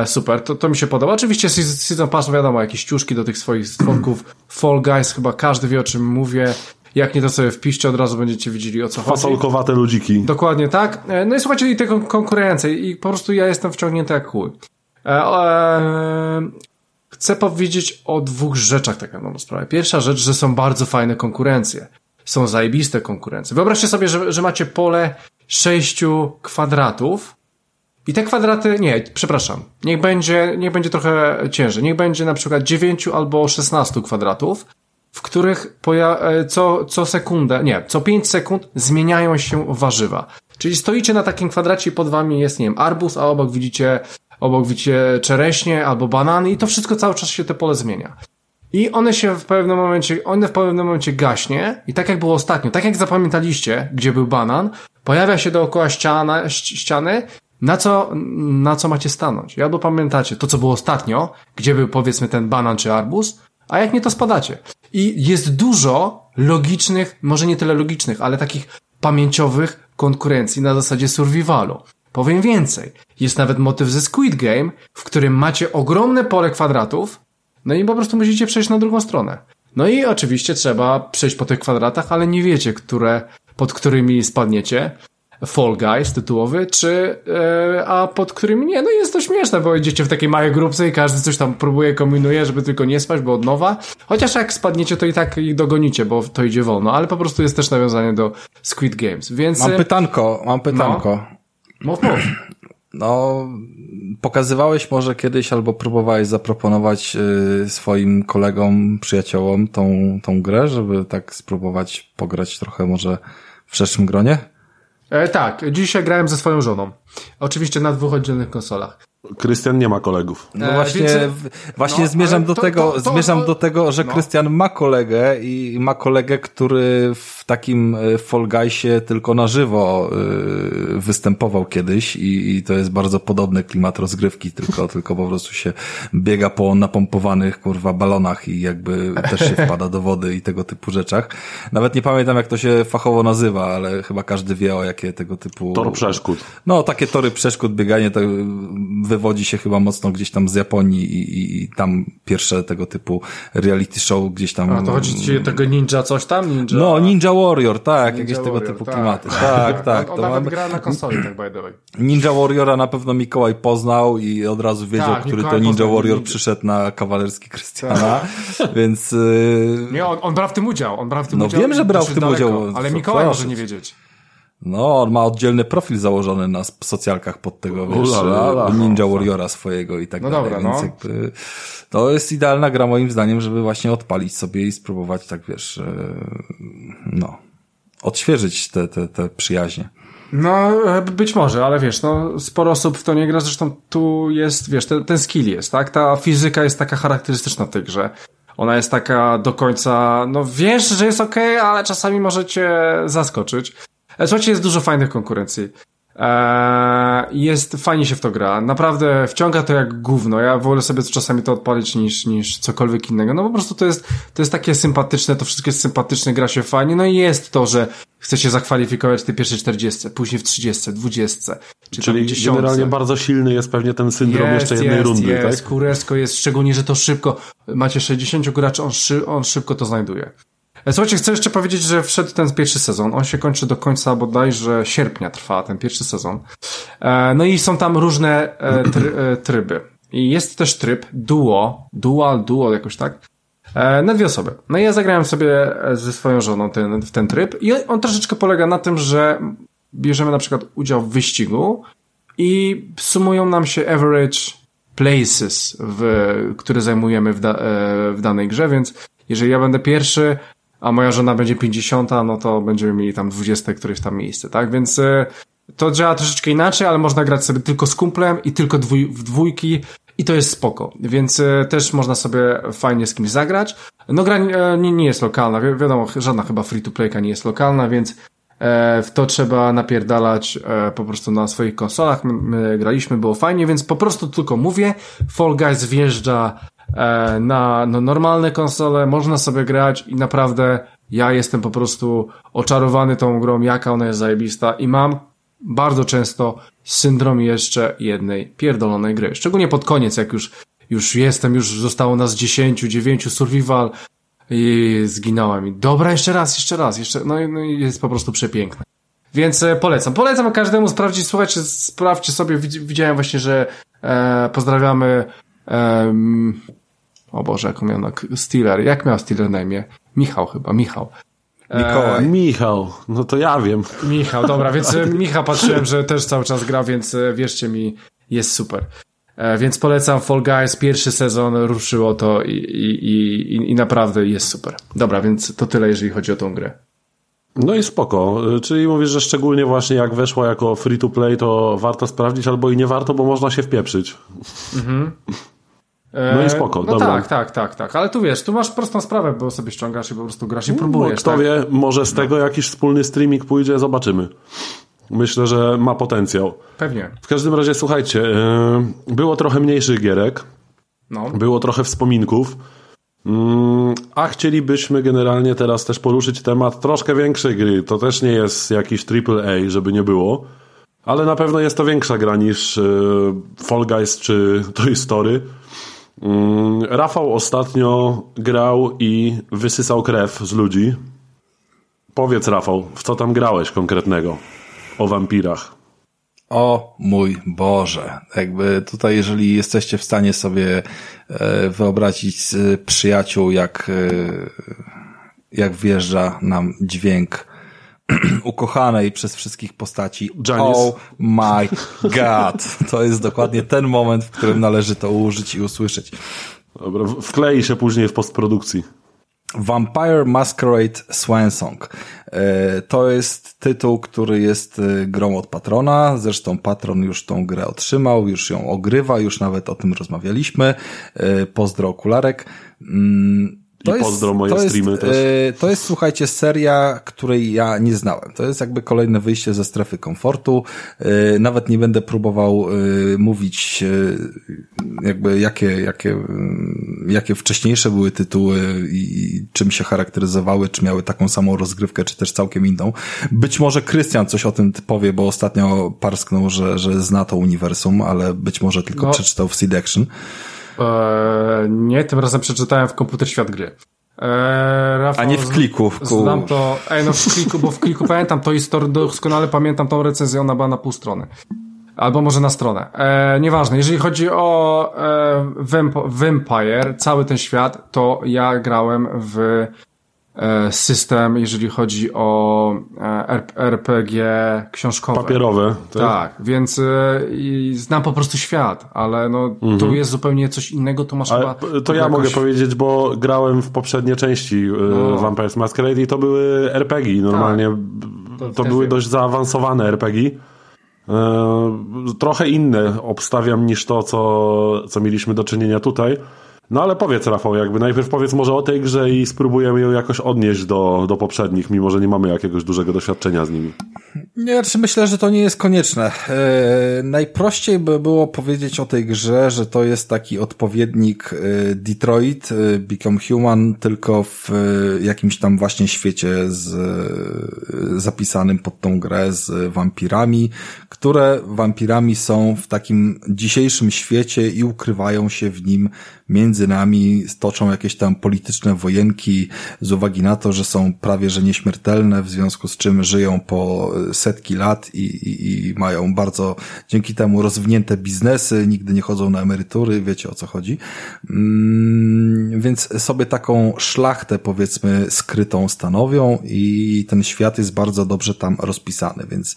Super, to, to mi się podoba. Oczywiście se- Season Pass, wiadomo, jakieś ciuszki do tych swoich stworków. Fall Guys, chyba każdy wie o czym mówię. Jak nie to sobie wpiszcie, od razu będziecie widzieli o co chodzi. Fasolkowate ludziki. Dokładnie tak. No i słuchajcie, i te kon- konkurencje i po prostu ja jestem wciągnięty jak chuj. E, e, chcę powiedzieć o dwóch rzeczach tak na dobrą sprawę. Pierwsza rzecz, że są bardzo fajne konkurencje. Są zajebiste konkurencje. Wyobraźcie sobie, że, że macie pole sześciu kwadratów i te kwadraty, nie, przepraszam, niech będzie, niech będzie trochę ciężej. Niech będzie na przykład 9 albo 16 kwadratów, w których e, co, co sekundę, nie, co 5 sekund zmieniają się warzywa. Czyli stoicie na takim kwadracie i pod wami jest, nie wiem, arbuz, a obok widzicie, obok widzicie czereśnie albo banany i to wszystko cały czas się te pole zmienia. I one się w pewnym momencie, one w pewnym momencie gaśnie i tak jak było ostatnio, tak jak zapamiętaliście, gdzie był banan, pojawia się dookoła ściana, ści- ściany, na co, na co macie stanąć. I albo pamiętacie to, co było ostatnio, gdzie był powiedzmy ten banan czy arbuz, a jak nie, to spadacie. I jest dużo logicznych, może nie tyle logicznych, ale takich pamięciowych konkurencji na zasadzie survivalu. Powiem więcej. Jest nawet motyw ze Squid Game, w którym macie ogromne pole kwadratów, no i po prostu musicie przejść na drugą stronę. No i oczywiście trzeba przejść po tych kwadratach, ale nie wiecie, które, pod którymi spadniecie. Fall Guys tytułowy, czy e, a pod którymi nie, no jest to śmieszne, bo idziecie w takiej małej grupce i każdy coś tam próbuje, kombinuje, żeby tylko nie spać, bo od nowa. Chociaż jak spadniecie, to i tak ich dogonicie, bo to idzie wolno, ale po prostu jest też nawiązanie do Squid Games, więc... Mam e, pytanko, mam pytanko. Mów, mów. No, pokazywałeś może kiedyś albo próbowałeś zaproponować y, swoim kolegom, przyjaciołom tą, tą grę, żeby tak spróbować pograć trochę może w szerszym gronie? E, tak, dzisiaj grałem ze swoją żoną. Oczywiście na dwóch oddzielnych konsolach. Krystian nie ma kolegów. No E, właśnie, właśnie no, zmierzam do to- tego, to- to- zmierzam to- do tego, że no. Krystian ma kolegę i ma kolegę, który w takim e, Fall Guysie tylko na żywo e, występował kiedyś i, i to jest bardzo podobny klimat rozgrywki, tylko, tylko po prostu się biega po napompowanych, kurwa, balonach i jakby też się wpada do wody i tego typu rzeczach. Nawet nie pamiętam, jak to się fachowo nazywa, ale chyba każdy wie, o jakie tego typu... Tor przeszkód. No, takie tory przeszkód, bieganie to wywodzi się chyba mocno gdzieś tam z Japonii i, i, i tam pierwsze tego typu reality show gdzieś tam. A to chodzi ci o tego ninja coś tam? Ninja... No, Ninja Warrior, tak, Ninja jakieś tego Warrior, typu tak. klimaty. Tak, tak. On, on to nawet mamy- gra na konsoli, tak by the way. Ninja Warriora na pewno Mikołaj poznał i od razu wiedział, Tak, który Mikołaj to Ninja Warrior Ninja. przyszedł na kawalerski Krystiana, więc y, Nie, on, on brał w tym udział. On brał w tym No udział wiem, że brał w tym daleko, udział. Ale Mikołaj może nie wiedzieć. No, on ma oddzielny profil założony na socjalkach pod tego, wiesz, Ulala. Ninja Warriora swojego i tak No dalej, dobra, więc no. jakby to jest idealna gra moim zdaniem, żeby właśnie odpalić sobie i spróbować tak, wiesz, e, no, odświeżyć te, te, te przyjaźnie. No, e, być może, ale wiesz, no, sporo osób w to nie gra, zresztą tu jest, wiesz, ten, ten skill jest, tak? Ta fizyka jest taka charakterystyczna w tej grze. Ona jest taka do końca, no wiesz, że jest okej, ale czasami może cię zaskoczyć. E, Słuchajcie, jest dużo fajnych konkurencji. Eee, jest, fajnie się w to gra. Naprawdę wciąga to jak gówno. Ja wolę sobie czasami to odpalić niż, niż cokolwiek innego. No po prostu to jest, to jest takie sympatyczne, to wszystko jest sympatyczne, gra się fajnie. No i jest to, że chce się zakwalifikować w tej pierwszej 40, później w 30, 20, czy Czyli tam 10. generalnie bardzo silny jest pewnie ten syndrom Jest, jeszcze jednej jest, rundy, jest, tak? kurewsko jest, szczególnie, że to szybko, macie 60 graczy, on, szy, on szybko to znajduje. E, Słuchajcie, chcę jeszcze powiedzieć, że wszedł ten pierwszy sezon. On się kończy do końca bodajże sierpnia trwa ten pierwszy sezon. E, no i są tam różne e, try, tryby. I jest też tryb duo, dual, duo jakoś tak, na dwie osoby. No i ja zagrałem sobie ze swoją żoną ten, w ten tryb i on troszeczkę polega na tym, że bierzemy na przykład udział w wyścigu i sumują nam się average places, w, które zajmujemy w, da, w danej grze, więc jeżeli ja będę pierwszy, a moja żona będzie 50, no to będziemy mieli tam 20 któreś tam miejsce, tak? Więc e, to działa troszeczkę inaczej, ale można grać sobie tylko z kumplem i tylko dwój, w dwójki i to jest spoko. Więc e, też można sobie fajnie z kimś zagrać. No gra e, nie, nie jest lokalna, wi wiadomo, żadna chyba free-to-playka nie jest lokalna, więc e, w to trzeba napierdalać e, po prostu na swoich konsolach. My, my graliśmy, było fajnie, więc po prostu tylko mówię, Fall Guys wjeżdża na no, normalne konsole, można sobie grać i naprawdę ja jestem po prostu oczarowany tą grą, jaka ona jest zajebista i mam bardzo często syndrom jeszcze jednej pierdolonej gry. Szczególnie pod koniec, jak już, już jestem, już zostało nas 10, 9 survival i zginąłem. Dobra, jeszcze raz, jeszcze raz, jeszcze, no, no jest po prostu przepiękne. Więc e, polecam. Polecam każdemu sprawdzić, słuchajcie, sprawdźcie sobie, Widz- widziałem właśnie, że e, pozdrawiamy o Boże, jak on miał na Steeler, jak miał Steeler na imię? Michał chyba, Michał. Mikołaj. Michał, no to ja wiem. Michał, dobra, więc e, Michał patrzyłem, że też cały czas gra, więc e, wierzcie mi, jest super. E, Więc polecam Fall Guys, pierwszy sezon ruszyło to i, i, i, i naprawdę jest super. Dobra, więc to tyle, jeżeli chodzi o tą grę. No i spoko. Czyli mówisz, że szczególnie właśnie jak weszła jako free to play, to warto sprawdzić, albo i nie warto, bo można się wpieprzyć. E, No i spoko, no dobra. tak, tak, tak, tak. Ale tu wiesz, tu masz prostą sprawę, bo sobie ściągasz i po prostu grasz i próbujesz. No, kto tak? wie, może z tego jakiś wspólny streaming pójdzie, zobaczymy. Myślę, że ma potencjał. Pewnie. W każdym razie, słuchajcie, y, było trochę mniejszych gierek, No. było trochę wspominków, mm, a chcielibyśmy generalnie teraz też poruszyć temat troszkę większej gry. To też nie jest jakiś AAA, żeby nie było, ale na pewno jest to większa gra niż y, Fall Guys czy Toy Story. Mm, Rafał ostatnio grał i wysysał krew z ludzi. Powiedz, Rafał, w co tam grałeś konkretnego o wampirach? O mój Boże. Jakby tutaj, jeżeli jesteście w stanie sobie e, wyobrazić z przyjaciół, jak, e, jak wjeżdża nam dźwięk ukochanej przez wszystkich postaci. Janice. Oh my god. To jest dokładnie ten moment, w którym należy to użyć i usłyszeć. Dobra, wklei się później w postprodukcji. Vampire Masquerade Swansong. E, to jest tytuł, który jest e, grą od patrona. Zresztą patron już tą grę otrzymał, już ją ogrywa, już nawet o tym rozmawialiśmy. E, pozdro okularek. To I pozdro moje to streamy jest, też. To jest, słuchajcie, seria, której ja nie znałem. To jest jakby kolejne wyjście ze strefy komfortu. Nawet nie będę próbował mówić jakby jakie, jakie, mm, jakie wcześniejsze były tytuły i czym się charakteryzowały, czy miały taką samą rozgrywkę, czy też całkiem inną. Być może Krystian coś o tym powie, bo ostatnio parsknął, że, że zna to uniwersum, ale być może tylko no. przeczytał w Seed Action. Eee, nie, tym razem przeczytałem w Komputer Świat Gry. Eee, Rafał, A nie w kliku. Znam to, ej, no w kliku, bo w kliku pamiętam to historię, doskonale pamiętam tą recenzję, ona była na pół strony. Albo może na stronę. E, nieważne. Jeżeli chodzi o e, Vamp Vampire, cały ten świat, to ja grałem w system, jeżeli chodzi o e, RPG książkowe. Papierowe. Tak, tak więc e, znam po prostu świat, ale no mhm. tu jest zupełnie coś innego, tu masz ale chyba... To ja jakoś... mogę powiedzieć, bo grałem w poprzednie części e, no. Vampire Masquerade i to były RPG. Normalnie tak. to, to były wiem. dość zaawansowane RPG. E, trochę inne obstawiam niż to, co, co mieliśmy do czynienia tutaj. No ale powiedz Rafał, jakby najpierw powiedz może o tej grze i spróbujemy ją jakoś odnieść do, do poprzednich, mimo że nie mamy jakiegoś dużego doświadczenia z nimi. Nie, znaczy myślę, że to nie jest konieczne. E, najprościej by było powiedzieć o tej grze, że to jest taki odpowiednik e, Detroit, e, Become Human, tylko w jakimś tam właśnie świecie z, zapisanym pod tą grę z wampirami, które wampirami są w takim dzisiejszym świecie i ukrywają się w nim między nami stoczą jakieś tam polityczne wojenki z uwagi na to, że są prawie że nieśmiertelne, w związku z czym żyją po setki lat i, i, i mają bardzo dzięki temu rozwinięte biznesy, nigdy nie chodzą na emerytury, wiecie o co chodzi. Mm, więc sobie taką szlachtę powiedzmy skrytą stanowią i ten świat jest bardzo dobrze tam rozpisany, więc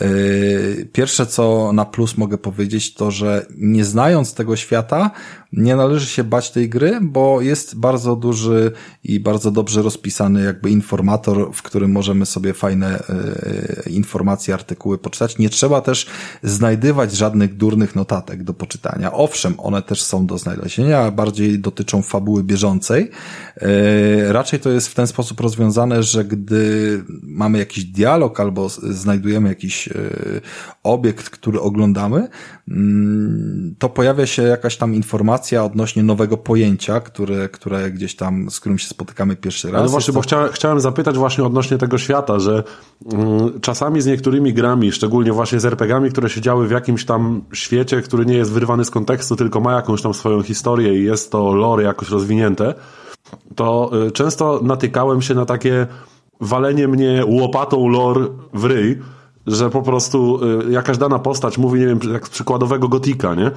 yy, pierwsze co na plus mogę powiedzieć to, że nie znając tego świata, nie należy się bać tej gry, bo jest bardzo duży i bardzo dobrze rozpisany jakby informator, w którym możemy sobie fajne e, informacje, artykuły poczytać. Nie trzeba też znajdywać żadnych durnych notatek do poczytania. Owszem, one też są do znalezienia, a bardziej dotyczą fabuły bieżącej. E, raczej to jest w ten sposób rozwiązane, że gdy mamy jakiś dialog albo znajdujemy jakiś e, obiekt, który oglądamy, mm, to pojawia się jakaś tam informacja odnośnie nowego pojęcia, które, które gdzieś tam, z którym się spotykamy pierwszy raz. No właśnie, bo chciałem, chciałem zapytać właśnie odnośnie tego świata, że mm, czasami z niektórymi grami, szczególnie właśnie z RPGami, które się działy w jakimś tam świecie, który nie jest wyrwany z kontekstu, tylko ma jakąś tam swoją historię i jest to lore jakoś rozwinięte, to y, często natykałem się na takie walenie mnie łopatą lore w ryj, że po prostu y, jakaś dana postać mówi, nie wiem, jak z przykładowego gotika, nie?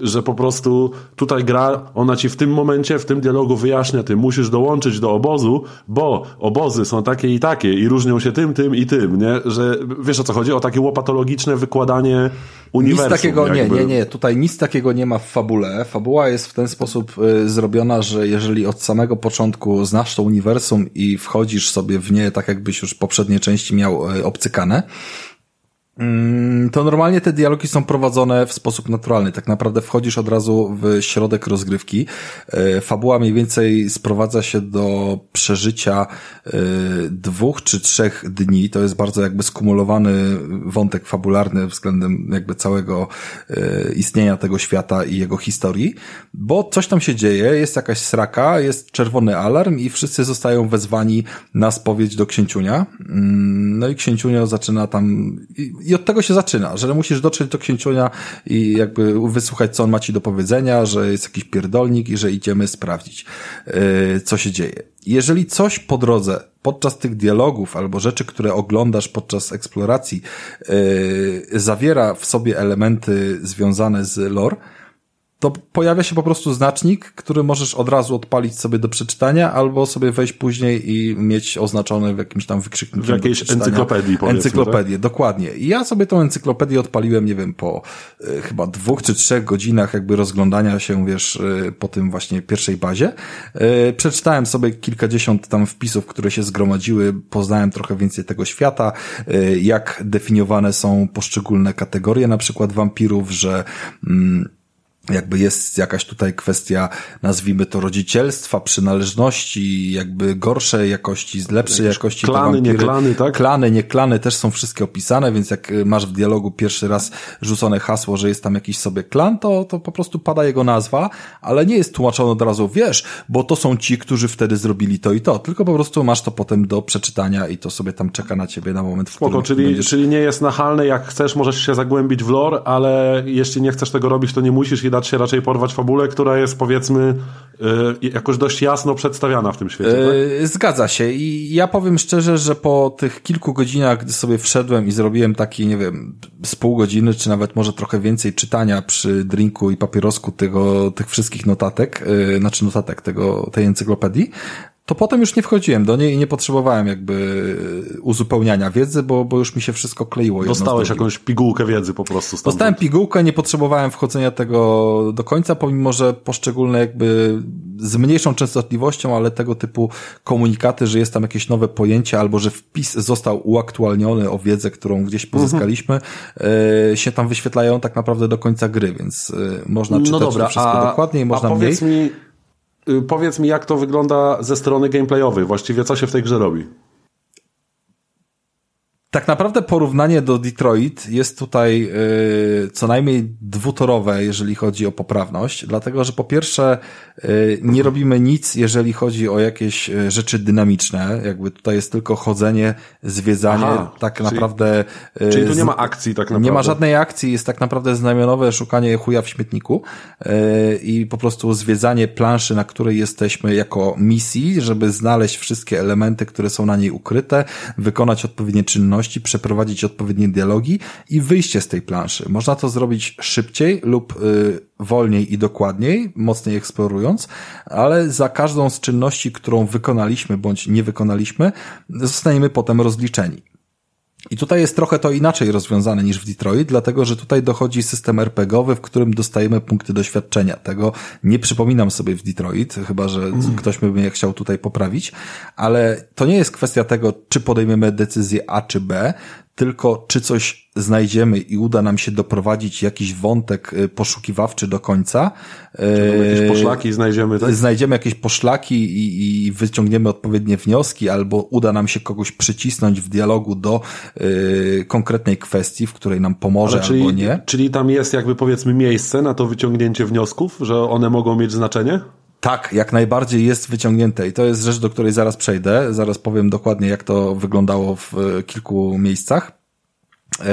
Że po prostu tutaj gra, ona ci w tym momencie, w tym dialogu wyjaśnia, ty musisz dołączyć do obozu, bo obozy są takie i takie i różnią się tym, tym i tym, nie? Że wiesz o co chodzi? O takie łopatologiczne wykładanie uniwersum. Nic takiego, jakby. nie, nie, nie, tutaj nic takiego nie ma w fabule. Fabuła jest w ten sposób y, zrobiona, że jeżeli od samego początku znasz to uniwersum i wchodzisz sobie w nie, tak jakbyś już poprzednie części miał y, obcykane, to normalnie te dialogi są prowadzone w sposób naturalny. Tak naprawdę wchodzisz od razu w środek rozgrywki. E, fabuła mniej więcej sprowadza się do przeżycia e, dwóch czy trzech dni. To jest bardzo jakby skumulowany wątek fabularny względem jakby całego e, istnienia tego świata i jego historii, bo coś tam się dzieje, jest jakaś sraka, jest czerwony alarm i wszyscy zostają wezwani na spowiedź do księciunia. Mm, no i księciunio zaczyna tam i od tego się zaczyna, że musisz dotrzeć do księciunia i jakby wysłuchać, co on ma ci do powiedzenia, że jest jakiś pierdolnik i że idziemy sprawdzić, yy, co się dzieje. Jeżeli coś po drodze, podczas tych dialogów albo rzeczy, które oglądasz podczas eksploracji, yy, zawiera w sobie elementy związane z lore, to pojawia się po prostu znacznik, który możesz od razu odpalić sobie do przeczytania, albo sobie wejść później i mieć oznaczony w jakimś tam wykrzykniku. W jakiejś encyklopedii, Encyklopedię, tak? dokładnie. I ja sobie tą encyklopedię odpaliłem, nie wiem, po y, chyba dwóch czy trzech godzinach jakby rozglądania się, wiesz, y, po tym właśnie pierwszej bazie. Y, przeczytałem sobie kilkadziesiąt tam wpisów, które się zgromadziły, poznałem trochę więcej tego świata, jak definiowane są poszczególne kategorie, na przykład wampirów, że mm, jakby jest jakaś tutaj kwestia, nazwijmy to rodzicielstwa, przynależności, jakby gorszej jakości, lepszej Jakieś jakości. Klany, nie klany, tak? Klany, nie klany też są wszystkie opisane, więc jak masz w dialogu pierwszy raz rzucone hasło, że jest tam jakiś sobie klan, to, to po prostu pada jego nazwa, ale nie jest tłumaczone od razu, wiesz, bo to są ci, którzy wtedy zrobili to i to, tylko po prostu masz to potem do przeczytania i to sobie tam czeka na ciebie na moment, w Spoko, czyli, będziesz... czyli nie jest nachalne, jak chcesz, możesz się zagłębić w lore, ale jeśli nie chcesz tego robić, to nie musisz dać się raczej porwać fabulę, która jest powiedzmy yy, jakoś dość jasno przedstawiana w tym świecie. Yy, tak? Zgadza się i ja powiem szczerze, że po tych kilku godzinach, gdy sobie wszedłem i zrobiłem taki, nie wiem, z pół godziny, czy nawet może trochę więcej czytania przy drinku i papierosku tego, tych wszystkich notatek, yy, znaczy notatek tego, tej encyklopedii, to potem już nie wchodziłem do niej i nie potrzebowałem jakby uzupełniania wiedzy, bo, bo już mi się wszystko kleiło. Dostałeś jakąś pigułkę wiedzy po prostu. Stamtąd. Dostałem pigułkę, nie potrzebowałem wchodzenia tego do końca, pomimo, że poszczególne jakby z mniejszą częstotliwością, ale tego typu komunikaty, że jest tam jakieś nowe pojęcie, albo że wpis został uaktualniony o wiedzę, którą gdzieś mhm. pozyskaliśmy, mhm. się tam wyświetlają tak naprawdę do końca gry, więc e, można no czytać no dobra, wszystko a, dokładniej, można a powiedz mniej. Mi powiedz mi, jak to wygląda ze strony gameplayowej, właściwie co się w tej grze robi? Tak naprawdę porównanie do Detroit jest tutaj yy, co najmniej dwutorowe, jeżeli chodzi o poprawność, dlatego że po pierwsze yy, nie robimy nic, jeżeli chodzi o jakieś y, rzeczy dynamiczne, jakby tutaj jest tylko chodzenie, zwiedzanie, Aha, tak czyli, naprawdę. Yy, czyli tu nie ma akcji tak naprawdę. Nie ma żadnej akcji, jest tak naprawdę znamionowe szukanie chuja w śmietniku yy, i po prostu zwiedzanie planszy, na której jesteśmy jako misji, żeby znaleźć wszystkie elementy, które są na niej ukryte, wykonać odpowiednie czynności, przeprowadzić odpowiednie dialogi i wyjście z tej planszy. Można to zrobić szybciej lub y, wolniej i dokładniej, mocniej eksplorując, ale za każdą z czynności, którą wykonaliśmy bądź nie wykonaliśmy, zostaniemy potem rozliczeni. I tutaj jest trochę to inaczej rozwiązane niż w Detroit, dlatego że tutaj dochodzi system RPGowy, w którym dostajemy punkty doświadczenia. Tego nie przypominam sobie w Detroit, chyba że mm. ktoś by mnie chciał tutaj poprawić, ale to nie jest kwestia tego, czy podejmiemy decyzję A czy B, tylko czy coś znajdziemy i uda nam się doprowadzić jakiś wątek y, poszukiwawczy do końca. Czy jakieś poszlaki znajdziemy, tak? Znajdziemy jakieś poszlaki i, i wyciągniemy odpowiednie wnioski, albo uda nam się kogoś przycisnąć w dialogu do y, konkretnej kwestii, w której nam pomoże czyli, albo nie. Czyli tam jest jakby powiedzmy miejsce na to wyciągnięcie wniosków, że one mogą mieć znaczenie? Tak, jak najbardziej jest wyciągnięte i to jest rzecz, do której zaraz przejdę. Zaraz powiem dokładnie, jak to wyglądało w e, kilku miejscach. E,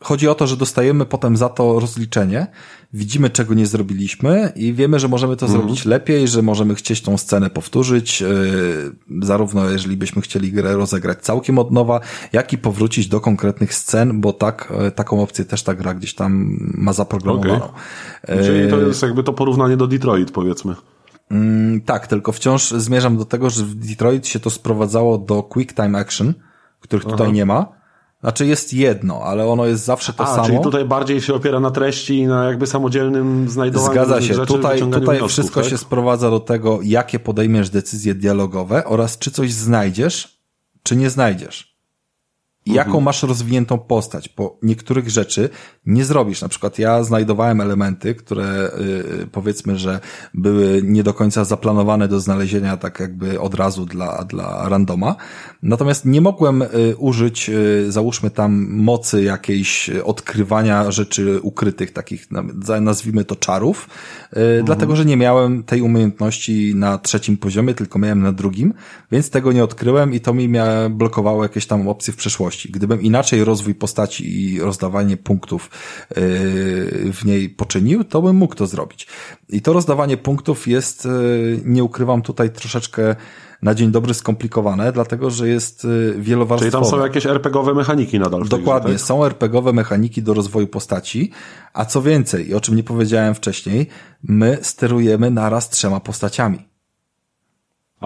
chodzi o to, że dostajemy potem za to rozliczenie, widzimy czego nie zrobiliśmy i wiemy, że możemy to mhm. zrobić lepiej, że możemy chcieć tą scenę powtórzyć, e, zarówno jeżeli byśmy chcieli grę rozegrać całkiem od nowa, jak i powrócić do konkretnych scen, bo tak, taką opcję też ta gra gdzieś tam ma zaprogramowaną. Okay. Czyli to jest jakby to porównanie do Detroit, powiedzmy. Mm, tak, tylko wciąż zmierzam do tego, że w Detroit się to sprowadzało do quick time action, których tutaj Aha. nie ma. Znaczy jest jedno, ale ono jest zawsze to A, samo. Czyli tutaj bardziej się opiera na treści i na jakby samodzielnym znajdowaniu Zgadza się. Rzeczy, tutaj tutaj wniosków, wszystko tak? się sprowadza do tego, jakie podejmiesz decyzje dialogowe oraz czy coś znajdziesz, czy nie znajdziesz jaką mhm. masz rozwiniętą postać, bo niektórych rzeczy nie zrobisz. Na przykład ja znajdowałem elementy, które yy, powiedzmy, że były nie do końca zaplanowane do znalezienia tak jakby od razu dla, dla randoma. Natomiast nie mogłem yy, użyć, yy, załóżmy tam mocy jakiejś odkrywania rzeczy ukrytych, takich nazwijmy to czarów, y, mhm. dlatego, że nie miałem tej umiejętności na trzecim poziomie, tylko miałem na drugim, więc tego nie odkryłem i to mi blokowało jakieś tam opcje w przeszłości Gdybym inaczej rozwój postaci i rozdawanie punktów yy, w niej poczynił, to bym mógł to zrobić. I to rozdawanie punktów jest, yy, nie ukrywam tutaj troszeczkę na dzień dobry skomplikowane, dlatego że jest yy, wielowarstwowe. Czyli tam są jakieś RPGowe mechaniki nadal w Dokładnie, grze, tak? są RPGowe mechaniki do rozwoju postaci, a co więcej, i o czym nie powiedziałem wcześniej, my sterujemy naraz trzema postaciami.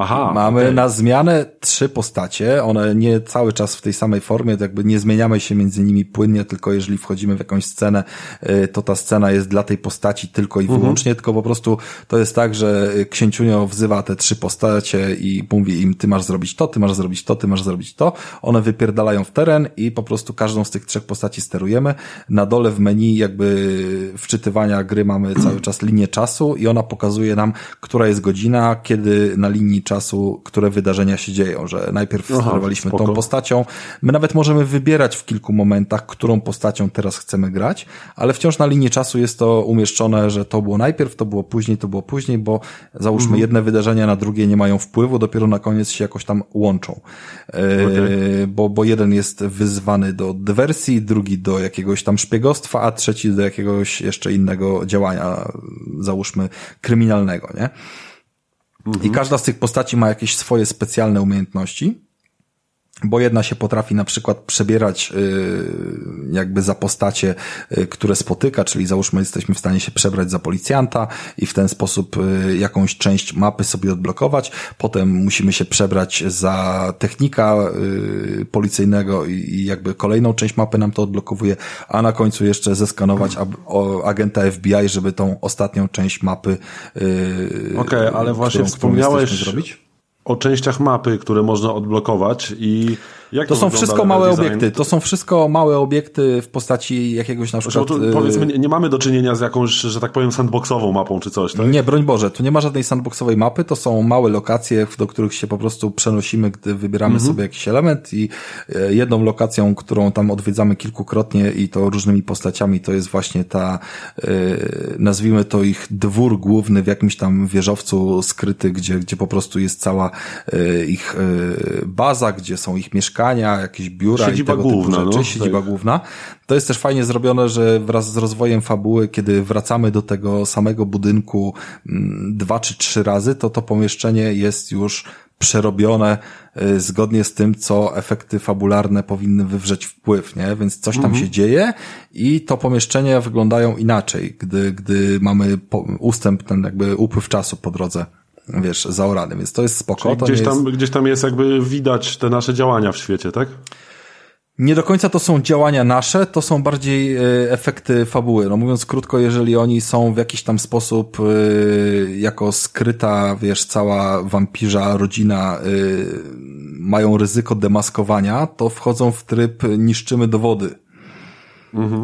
Aha, Mamy okej. na zmianę trzy postacie, one nie cały czas w tej samej formie, to jakby nie zmieniamy się między nimi płynnie, tylko jeżeli wchodzimy w jakąś scenę, y, to ta scena jest dla tej postaci tylko i Mhm. wyłącznie, tylko po prostu to jest tak, że księciunio wzywa te trzy postacie i mówi im, ty masz zrobić to, ty masz zrobić to, ty masz zrobić to, one wypierdalają w teren i po prostu każdą z tych trzech postaci sterujemy. Na dole w menu jakby wczytywania gry mamy cały czas linię czasu i ona pokazuje nam, która jest godzina, kiedy na linii czasu, które wydarzenia się dzieją, że najpierw Aha, sterowaliśmy spoko. tą postacią. My nawet możemy wybierać w kilku momentach, którą postacią teraz chcemy grać, ale wciąż na linii czasu jest to umieszczone, że to było najpierw, to było później, to było później, bo załóżmy Mhm. jedne wydarzenia na drugie nie mają wpływu, dopiero na koniec się jakoś tam łączą. E, bo, bo jeden jest wyzwany do dywersji, drugi do jakiegoś tam szpiegostwa, a trzeci do jakiegoś jeszcze innego działania, załóżmy kryminalnego, nie? I każda z tych postaci ma jakieś swoje specjalne umiejętności. Bo jedna się potrafi na przykład przebierać y, jakby za postacie, y, które spotyka, czyli załóżmy jesteśmy w stanie się przebrać za policjanta i w ten sposób y, jakąś część mapy sobie odblokować. Potem musimy się przebrać za technika policyjnego i, jakby kolejną część mapy nam to odblokowuje, a na końcu jeszcze zeskanować agenta FBI, żeby tą ostatnią część mapy Okej, ale właśnie wspomniałeś zrobić. O częściach mapy, które można odblokować i jak To to są wszystko małe design? obiekty. To są wszystko małe obiekty w postaci jakiegoś na przykład... tu, y, powiedzmy, nie, nie mamy do czynienia z jakąś, że tak powiem, sandboxową mapą czy coś, tak? Nie, broń Boże, tu nie ma żadnej sandboxowej mapy, to są małe lokacje, do których się po prostu przenosimy, gdy wybieramy Mhm. sobie jakiś element i e, jedną lokacją, którą tam odwiedzamy kilkukrotnie i to różnymi postaciami, to jest właśnie ta, e, nazwijmy to ich dwór główny w jakimś tam wieżowcu skryty, gdzie, gdzie po prostu jest cała e, ich baza, gdzie są ich mieszkania, jakieś biura Siedziba i tego główna, typu rzeczy, no, siedziba tak. główna. To jest też fajnie zrobione, że wraz z rozwojem fabuły, kiedy wracamy do tego samego budynku mm, dwa czy trzy razy, to to pomieszczenie jest już przerobione y, zgodnie z tym, co efekty fabularne powinny wywrzeć wpływ, nie? Więc coś tam się dzieje i to pomieszczenia wyglądają inaczej, gdy, gdy mamy ustęp, ten jakby upływ czasu po drodze, wiesz, zaorany, więc to jest spoko. Gdzieś, nie jest... tam, gdzieś tam jest jakby widać te nasze działania w świecie, tak? Nie do końca to są działania nasze, to są bardziej e, efekty fabuły. No mówiąc krótko, jeżeli oni są w jakiś tam sposób e, jako skryta, wiesz, cała wampirza rodzina e, mają ryzyko demaskowania, to wchodzą w tryb niszczymy dowody.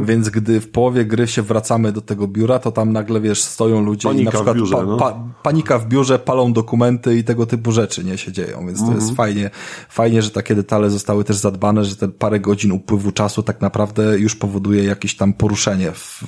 Więc gdy w połowie gry się wracamy do tego biura, to tam nagle, wiesz, stoją ludzie i Panika na w przykład biurze, no. panika w biurze, palą dokumenty i tego typu rzeczy, nie, się dzieją, więc to Mhm. jest fajnie, fajnie, że takie detale zostały też zadbane, że te parę godzin upływu czasu tak naprawdę już powoduje jakieś tam poruszenie w,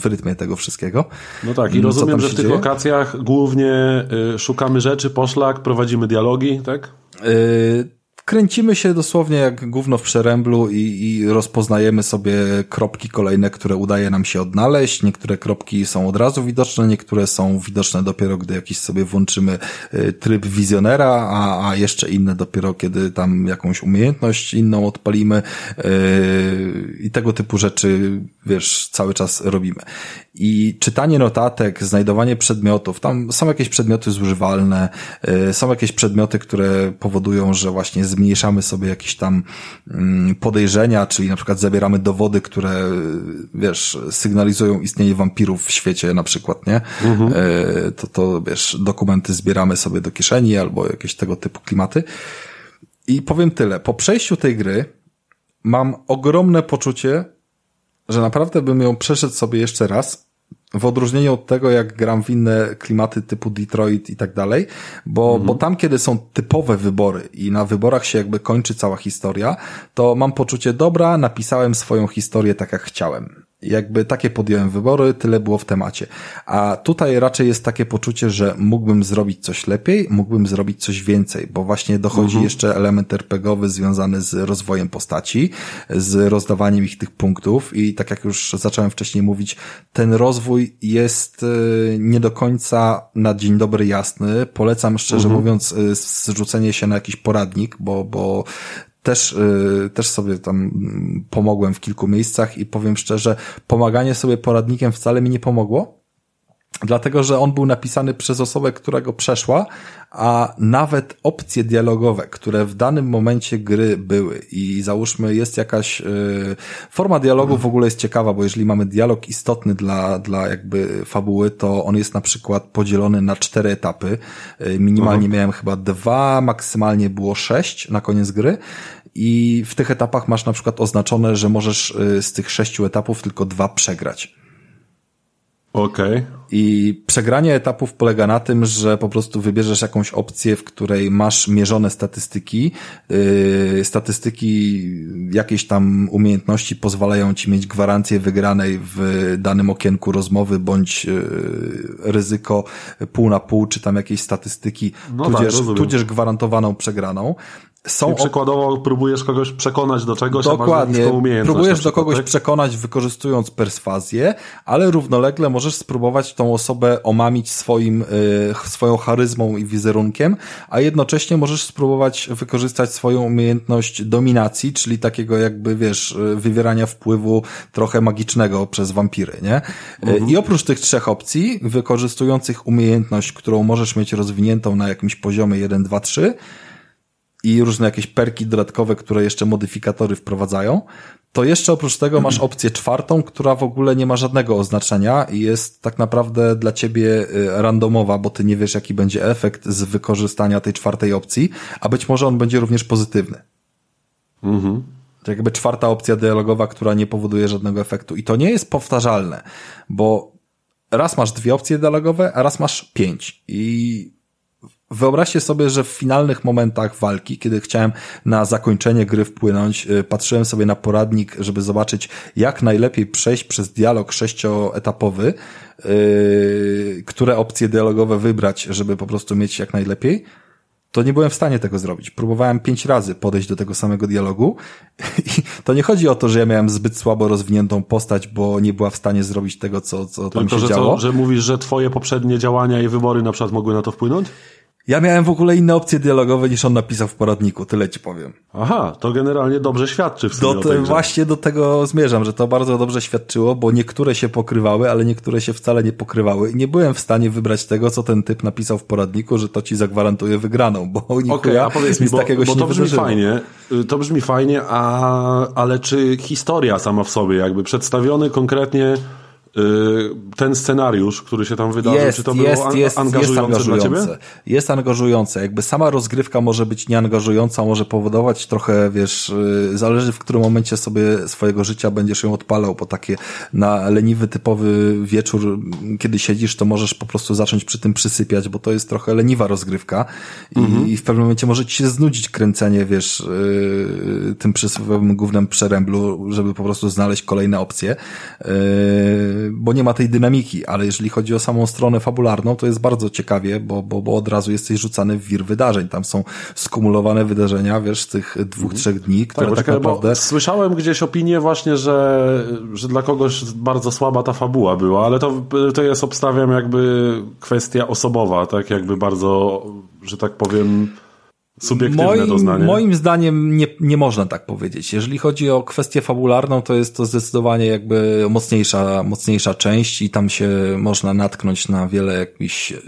w rytmie tego wszystkiego. No tak, i Co rozumiem, że w tych dzieje? lokacjach głównie y, szukamy rzeczy, poszlak, prowadzimy dialogi, tak? Yy, Kręcimy się dosłownie jak gówno w przeręblu i, i rozpoznajemy sobie kropki kolejne, które udaje nam się odnaleźć. Niektóre kropki są od razu widoczne, niektóre są widoczne dopiero, gdy jakiś sobie włączymy y, tryb wizjonera, a, a jeszcze inne dopiero, kiedy tam jakąś umiejętność inną odpalimy yy, i tego typu rzeczy, wiesz, cały czas robimy. I czytanie notatek, znajdowanie przedmiotów, tam są jakieś przedmioty zużywalne, y, są jakieś przedmioty, które powodują, że właśnie zmniejszamy sobie jakieś tam mm, podejrzenia, czyli na przykład zabieramy dowody, które, y, wiesz, sygnalizują istnienie wampirów w świecie na przykład, nie? Y, To, to, wiesz, dokumenty zbieramy sobie do kieszeni albo jakieś tego typu klimaty. I powiem tyle, po przejściu tej gry mam ogromne poczucie, że naprawdę bym ją przeszedł sobie jeszcze raz, w odróżnieniu od tego, jak gram w inne klimaty typu Detroit i tak dalej, bo, bo tam, kiedy są typowe wybory i na wyborach się jakby kończy cała historia, to mam poczucie, dobra, napisałem swoją historię tak, jak chciałem. Jakby takie podjąłem wybory, tyle było w temacie. A tutaj raczej jest takie poczucie, że mógłbym zrobić coś lepiej, mógłbym zrobić coś więcej, bo właśnie dochodzi mhm. jeszcze element RPGowy związany z rozwojem postaci, z rozdawaniem ich tych punktów i tak jak już zacząłem wcześniej mówić, ten rozwój jest e, nie do końca na dzień dobry jasny. Polecam szczerze mhm. mówiąc e, zrzucenie się na jakiś poradnik, bo, bo też, yy, też sobie tam mm, pomogłem w kilku miejscach i powiem szczerze, pomaganie sobie poradnikiem wcale mi nie pomogło, dlatego że on był napisany przez osobę, która go przeszła, a nawet opcje dialogowe, które w danym momencie gry były i załóżmy jest jakaś y, forma dialogu w ogóle jest ciekawa, bo jeżeli mamy dialog istotny dla, dla jakby fabuły, to on jest na przykład podzielony na cztery etapy. Y, minimalnie mhm. miałem chyba dwa, maksymalnie było sześć na koniec gry i w tych etapach masz na przykład oznaczone, że możesz y, z tych sześciu etapów tylko dwa przegrać. Okej. Okay. I przegranie etapów polega na tym, że po prostu wybierzesz jakąś opcję, w której masz mierzone statystyki. Yy, statystyki jakiejś tam umiejętności pozwalają ci mieć gwarancję wygranej w danym okienku rozmowy, bądź yy, ryzyko pół na pół, czy tam jakieś statystyki, no tak, tudzież, tak, tudzież gwarantowaną przegraną. Są I przykładowo próbujesz kogoś przekonać do czegoś, Dokładnie. a masz Próbujesz do kogoś tak? przekonać wykorzystując perswazję, ale równolegle możesz spróbować tą osobę omamić swoim, y, swoją charyzmą i wizerunkiem, a jednocześnie możesz spróbować wykorzystać swoją umiejętność dominacji, czyli takiego jakby, wiesz, y, wywierania wpływu trochę magicznego przez wampiry, nie? Y, mhm. I oprócz tych trzech opcji, wykorzystujących umiejętność, którą możesz mieć rozwiniętą na jakimś poziomie 1, 2, 3, i różne jakieś perki dodatkowe, które jeszcze modyfikatory wprowadzają, to jeszcze oprócz tego masz opcję czwartą, która w ogóle nie ma żadnego oznaczenia i jest tak naprawdę dla ciebie y, randomowa, bo ty nie wiesz, jaki będzie efekt z wykorzystania tej czwartej opcji, a być może on będzie również pozytywny. Mhm. To jakby czwarta opcja dialogowa, która nie powoduje żadnego efektu. I to nie jest powtarzalne, bo raz masz dwie opcje dialogowe, a raz masz pięć. I Wyobraźcie sobie, że w finalnych momentach walki, kiedy chciałem na zakończenie gry wpłynąć, y, patrzyłem sobie na poradnik, żeby zobaczyć, jak najlepiej przejść przez dialog sześcioetapowy, yy, które opcje dialogowe wybrać, żeby po prostu mieć jak najlepiej. To nie byłem w stanie tego zrobić. Próbowałem pięć razy podejść do tego samego dialogu i to nie chodzi o to, że ja miałem zbyt słabo rozwiniętą postać, bo nie była w stanie zrobić tego, co, co tam Tylko, się że działo. To, że mówisz, że twoje poprzednie działania i wybory na przykład mogły na to wpłynąć? Ja miałem w ogóle inne opcje dialogowe niż on napisał w poradniku, tyle ci powiem. Aha, to generalnie dobrze świadczy w sumie do te, Właśnie do tego zmierzam, że to bardzo dobrze świadczyło, bo niektóre się pokrywały, ale niektóre się wcale nie pokrywały i nie byłem w stanie wybrać tego, co ten typ napisał w poradniku, że to ci zagwarantuje wygraną, bo Okej, okay, a powiedz mi, bo, takiego bo to brzmi wydarzyło. fajnie, y, to brzmi fajnie, a, ale czy historia sama w sobie, jakby przedstawiony konkretnie ten scenariusz, który się tam wydarzył, jest, czy to jest, było jest, angażujące, jest angażujące dla ciebie? Jest angażujące. Jakby sama rozgrywka może być nieangażująca, może powodować trochę, wiesz, y, zależy w którym momencie sobie swojego życia będziesz ją odpalał, bo takie na leniwy, typowy wieczór, kiedy siedzisz, to możesz po prostu zacząć przy tym przysypiać, bo to jest trochę leniwa rozgrywka i, mhm. i w pewnym momencie może ci się znudzić kręcenie, wiesz, yy, tym przysłowiowym głównym przeręblu, żeby po prostu znaleźć kolejne opcje. Yy, bo nie ma tej dynamiki, ale jeżeli chodzi o samą stronę fabularną, to jest bardzo ciekawie, bo, bo, bo od razu jesteś rzucany w wir wydarzeń. Tam są skumulowane wydarzenia, wiesz, z tych dwóch, mhm. trzech dni, które tak, tak naprawdę... Słyszałem gdzieś opinię właśnie, że, że dla kogoś bardzo słaba ta fabuła była, ale to, to jest, obstawiam, jakby kwestia osobowa, tak jakby bardzo, że tak powiem subiektywne moim, doznanie. Moim zdaniem nie, nie można tak powiedzieć. Jeżeli chodzi o kwestię fabularną, to jest to zdecydowanie jakby mocniejsza, mocniejsza część i tam się można natknąć na wiele jakichś e,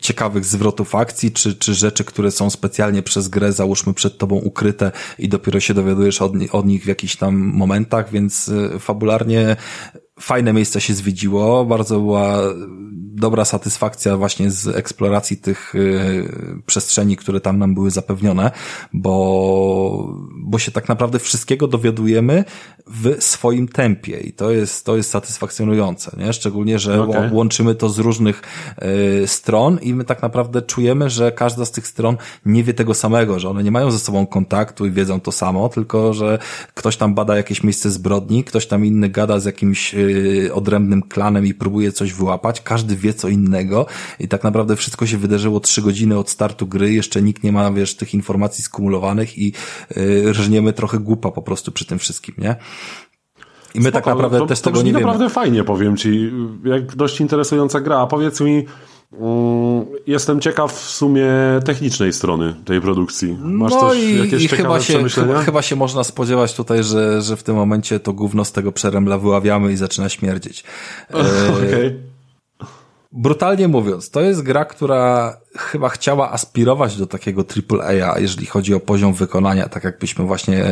ciekawych zwrotów akcji, czy, czy rzeczy, które są specjalnie przez grę, załóżmy przed tobą ukryte i dopiero się dowiadujesz od, od nich w jakichś tam momentach, więc e, fabularnie fajne miejsca się zwiedziło, bardzo była dobra satysfakcja właśnie z eksploracji tych y, przestrzeni, które tam nam były zapewnione, bo, bo się tak naprawdę wszystkiego dowiadujemy w swoim tempie i to jest, to jest satysfakcjonujące, nie? Szczególnie, że okay. łączymy to z różnych y, stron i my tak naprawdę czujemy, że każda z tych stron nie wie tego samego, że one nie mają ze sobą kontaktu i wiedzą to samo, tylko, że ktoś tam bada jakieś miejsce zbrodni, ktoś tam inny gada z jakimś y, odrębnym klanem i próbuje coś wyłapać, każdy wie co innego i tak naprawdę wszystko się wydarzyło trzy godziny od startu gry, jeszcze nikt nie ma, wiesz, tych informacji skumulowanych i y, rżniemy trochę głupa po prostu przy tym wszystkim, nie? I my Spoko, tak naprawdę to, też to tego nie wiemy. naprawdę fajnie, powiem ci. Jak dość interesująca gra. A powiedz mi, jestem ciekaw w sumie technicznej strony tej produkcji. Masz no coś, i, jakieś i chyba się, chyba, chyba, się można spodziewać tutaj, że, że w tym momencie to gówno z tego przeremla wyławiamy i zaczyna śmierdzieć. Okej. Okay. Brutalnie mówiąc, to jest gra, która chyba chciała aspirować do takiego AAA, jeżeli chodzi o poziom wykonania, tak jakbyśmy właśnie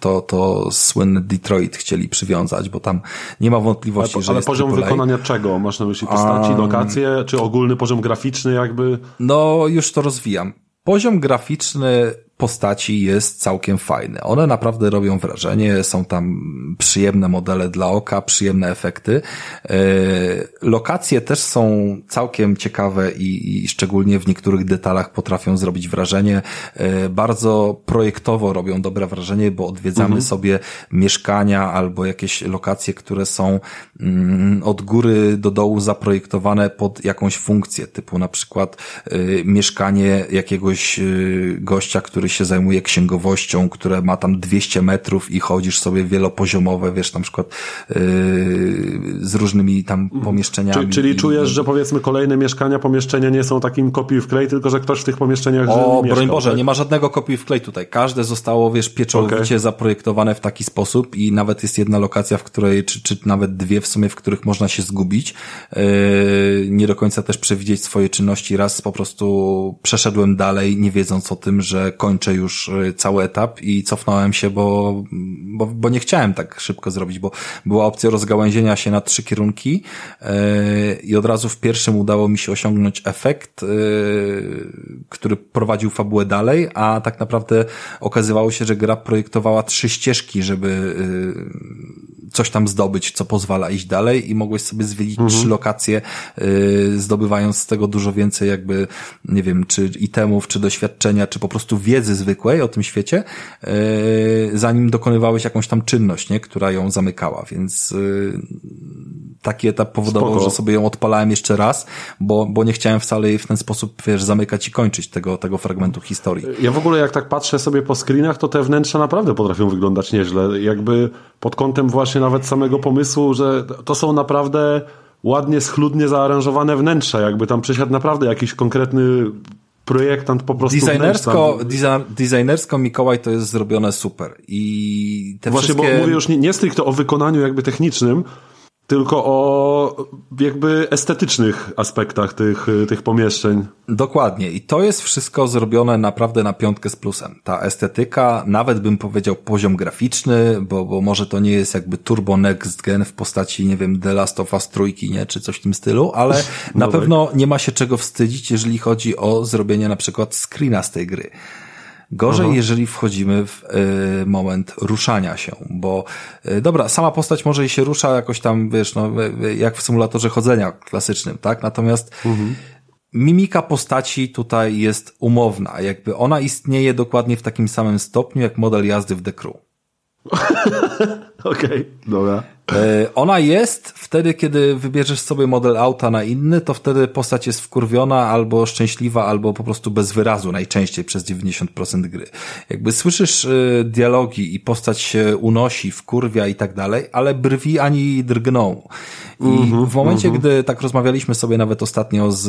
to, to słynne Detroit chcieli przywiązać, bo tam nie ma wątpliwości, ale, że Ale poziom AAA. wykonania czego? Masz na myśli postaci, um, lokacje, czy ogólny poziom graficzny jakby? No, już to rozwijam. Poziom graficzny postaci jest całkiem fajny. One naprawdę robią wrażenie, są tam przyjemne modele dla oka, przyjemne efekty. E, lokacje też są całkiem ciekawe i, i szczególnie w niektórych detalach potrafią zrobić wrażenie. E, bardzo projektowo robią dobre wrażenie, bo odwiedzamy mhm. sobie mieszkania albo jakieś lokacje, które są mm, od góry do dołu zaprojektowane pod jakąś funkcję, typu na przykład e, mieszkanie jakiegoś gościa, który który się zajmuje księgowością, które ma tam 200 metrów i chodzisz sobie wielopoziomowe, wiesz, na przykład yy, z różnymi tam mhm. pomieszczeniami. Czyli, czyli i, czujesz, że powiedzmy kolejne mieszkania, pomieszczenia nie są takim kopiuj w klej, tylko że ktoś w tych pomieszczeniach O, mieszkał, broń Boże, tak? nie ma żadnego kopiuj w klej tutaj. Każde zostało, wiesz, pieczołowicie okay. zaprojektowane w taki sposób i nawet jest jedna lokacja, w której, czy, czy nawet dwie w sumie, w których można się zgubić. Yy, nie do końca też przewidzieć swoje czynności. Raz po prostu przeszedłem dalej, nie wiedząc o tym, że kończę kończę już y, cały etap i cofnąłem się, bo, bo, bo nie chciałem tak szybko zrobić, bo była opcja rozgałęzienia się na trzy kierunki yy, i od razu w pierwszym udało mi się osiągnąć efekt, yy, który prowadził fabułę dalej, a tak naprawdę okazywało się, że gra projektowała trzy ścieżki, żeby coś tam zdobyć, co pozwala iść dalej i mogłeś sobie zwiedzić mhm. trzy lokacje, zdobywając z tego dużo więcej jakby, nie wiem, czy itemów, czy doświadczenia, czy po prostu wiedzy zwykłej o tym świecie, e, zanim dokonywałeś jakąś tam czynność, nie, która ją zamykała, więc e, taki etap powodował, Spoko. że sobie ją odpalałem jeszcze raz, bo, bo nie chciałem wcale jej w ten sposób, wiesz, zamykać i kończyć tego, tego fragmentu historii. Ja w ogóle jak tak patrzę sobie po screenach, to te wnętrza naprawdę potrafią wyglądać nieźle. Jakby pod kątem właśnie nawet samego pomysłu, że to są naprawdę ładnie, schludnie zaaranżowane wnętrza, jakby tam przysiadł naprawdę jakiś konkretny projektant po prostu designersko, designersko Mikołaj to jest zrobione super. I te Właśnie, wszystkie... bo mówię już nie, nie stricte o wykonaniu jakby technicznym, tylko o jakby estetycznych aspektach tych, tych pomieszczeń. Dokładnie. I to jest wszystko zrobione naprawdę na piątkę z plusem. Ta estetyka, nawet bym powiedział poziom graficzny, bo, bo może to nie jest jakby turbo next gen w postaci, nie wiem, The Last of Us trójki, nie, czy coś w tym stylu, ale no na tak. pewno nie ma się czego wstydzić, jeżeli chodzi o zrobienie na przykład screena z tej gry. Gorzej, Aha. jeżeli wchodzimy w y, moment ruszania się, bo y, dobra, sama postać może i się rusza jakoś tam, wiesz, no, y, jak w symulatorze chodzenia klasycznym, tak? Natomiast mhm. mimika postaci tutaj jest umowna, jakby ona istnieje dokładnie w takim samym stopniu, jak model jazdy w The Crew. Okej, okay, dobra. E, ona jest wtedy, kiedy wybierzesz sobie model auta na inny, to wtedy postać jest wkurwiona albo szczęśliwa, albo po prostu bez wyrazu najczęściej przez 90% gry. Jakby słyszysz e, dialogi i postać się unosi, wkurwia i tak dalej, ale brwi ani drgną. I mm -hmm, w momencie, mm -hmm. gdy tak rozmawialiśmy sobie nawet ostatnio z,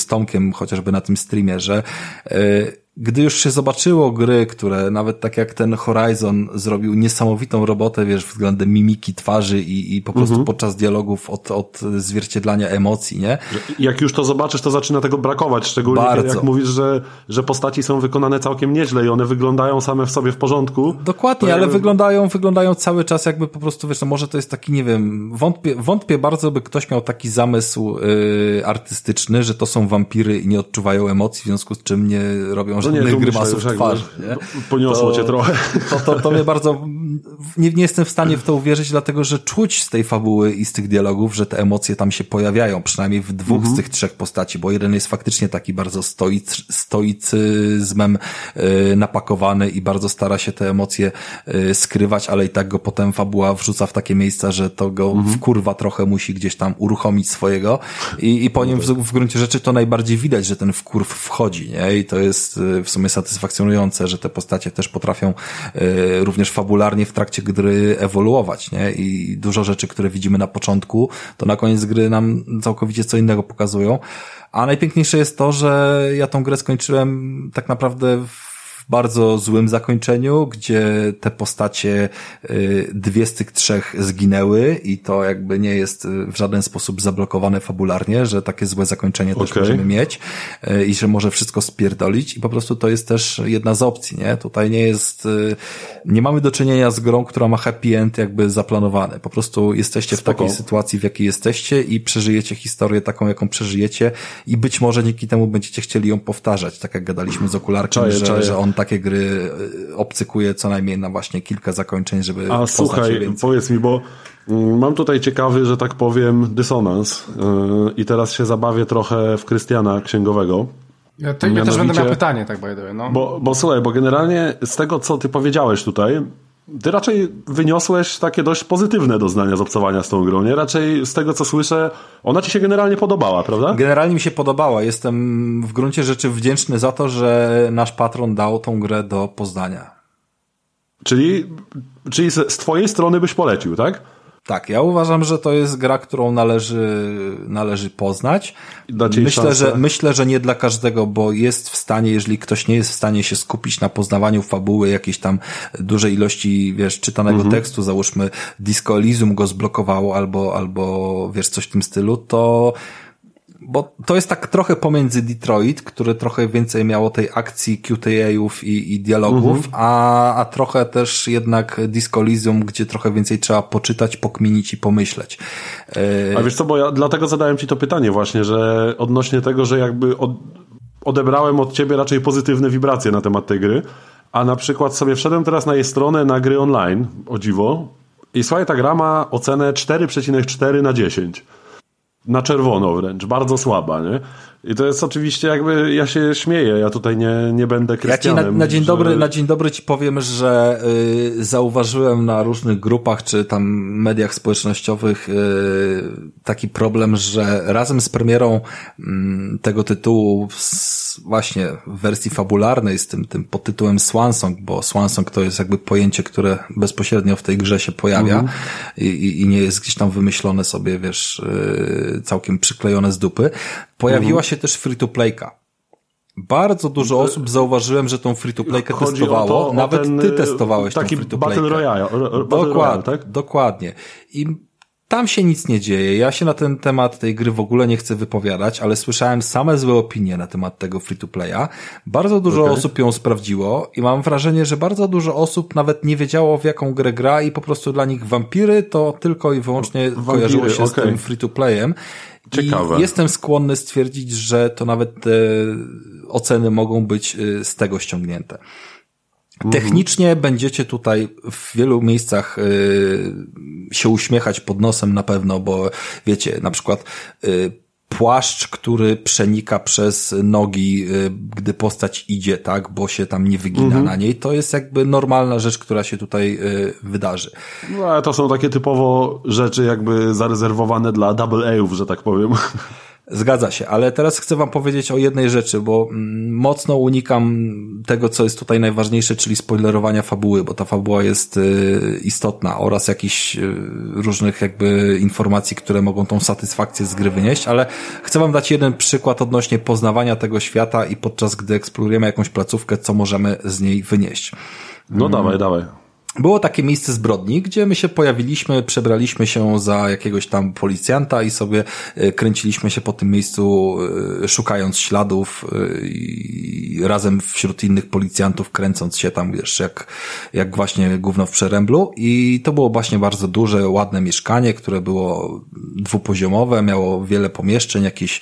z Tomkiem, chociażby na tym streamie, że yy, gdy już się zobaczyło gry, które nawet tak jak ten Horizon zrobił niesamowitą robotę, wiesz, względem mimiki twarzy i, i po prostu Mhm. podczas dialogów od, od zwierciedlania emocji, nie? Jak już to zobaczysz, to zaczyna tego brakować, szczególnie Bardzo. jak mówisz, że, że postaci są wykonane całkiem nieźle i one wyglądają same w sobie w porządku. Dokładnie, ale jakby- wyglądają, wyglądają cały czas jakby po prostu, wiesz, no może to jest taki, nie wiem, wątpię, wątpię bardzo, by ktoś miał taki zamysł yy, artystyczny, że to są wampiry i nie odczuwają emocji, w związku z czym nie robią No żadnych nie, myślę grymasów jakby twarzy, nie? Poniosło To- cię trochę. To, to, to mnie bardzo, nie, nie jestem w stanie w to uwierzyć, dlatego że czuć z tej fabuły i z tych dialogów, że te emocje tam się pojawiają, przynajmniej w dwóch Mhm. z tych trzech postaci, bo jeden jest faktycznie taki bardzo stoic, stoicyzmem yy, napakowany i bardzo stara się te emocje yy, skrywać, ale i tak go potem fabuła wrzuca w takie miejsca, że to go Mhm. w kurwa trochę musi gdzieś tam uruchomić swojego i, i po nim w, w gruncie rzeczy to najbardziej widać, że ten wkurw wchodzi, nie? I to jest yy, w sumie satysfakcjonujące, że te postacie też potrafią yy, również fabularnie w trakcie gry ewoluować, nie? I dużo rzeczy, które widzimy na początku, to na koniec gry nam całkowicie co innego pokazują. A najpiękniejsze jest to, że ja tą grę skończyłem tak naprawdę w bardzo złym zakończeniu, gdzie te postacie y, dwie z tych trzech zginęły i to jakby nie jest y, w żaden sposób zablokowane fabularnie, że takie złe zakończenie też Okej. możemy mieć y, i że może wszystko spierdolić i po prostu to jest też jedna z opcji, nie? Tutaj nie jest, nie mamy do czynienia z grą, która ma happy end jakby zaplanowany. Po prostu jesteście w Spoko. takiej sytuacji, w jakiej jesteście i przeżyjecie historię taką, jaką przeżyjecie i być może dzięki temu będziecie chcieli ją powtarzać, tak jak gadaliśmy z okularkiem, Czaję, że, czaję. że on takie gry y, obcykuje co najmniej na właśnie kilka zakończeń, żeby A słuchaj, więcej. powiedz mi, bo mm, mam tutaj ciekawy, że tak powiem, dysonans yy, i teraz się zabawię trochę w Krystiana Księgowego. Ja, te, ja też będę miał pytanie, tak by the way, no. Bo, bo słuchaj, bo generalnie z tego, co ty powiedziałeś tutaj, ty raczej wyniosłeś takie dość pozytywne doznania z obcowania z tą grą, nie? Raczej z tego, co słyszę, ona ci się generalnie podobała, prawda? Generalnie mi się podobała. Jestem w gruncie rzeczy wdzięczny za to, że nasz patron dał tą grę do Poznania. Czyli, czyli z z twojej strony byś polecił, tak? Tak, ja uważam, że to jest gra, którą należy, należy poznać. Myślę, szansę. że, myślę, że nie dla każdego, bo jest w stanie, jeżeli ktoś nie jest w stanie się skupić na poznawaniu fabuły, jakiejś tam dużej ilości, wiesz, czytanego Mhm. tekstu, załóżmy Disco Elysium go zblokowało albo, albo, wiesz, coś w tym stylu, to bo to jest tak trochę pomiędzy Detroit, które trochę więcej miało tej akcji QTA-ów i, i dialogów, Mhm. a, a trochę też jednak Disco Elysium, gdzie trochę więcej trzeba poczytać, pokminić i pomyśleć. E, A wiesz co, bo ja dlatego zadałem ci to pytanie właśnie, że odnośnie tego, że jakby od, odebrałem od ciebie raczej pozytywne wibracje na temat tej gry, a na przykład sobie wszedłem teraz na jej stronę na gry online, o dziwo, i słuchaj, ta gra ma ocenę 4,4 na 10. Na czerwono wręcz, bardzo słaba, nie? I to jest oczywiście jakby, ja się śmieję, ja tutaj nie, nie będę Ja ci Krystianem. na, na dzień że- dobry, na dzień dobry ci powiem, że y, zauważyłem na różnych grupach czy tam mediach społecznościowych y, taki problem, że razem z premierą mm, tego tytułu właśnie w wersji fabularnej z tym, tym podtytułem Swansong, bo Swansong to jest jakby pojęcie, które bezpośrednio w tej grze się pojawia i, i, i nie jest gdzieś tam wymyślone sobie, wiesz, y, całkiem przyklejone z dupy. Pojawiła się też free-to-playka. Bardzo dużo osób zauważyłem, że tą free-to-playkę testowało. to, Nawet ten, ty y, testowałeś taki tą free-to-playkę. Battle Royale, ro- ro- Dokładnie, Royale, tak? dokładnie. I tam się nic nie dzieje. Ja się na ten temat tej gry w ogóle nie chcę wypowiadać, ale słyszałem same złe opinie na temat tego free-to-playa. Bardzo dużo Okej. osób ją sprawdziło i mam wrażenie, że bardzo dużo osób nawet nie wiedziało w jaką grę gra i po prostu dla nich wampiry to tylko i wyłącznie kojarzyło się z okej. tym free-to-playem. Ciekawe. I jestem skłonny stwierdzić, że to nawet te oceny mogą być y, z tego ściągnięte. Technicznie będziecie tutaj w wielu miejscach y, się uśmiechać pod nosem na pewno, bo wiecie, na przykład y, płaszcz, który przenika przez nogi, y, gdy postać idzie, tak, bo się tam nie wygina na niej, to jest jakby normalna rzecz, która się tutaj wydarzy. No, ale to są takie typowo rzeczy jakby zarezerwowane dla double A'ów, że tak powiem. Zgadza się, ale teraz chcę wam powiedzieć o jednej rzeczy, bo mm, mocno unikam tego, co jest tutaj najważniejsze, czyli spoilerowania fabuły, bo ta fabuła jest y, istotna oraz jakichś y, różnych jakby informacji, które mogą tą satysfakcję z gry wynieść, ale chcę wam dać jeden przykład odnośnie poznawania tego świata i podczas gdy eksplorujemy jakąś placówkę, co możemy z niej wynieść. No dawaj, dawaj. Było takie miejsce zbrodni, gdzie my się pojawiliśmy, przebraliśmy się za jakiegoś tam policjanta i sobie e, kręciliśmy się po tym miejscu, e, szukając śladów e, i razem wśród innych policjantów kręcąc się tam, wiesz, jak, jak właśnie gówno w przeręblu. I to było właśnie bardzo duże, ładne mieszkanie, które było dwupoziomowe, miało wiele pomieszczeń, jakieś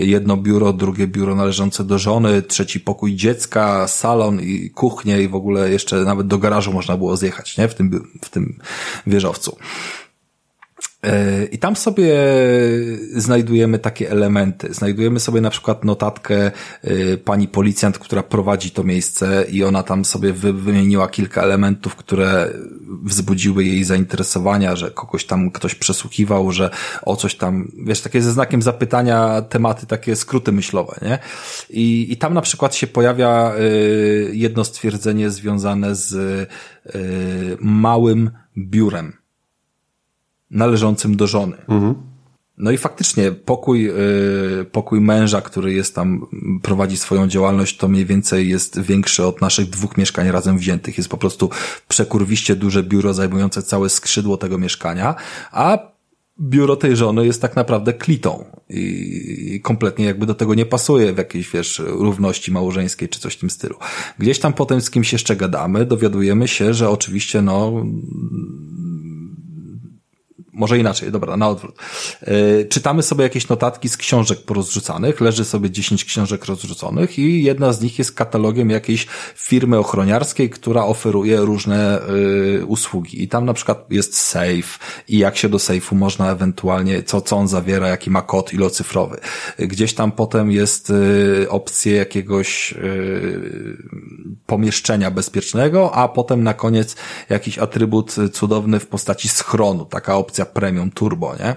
jedno biuro, drugie biuro należące do żony, trzeci pokój dziecka, salon i kuchnię i w ogóle jeszcze nawet do garażu można było zjechać, nie? W tym, w tym wieżowcu. E, I tam sobie znajdujemy takie elementy. Znajdujemy sobie na przykład notatkę e, pani policjant, która prowadzi to miejsce i ona tam sobie wymieniła kilka elementów, które wzbudziły jej zainteresowania, że kogoś tam ktoś przesłuchiwał, że o coś tam, wiesz, takie ze znakiem zapytania tematy, takie skróty myślowe, nie? I, i tam na przykład się pojawia e, jedno stwierdzenie związane z małym biurem należącym do żony. Mhm. No i faktycznie pokój, yy, pokój męża, który jest tam, prowadzi swoją działalność, to mniej więcej jest większy od naszych dwóch mieszkań razem wziętych. Jest po prostu przekurwiście duże biuro zajmujące całe skrzydło tego mieszkania, a biuro tej żony jest tak naprawdę klitą i kompletnie jakby do tego nie pasuje w jakiejś, wiesz, równości małżeńskiej czy coś w tym stylu. Gdzieś tam potem z kimś jeszcze gadamy, dowiadujemy się, że oczywiście no może inaczej, dobra, na odwrót. Yy, czytamy sobie jakieś notatki z książek porozrzucanych, leży sobie 10 książek rozrzuconych i jedna z nich jest katalogiem jakiejś firmy ochroniarskiej, która oferuje różne yy, usługi. I tam na przykład jest safe i jak się do safe'u można ewentualnie, co, co on zawiera, jaki ma kod ilocyfrowy. Gdzieś tam potem jest yy, opcja jakiegoś pomieszczenia bezpiecznego, a potem na koniec jakiś atrybut cudowny w postaci schronu, taka opcja premium turbo, nie?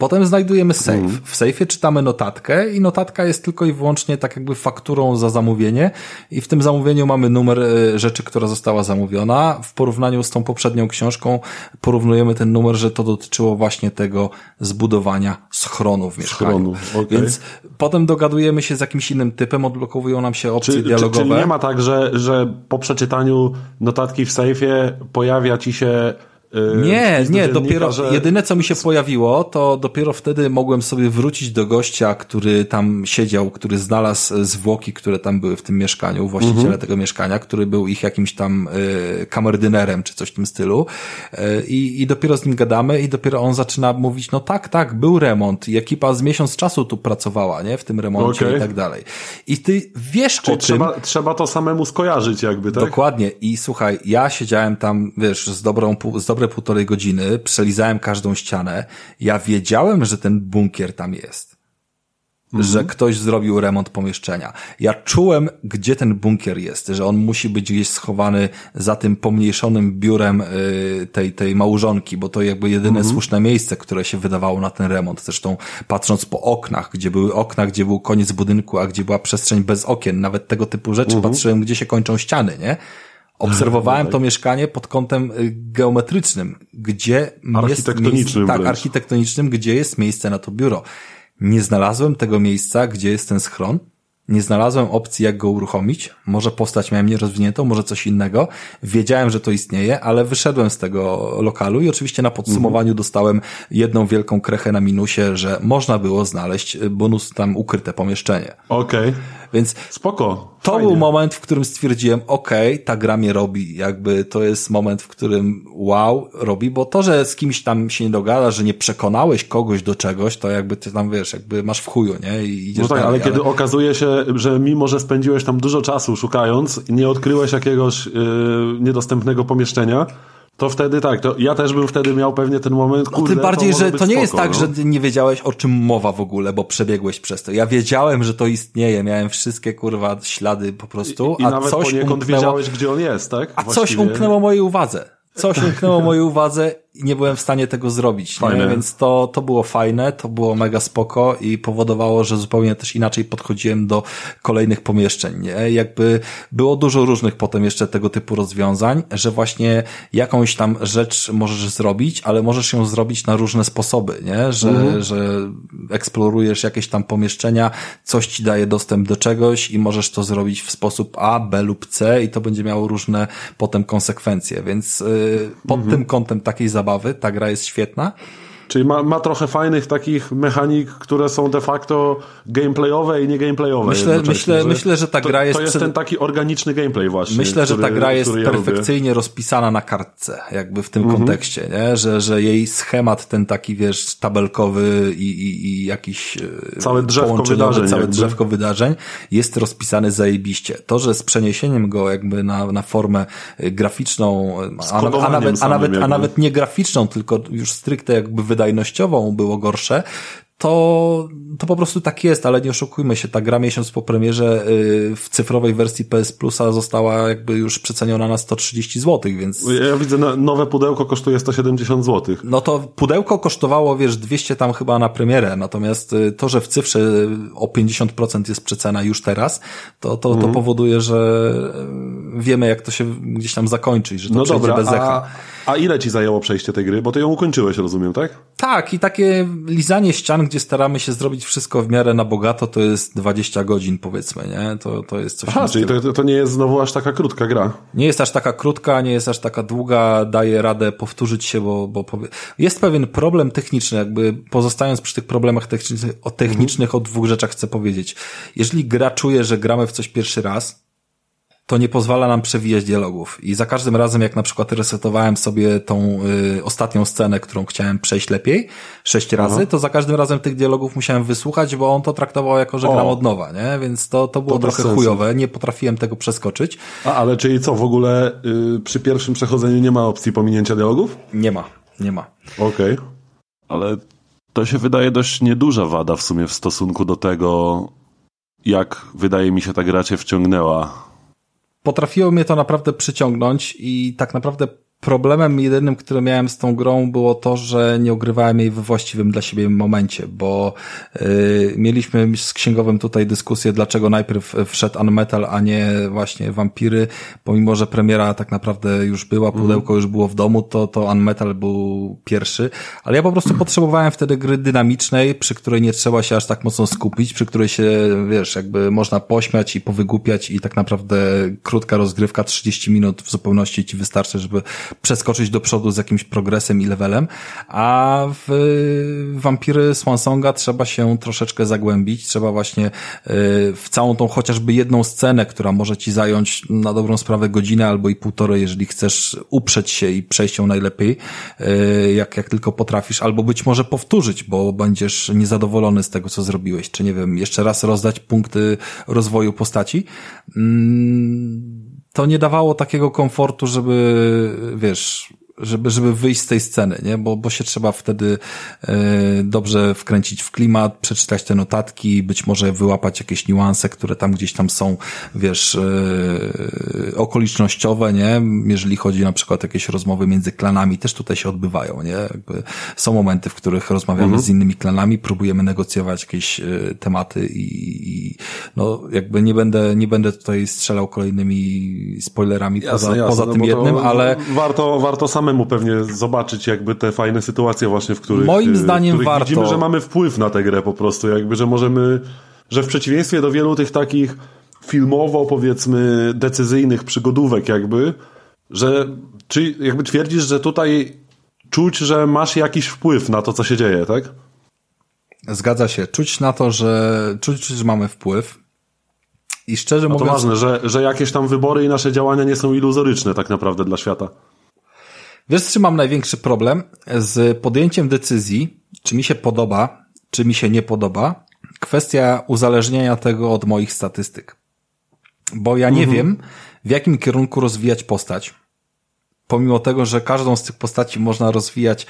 Potem znajdujemy safe. Mm. W safeie czytamy notatkę i notatka jest tylko i wyłącznie tak jakby fakturą za zamówienie i w tym zamówieniu mamy numer e, rzeczy, która została zamówiona. W porównaniu z tą poprzednią książką porównujemy ten numer, że to dotyczyło właśnie tego zbudowania schronu w mieszkaniu. Schronu, okay. Więc potem dogadujemy się z jakimś innym typem, odblokowują nam się opcje czy, dialogowe. Czy, czyli nie ma tak, że, że po przeczytaniu notatki w safeie pojawia ci się nie, nie, dopiero że... jedyne co mi się pojawiło, to dopiero wtedy mogłem sobie wrócić do gościa, który tam siedział, który znalazł zwłoki, które tam były w tym mieszkaniu, właściciela mhm. tego mieszkania, który był ich jakimś tam y, kamerdynerem czy coś w tym stylu y, i, i dopiero z nim gadamy i dopiero on zaczyna mówić, no tak, tak, był remont i ekipa z miesiąc czasu tu pracowała, nie, w tym remoncie okay. i tak dalej. I ty wiesz Czyli o trzeba, tym. Trzeba to samemu skojarzyć jakby, tak? Dokładnie i słuchaj, ja siedziałem tam, wiesz, z dobrą, z dobrą dobre półtorej godziny, przelizałem każdą ścianę. Ja wiedziałem, że ten bunkier tam jest. Mhm. Że ktoś zrobił remont pomieszczenia. Ja czułem, gdzie ten bunkier jest, że on musi być gdzieś schowany za tym pomniejszonym biurem y, tej, tej małżonki, bo to jakby jedyne mhm. słuszne miejsce, które się wydawało na ten remont. Zresztą patrząc po oknach, gdzie były okna, gdzie był koniec budynku, a gdzie była przestrzeń bez okien, nawet tego typu rzeczy, mhm. patrzyłem, gdzie się kończą ściany, nie? Obserwowałem to mieszkanie pod kątem y, geometrycznym, gdzie architektonicznym jest miejsce, tak, architektonicznym, gdzie jest miejsce na to biuro. Nie znalazłem tego miejsca, gdzie jest ten schron, nie znalazłem opcji, jak go uruchomić. Może postać miałem nierozwiniętą, może coś innego. Wiedziałem, że to istnieje, ale wyszedłem z tego lokalu i oczywiście na podsumowaniu -hmm. dostałem jedną wielką krechę na minusie, że można było znaleźć bonus tam ukryte pomieszczenie. Okej. Okay. Więc spoko. To Fajnie. był moment, w którym stwierdziłem, okej, okay, ta gra mnie robi. Jakby to jest moment, w którym wow, robi, bo to, że z kimś tam się nie dogada, że nie przekonałeś kogoś do czegoś, to jakby ty tam wiesz, jakby masz w chuju, nie? I idziesz no tak, dalej, ale kiedy okazuje się, że mimo, że spędziłeś tam dużo czasu szukając, nie odkryłeś jakiegoś yy, niedostępnego pomieszczenia, to wtedy tak, to ja też bym wtedy miał pewnie ten moment, kurde, no, Tym bardziej, to że to nie spoko, jest tak, no? że nie wiedziałeś o czym mowa w ogóle, bo przebiegłeś przez to. Ja wiedziałem, że to istnieje, miałem wszystkie kurwa ślady po prostu, I, i a nawet coś poniekąd umknęło... wiedziałeś, gdzie on jest, tak? A Właściwie... coś umknęło mojej uwadze. Coś umknęło mojej uwadze i nie byłem w stanie tego zrobić, nie? więc to, to było fajne, to było mega spoko i powodowało, że zupełnie też inaczej podchodziłem do kolejnych pomieszczeń, nie? Jakby było dużo różnych potem jeszcze tego typu rozwiązań, że właśnie jakąś tam rzecz możesz zrobić, ale możesz ją zrobić na różne sposoby, nie? Że, mhm. że eksplorujesz jakieś tam pomieszczenia, coś ci daje dostęp do czegoś i możesz to zrobić w sposób A, B lub C i to będzie miało różne potem konsekwencje, więc yy, pod mhm. tym kątem takiej zabawy ta gra jest świetna. Czyli ma, ma trochę fajnych takich mechanik, które są de facto gameplayowe i nie gameplayowe. Myślę, myślę, że myślę, że ta gra jest. To jest przed... ten taki organiczny gameplay właśnie. Myślę, który, że ta gra jest perfekcyjnie ja rozpisana na kartce, jakby w tym mhm. kontekście, nie? Że, że jej schemat ten taki, wiesz, tabelkowy i, i, i jakiś e, całe drzewko wydarzeń, całe jakby. drzewko wydarzeń jest rozpisany zajebiście. To, że z przeniesieniem go jakby na, na formę e, graficzną, a, a, nawet, a, nawet, a nawet nie graficzną, tylko już stricte jakby wydarzeń wydajnościową było gorsze, to, to po prostu tak jest, ale nie oszukujmy się, ta gra miesiąc po premierze y, w cyfrowej wersji PS Plusa została jakby już przeceniona na 130 zł, więc... Ja widzę, nowe pudełko kosztuje 170 zł. No to pudełko kosztowało, wiesz, 200 tam chyba na premierę, natomiast y, to, że w cyfrze o 50% jest przecena już teraz, to, to, mhm. to powoduje, że y, wiemy jak to się gdzieś tam zakończy, że to no przejdzie dobra, bez echa. A a ile ci zajęło przejście tej gry? Bo ty ją ukończyłeś, rozumiem, tak? Tak, i takie lizanie ścian, gdzie staramy się zrobić wszystko w miarę na bogato, to jest 20 godzin, powiedzmy, nie? To, to jest coś... Aha, czyli to, to nie jest znowu aż taka krótka gra. Nie jest aż taka krótka, nie jest aż taka długa, daje radę powtórzyć się, bo, bo powie... jest pewien problem techniczny, jakby pozostając przy tych problemach technicznych, o technicznych mhm. o dwóch rzeczach chcę powiedzieć. Jeżeli gra czuje, że gramy w coś pierwszy raz, to nie pozwala nam przewijać dialogów. I za każdym razem, jak na przykład resetowałem sobie tą y, ostatnią scenę, którą chciałem przejść lepiej, sześć razy, Aha. to za każdym razem tych dialogów musiałem wysłuchać, bo on to traktował jako, że o. gram od nowa, nie? Więc to, to było to trochę chujowe, nie potrafiłem tego przeskoczyć. A, ale czyli co, w ogóle y, przy pierwszym przechodzeniu nie ma opcji pominięcia dialogów? Nie ma, nie ma. Okej. Okay. Ale to się wydaje dość nieduża wada w sumie w stosunku do tego, jak wydaje mi się ta gra cię wciągnęła potrafiło mnie to naprawdę przyciągnąć i tak naprawdę Problemem jedynym, który miałem z tą grą było to, że nie ogrywałem jej we właściwym dla siebie momencie, bo yy, mieliśmy z księgowym tutaj dyskusję, dlaczego najpierw wszedł Unmetal, a nie właśnie Vampiry, pomimo, że premiera tak naprawdę już była, mhm. pudełko już było w domu, to, to Unmetal był pierwszy, ale ja po prostu potrzebowałem wtedy gry dynamicznej, przy której nie trzeba się aż tak mocno skupić, przy której się, wiesz, jakby można pośmiać i powygłupiać i tak naprawdę krótka rozgrywka, 30 minut w zupełności ci wystarczy, żeby przeskoczyć do przodu z jakimś progresem i levelem, a w Vampiry Swansonga trzeba się troszeczkę zagłębić, trzeba właśnie y, w całą tą chociażby jedną scenę, która może ci zająć na dobrą sprawę godzinę albo i półtorej, jeżeli chcesz uprzeć się i przejść ją najlepiej, y, jak, jak tylko potrafisz, albo być może powtórzyć, bo będziesz niezadowolony z tego, co zrobiłeś, czy nie wiem, jeszcze raz rozdać punkty rozwoju postaci. Mm, to nie dawało takiego komfortu, żeby, wiesz, żeby, żeby wyjść z tej sceny, nie? Bo, bo się trzeba wtedy e, dobrze wkręcić w klimat, przeczytać te notatki, być może wyłapać jakieś niuanse, które tam gdzieś tam są, wiesz, e, okolicznościowe, nie? Jeżeli chodzi na przykład o jakieś rozmowy między klanami, też tutaj się odbywają, nie? Jakby są momenty, w których rozmawiamy mhm. z innymi klanami, próbujemy negocjować jakieś e, tematy i, i, no jakby nie będę, nie będę tutaj strzelał kolejnymi spoilerami jasne, poza, jasne, poza no tym jednym, ale warto, warto same samemu pewnie zobaczyć jakby te fajne sytuacje właśnie, w których, Moim zdaniem których warto. widzimy, że mamy wpływ na tę grę po prostu, jakby, że możemy, że w przeciwieństwie do wielu tych takich filmowo powiedzmy decyzyjnych przygodówek jakby, że czy jakby twierdzisz, że tutaj czuć, że masz jakiś wpływ na to, co się dzieje, tak? Zgadza się. Czuć na to, że czuć, że mamy wpływ. I szczerze A mówiąc. To ważne, że, że jakieś tam wybory i nasze działania nie są iluzoryczne tak naprawdę dla świata. Wiesz, czy mam największy problem z podjęciem decyzji, czy mi się podoba, czy mi się nie podoba? Kwestia uzależnienia tego od moich statystyk. Bo ja nie mhm. wiem, w jakim kierunku rozwijać postać. Pomimo tego, że każdą z tych postaci można rozwijać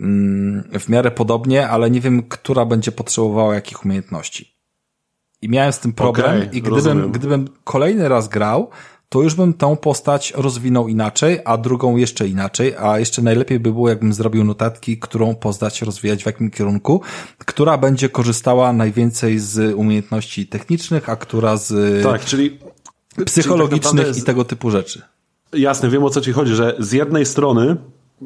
mm, w miarę podobnie, ale nie wiem, która będzie potrzebowała jakich umiejętności. I miałem z tym problem okay, i gdybym, gdybym kolejny raz grał, to już bym tą postać rozwinął inaczej, a drugą jeszcze inaczej, a jeszcze najlepiej by było, jakbym zrobił notatki, którą postać rozwijać w jakim kierunku, która będzie korzystała najwięcej z umiejętności technicznych, a która z tak, czyli psychologicznych czyli tak i tego typu rzeczy. Jasne, wiem o co ci chodzi, że z jednej strony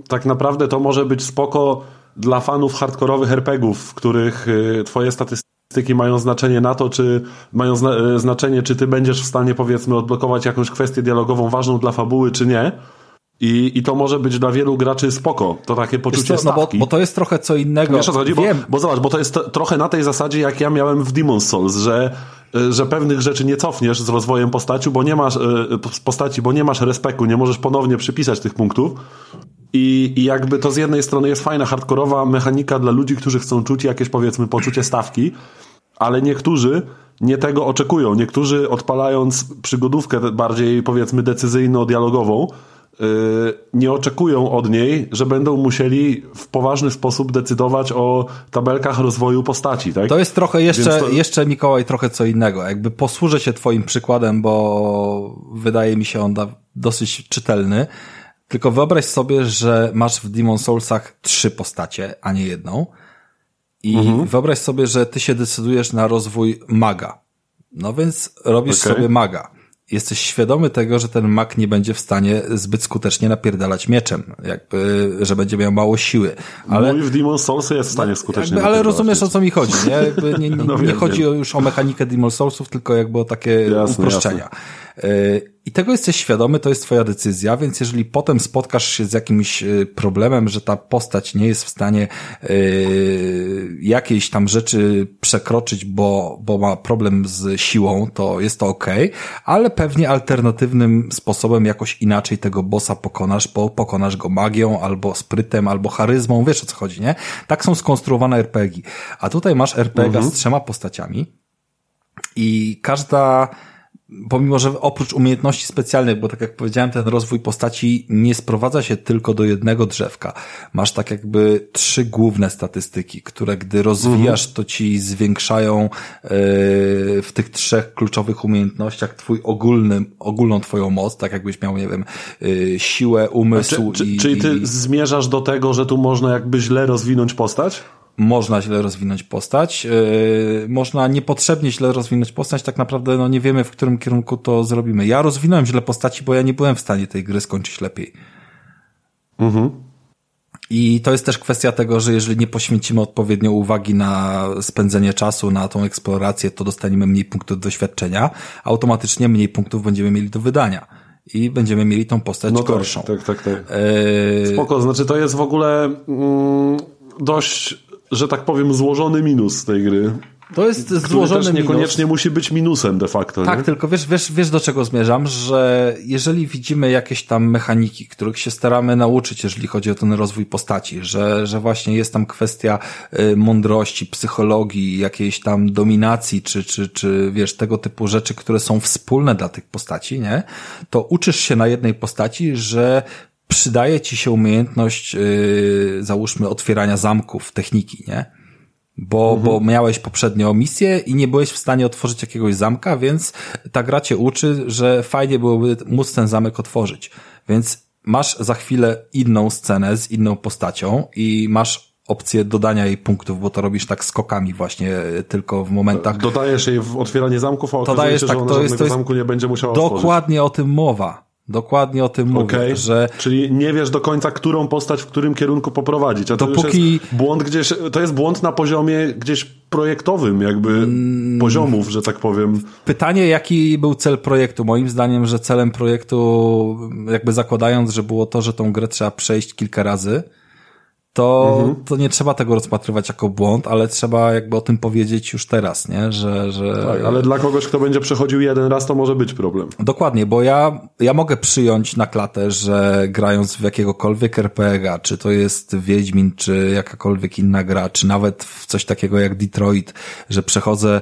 tak naprawdę to może być spoko dla fanów hardkorowych RPGów, w których y, twoje statystyki mają znaczenie na to, czy mają zna y, znaczenie, czy ty będziesz w stanie powiedzmy odblokować jakąś kwestię dialogową ważną dla fabuły, czy nie. I, I to może być dla wielu graczy spoko. To takie poczucie co, no bo, bo, to jest trochę co innego. Wiesz co chodzi? Bo, bo zobacz, bo to jest trochę na tej zasadzie, jak ja miałem w Demon's Souls, że y, że pewnych rzeczy nie cofniesz z rozwojem postaci, bo nie masz postaci, bo nie masz respektu, nie możesz ponownie przypisać tych punktów. I, I jakby to z jednej strony jest fajna, hardkorowa mechanika dla ludzi, którzy chcą czuć jakieś powiedzmy poczucie stawki, ale niektórzy nie tego oczekują. Niektórzy odpalając przygodówkę bardziej powiedzmy decyzyjno-dialogową, yy, nie oczekują od niej, że będą musieli w poważny sposób decydować o tabelkach rozwoju postaci. Tak? To jest trochę jeszcze, to... jeszcze Mikołaj, trochę co innego. Jakby posłużę się twoim przykładem, bo wydaje mi się on dosyć czytelny. Tylko wyobraź sobie, że masz w Demon Soulsach trzy postacie, a nie jedną. I mhm. wyobraź sobie, że ty się decydujesz na rozwój maga. No więc robisz okay. sobie maga. Jesteś świadomy tego, że ten mag nie będzie w stanie zbyt skutecznie napierdalać mieczem, jakby, że będzie miał mało siły. Ale Mój w Demon Souls jest w stanie skutecznie jakby, Ale rozumiesz o co mi chodzi, nie? Jakby nie, nie, no, nie wiem, chodzi wiem. już o mechanikę Demon Soulsów, tylko jakby o takie jasne, uproszczenia. Jasne. I tego jesteś świadomy, to jest twoja decyzja, więc jeżeli potem spotkasz się z jakimś y, problemem, że ta postać nie jest w stanie yy, jakiejś tam rzeczy przekroczyć, bo, bo ma problem z siłą, to jest to ok, ale pewnie alternatywnym sposobem jakoś inaczej tego bossa pokonasz, bo pokonasz go magią, albo sprytem, albo charyzmą, wiesz o co chodzi, nie? Tak są skonstruowane RPG. A tutaj masz RPG mhm. z trzema postaciami i każda pomimo, że oprócz umiejętności specjalnych, bo tak jak powiedziałem, ten rozwój postaci nie sprowadza się tylko do jednego drzewka. Masz tak jakby trzy główne statystyki, które gdy rozwijasz, to ci zwiększają yy, w tych trzech kluczowych umiejętnościach twój ogólny, ogólną twoją moc, tak jakbyś miał, nie wiem, yy, siłę, umysł. Czy, i, czyli ty i... zmierzasz do tego, że tu można jakby źle rozwinąć postać? Można źle rozwinąć postać, yy, można niepotrzebnie źle rozwinąć postać, tak naprawdę no nie wiemy w którym kierunku to zrobimy. Ja rozwinąłem źle postaci, bo ja nie byłem w stanie tej gry skończyć lepiej. Mhm. I to jest też kwestia tego, że jeżeli nie poświęcimy odpowiednio uwagi na spędzenie czasu, na tą eksplorację, to dostaniemy mniej punktów doświadczenia, automatycznie mniej punktów będziemy mieli do wydania i będziemy mieli tą postać no tak, gorszą. Tak, tak, tak. Yy... Spoko, znaczy to jest w ogóle mm, dość że tak powiem, złożony minus tej gry. To jest złożony też niekoniecznie minus. musi być minusem de facto. Tak, nie? tylko wiesz, wiesz, wiesz do czego zmierzam, że jeżeli widzimy jakieś tam mechaniki, których się staramy nauczyć, jeżeli chodzi o ten rozwój postaci, że, że właśnie jest tam kwestia y, mądrości, psychologii, jakiejś tam dominacji, czy, czy, czy wiesz, tego typu rzeczy, które są wspólne dla tych postaci, nie? To uczysz się na jednej postaci, że przydaje ci się umiejętność, yy, załóżmy, otwierania zamków, techniki, nie? Bo, mhm. bo miałeś poprzednio misję i nie byłeś w stanie otworzyć jakiegoś zamka, więc ta gra cię uczy, że fajnie byłoby móc ten zamek otworzyć. Więc masz za chwilę inną scenę z inną postacią i masz opcję dodania jej punktów, bo to robisz tak skokami właśnie tylko w momentach. Dodajesz jej w otwieranie zamków, a okazuje się, tak, że ona to jest, to jest zamku nie będzie musiała Dokładnie otworzyć. o tym mowa. Dokładnie o tym mówię, okay. że... Czyli nie wiesz do końca, którą postać w którym kierunku poprowadzić. A to Dopóki... jest błąd gdzieś, to jest błąd na poziomie gdzieś projektowym, jakby mm... poziomów, że tak powiem. Pytanie, jaki był cel projektu? Moim zdaniem, że celem projektu, jakby zakładając, że było to, że tą grę trzeba przejść kilka razy, to, mhm. to nie trzeba tego rozpatrywać jako błąd, ale trzeba jakby o tym powiedzieć już teraz, nie? Że, że... Tak, ale dla kogoś, kto będzie przechodził jeden raz, to może być problem. Dokładnie, bo ja, ja mogę przyjąć na klatę, że grając w jakiegokolwiek RPG, czy to jest Wiedźmin, czy jakakolwiek inna gra, czy nawet w coś takiego jak Detroit, że przechodzę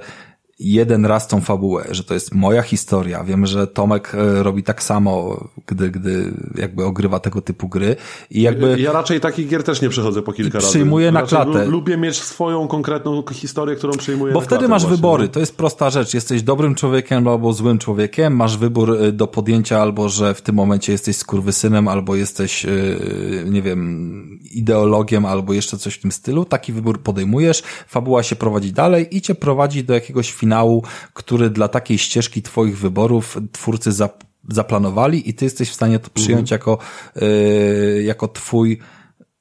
jeden raz tą fabułę, że to jest moja historia. Wiem, że Tomek e, robi tak samo, gdy, gdy jakby ogrywa tego typu gry i jakby... Ja raczej takich gier też nie przechodzę po kilka razy. Przyjmuję na klatę. Lubię mieć swoją konkretną historię, którą przyjmuję Bo wtedy masz właśnie, wybory. To jest prosta rzecz. Jesteś dobrym człowiekiem albo złym człowiekiem. Masz wybór y, do podjęcia albo, że w tym momencie jesteś skurwysynem, albo jesteś, yy, nie wiem, ideologiem, albo jeszcze coś w tym stylu. Taki wybór podejmujesz. Fabuła się prowadzi dalej i cię prowadzi do jakiegoś finału, który dla takiej ścieżki twoich wyborów twórcy zap- zaplanowali i ty jesteś w stanie to przyjąć jako, yy, jako twój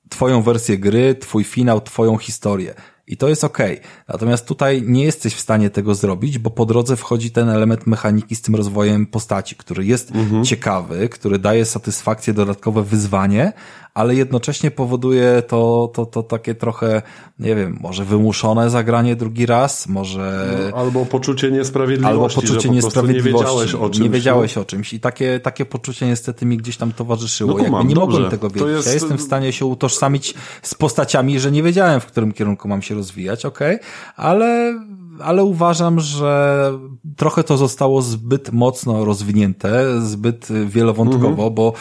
twoją wersję gry, twój finał, twoją historię. I to jest okej. Natomiast tutaj nie jesteś w stanie tego zrobić, bo po drodze wchodzi ten element mechaniki z tym rozwojem postaci, który jest ciekawy, który daje satysfakcję, dodatkowe wyzwanie, ale jednocześnie powoduje to, to, to takie trochę, nie wiem, może wymuszone zagranie drugi raz, może... Albo poczucie niesprawiedliwości, Albo poczucie po niesprawiedliwości. nie wiedziałeś o czymś. Nie wiedziałeś no. o czymś. I takie, takie poczucie niestety mi gdzieś tam towarzyszyło. No kumam, Jakby nie dobrze. mogłem tego wiedzieć. jest- Ja jestem w stanie się utożsamić z postaciami, że nie wiedziałem, w którym kierunku mam się rozwijać, okej, ale, ale uważam, że trochę to zostało zbyt mocno rozwinięte, zbyt wielowątkowo, Mhm. bo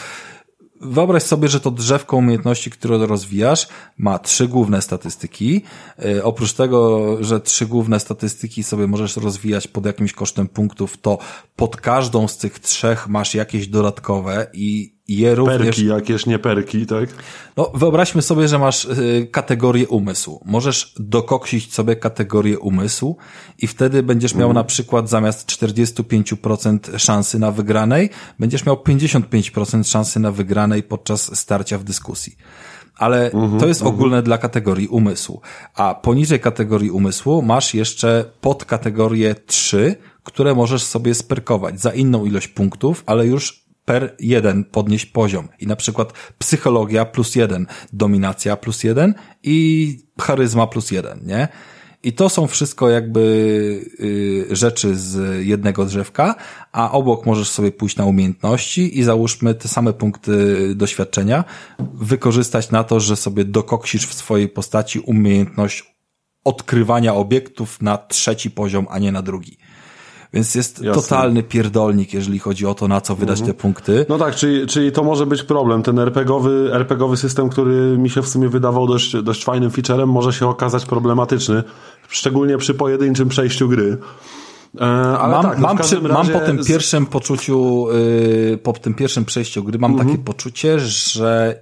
Wyobraź sobie, że to drzewko umiejętności, które rozwijasz, ma trzy główne statystyki. Yy, oprócz tego, że trzy główne statystyki sobie możesz rozwijać pod jakimś kosztem punktów, to pod każdą z tych trzech masz jakieś dodatkowe i je również... Perki jakieś, nie perki, tak? No, wyobraźmy sobie, że masz y, kategorię umysłu. Możesz dokoksić sobie kategorię umysłu i wtedy będziesz miał na przykład zamiast 45% szansy na wygranej, będziesz miał 55% szansy na wygranej podczas starcia w dyskusji. Ale to jest ogólne dla kategorii umysłu. A poniżej kategorii umysłu masz jeszcze podkategorię 3, które możesz sobie sperkować za inną ilość punktów, ale już per jeden podnieść poziom. I na przykład psychologia plus jeden, dominacja plus jeden i charyzma plus jeden, nie? I to są wszystko jakby y, rzeczy z jednego drzewka, a obok możesz sobie pójść na umiejętności i załóżmy te same punkty doświadczenia wykorzystać na to, że sobie dokoksisz w swojej postaci umiejętność odkrywania obiektów na trzeci poziom, a nie na drugi. Więc jest Jasne. totalny pierdolnik, jeżeli chodzi o to, na co wydać te punkty. No tak, czyli, czyli to może być problem. Ten RPGowy, RPGowy system, który mi się w sumie wydawał dość, dość fajnym featurem, może się okazać problematyczny, szczególnie przy pojedynczym przejściu gry. E, ale mam, tak, no mam, przy, mam razie po tym pierwszym poczuciu, yy, po tym pierwszym przejściu gry, mam Mhm. takie poczucie, że